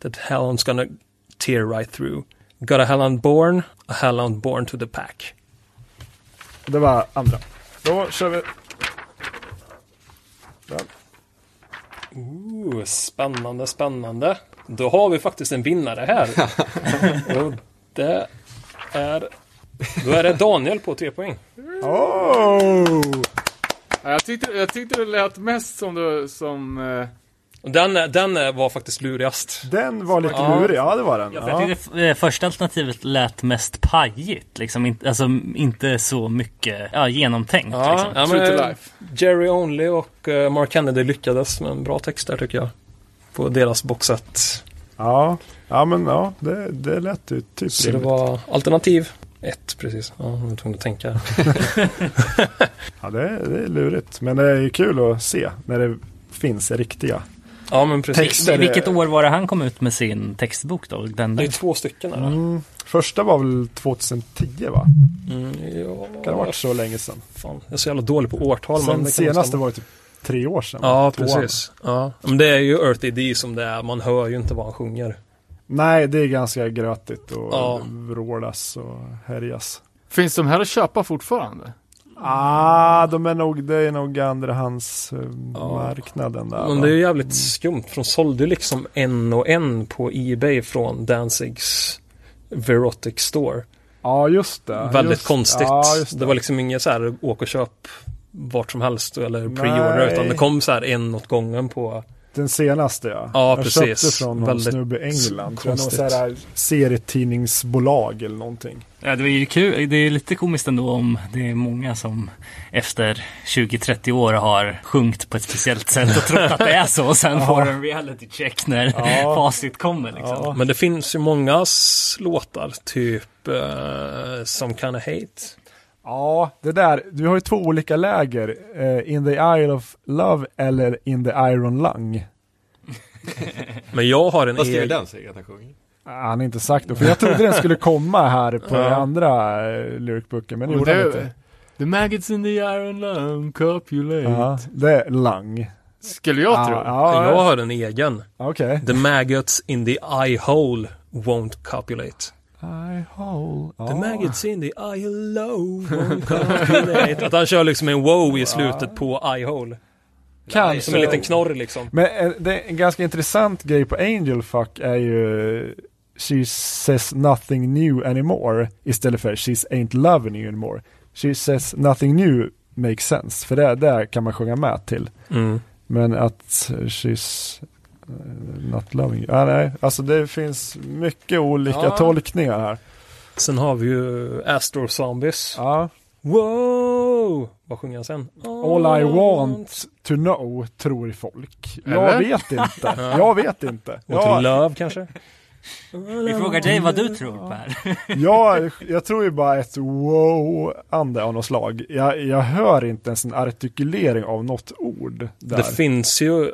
that hellhound's gonna tear right through. Got a hellhound born, a hellhound born to the pack.
Det var andra. Då kör vi. Den.
Ooh, spännande, spännande. Då har vi faktiskt en vinnare här. Och det är... Då är det Daniel på tre poäng.
Oh!
Ja, Jag tyckte, jag tyckte det lät mest som du, som...
Den, den var faktiskt lurigast.
Den var lite
Ja.
lurig, ja det var den.
Jag
Ja.
tycker det första alternativet lät mest pajigt. Liksom, inte, alltså inte så mycket ja, genomtänkt.
Ja,
liksom.
ja,
True to
men
life.
Jerry Only och eh, Mark Kennedy lyckades med en bra text där tycker jag. På deras boxset.
Ja. ja, men ja, det, det lät ju typ
Så det
rimligt.
var alternativ ett, precis. Ja, jag var tvungen att tänka.
Ja, det, är- det är lurigt. Men det är ju kul att se när det finns riktiga.
Ja, men precis.
Text. är-
Vilket år var det han kom ut med sin textbok då? Den
Det är två stycken här.
Mm. Första var väl 2010 va?
Mm, ja,
Kan det ha varit så länge sedan?
Fan, jag är så jävla dålig på årtal. men
Sen
det kan
senaste var ju typ tre år sedan.
Ja, precis. Ja. Men det är ju Earth ID som det är. Man hör ju inte vad han sjunger.
Nej, det är ganska grötigt och
Ja.
vrålas och härjas.
Finns de här att köpa fortfarande?
Ah, de är nog, det är nog andrahands eh,
Ja.
marknaden där.
Men det är ju jävligt skumt. För de sålde ju liksom en och en på Ebay från Danzigs Verotic Store.
Ja, just det.
Väldigt
just,
konstigt.
Ja,
det.
det.
var liksom inget så här åk och köp vart som helst eller pre-order. Utan det kom så här en åt gången på...
Den senaste ja.
Ja,
jag
precis.
köpte från någon
Väldigt
snubbe i England. Tror jag, någon här serietidningsbolag eller någonting.
Ja, det var ju kul. Det är lite komiskt ändå om det är många som efter 20-30 år har sjungit på ett speciellt sätt och trott att det är så och sen får en reality check när
Ja.
facit kommer liksom.
Ja.
Men det finns ju många låtar, typ uh, Some Kind of Hate.
Ja, det där. Du har ju två olika läger. Eh, in the Isle of Love eller In the Iron Lung.
Men jag har en
Vad skriver
egen...
den säger att han sjunger?
Ah, Han har inte sagt det, för jag trodde den skulle komma här på
Ja.
den andra lyricboken, men det gjorde
det,
inte.
the maggots in the iron lung copulate.
Ja, det är Lung.
Skulle jag tro.
Ja, ja,
Jag har en egen.
okej.
The maggots in the eye hole won't copulate.
I hole.
The maggots in the eye low. Att han kör liksom en wow i slutet på eye hole.
Kanske.
Som en liten knorr liksom.
Men eh, det är en ganska intressant grej på Angel Fuck är ju She says nothing new anymore istället för She's ain't loving you anymore. She says nothing new makes sense, för det där kan man sjunga med till.
Mm.
Men att she's not loving you. Ah, nej, alltså det finns mycket olika
Ja.
tolkningar här.
Sen har vi ju Astro Zombies.
Ja.
Wow! Vad sjunger han sen?
All I want to know tror folk. Jag
Eller?
vet inte. Jag vet inte.
Och
Jag,
till Love kanske?
Vi frågar dig vad du tror Per.
jag, jag tror ju bara ett wow-ande av något slag. Jag, jag hör inte ens en artikulering av något ord där.
Det finns ju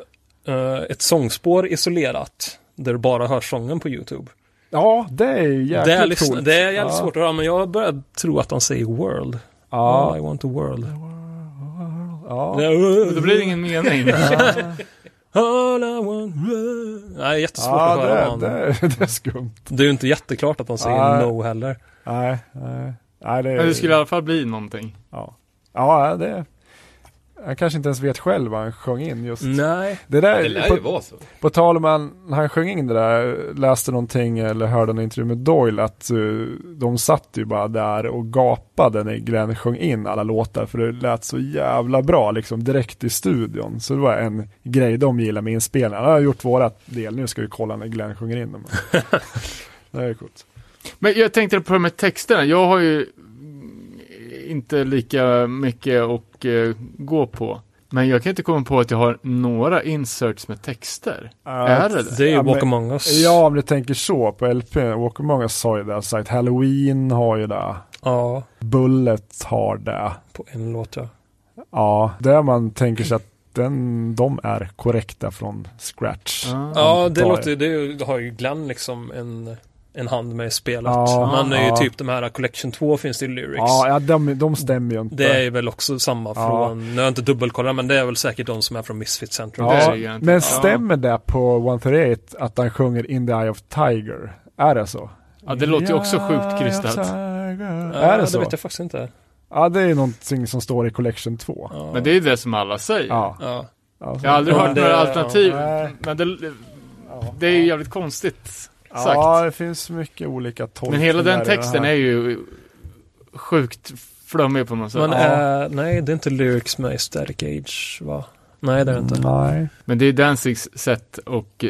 ett sångspår isolerat. Där du bara hör sången på YouTube.
Ja, det är jäkligt
Det är, lyssna,
coolt.
det är jävligt
ja.
svårt att höra, men jag börjar tro att han säger world.
Ja,
I want a world.
ja.
Då blir det ingen mening.
All I want Nej, jättesvårt
ja
att höra
det, det, det är skumt.
Det är ju inte jätteklart att han säger
Nej.
no heller.
Nej, nej. nej det,
Men det skulle i alla fall bli någonting.
ja. ja, det jag kanske inte ens vet själv vad han sjöng in just.
Nej.
Det där,
Det lär
på,
ju vara så.
på tal om han, när han sjöng in det där, läste någonting eller hörde en intervju med Doyle att uh, de satt ju bara där och gapade när Glenn sjöng in alla låtar för det lät så jävla bra liksom direkt i studion. Så det var en grej de gillar med inspelningen. Han har gjort vårat del, nu ska vi kolla när Glenn sjunger in dem. det är coolt.
Men jag tänkte på det med texterna. Jag har ju inte lika mycket att eh, gå på. Men jag kan inte komma på att jag har några inserts med texter. Är det det?
Det är ju
Ja,
Walk Among Us.
Ja, om du tänker så på LP, Walk Among Us har ju det, sagt Halloween har ju det,
Ja,
Bullet har det.
på en låt ja.
Ja, där man tänker sig att den, de är korrekta från scratch.
Ja.
Ja, det låter det det har ju Glenn liksom en, en hand med i spelet.
Ja,
det är ju
ja.
typ de här Collection 2 finns det i Lyrics.
Ja, ja de, de stämmer ju inte.
Det är väl också samma
Ja.
från, nu har jag inte dubbelkollat men det är väl säkert de som är från Misfit Central.
Ja, men
Ja.
stämmer det på 138 att han sjunger In the Eye of Tiger? Är det så?
Ja, det låter ju också sjukt krystat.
Är det så?
Det vet jag faktiskt inte.
Ja, det är någonting som står i Collection 2.
Ja.
Men det är ju det som alla säger.
Ja.
Ja.
Alltså,
Jag har aldrig
Ja,
hört
det-
några alternativ.
ja.
Men det, det är ju jävligt konstigt sagt.
Ja, det finns mycket olika tolkningar.
men hela den texten är ju sjukt flummig på något sätt.
Men
Ja.
eh, nej, det är inte Lyrics med i Static Age va? Nej, det är det inte.
Nej.
Men det är Danzigs sätt att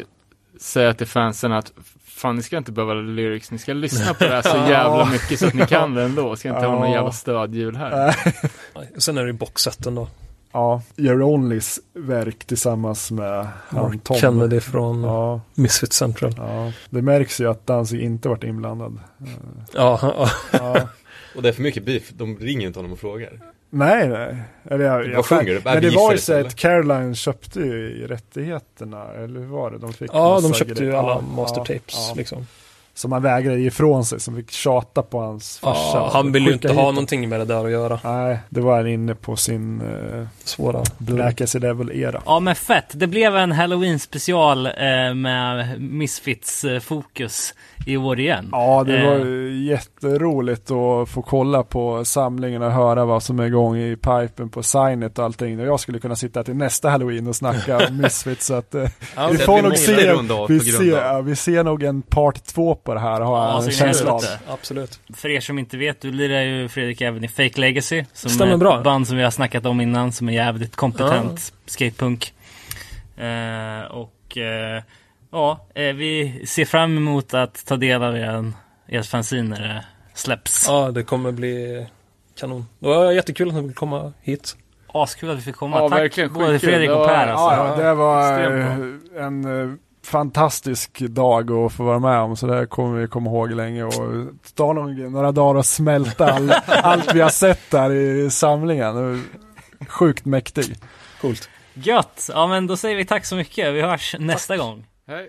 säga till fansen att fan ni ska inte behöva lyrics, ni ska lyssna på det här så jävla mycket så att ni kan det ändå. Ska inte ha någon jävla stödhjul här.
Sen är det ju boxsetten då.
Ja, Your Onlys verk tillsammans med
Mark
Tom.
Kennedy från
Ja,
Misfit Central.
ja. Det märks ju att Danzig inte varit inblandad.
Ja, ja.
Ja.
Och det är för mycket beef, de ringer inte honom och frågar.
nej, nej. Eller jag, jag,
Vad sjunger du?
Men det var ju så att Caroline köpte ju rättigheterna, eller hur var det? De fick
ja de köpte ju
grejer.
alla
Ja,
mastertapes liksom.
Som han vägrade ge ifrån sig, som fick tjata på hans farsa.
Ja, han vill ju inte ha någonting med det där att göra.
Nej, det var han inne på sin uh,
Svåra.
Black as Devil-era.
Ja men fett, det blev en halloween special eh, med Misfits eh, fokus i år igen.
Ja, det
Eh.
var ju jätteroligt att få kolla på samlingen och höra vad som är igång i pipen på signet och allting. Och jag skulle kunna sitta till nästa halloween och snacka om Misfits. Så att, eh,
Ja,
vi får nog se, vi, ser, ja, vi ser nog en part två på det här har jag
Ja,
en känsla av.
Absolut.
För er som inte vet, du lirar ju Fredrik även i Fake Legacy. Som
Stämmer
är ett
bra.
band som vi har snackat om innan, som är jävligt kompetent skatepunk. Eh, och eh, ja, eh, vi ser fram emot att ta del av er, ert fanzine när det släpps.
Ja, det kommer bli kanon. Det var jättekul att ni vill komma hit.
Askul att vi fick komma.
Ja,
Tack
verkligen
både. Fredrik och
Ja,
Per alltså.
Ja, ja, det var en fantastisk dag att få vara med om. Så det kommer vi komma ihåg länge och ta någon, några dagar och smälta all, allt vi har sett där i samlingen. Sjukt mäktig.
Coolt.
Gött! Ja men då säger vi tack så mycket. Vi hörs nästa gång.
Hej.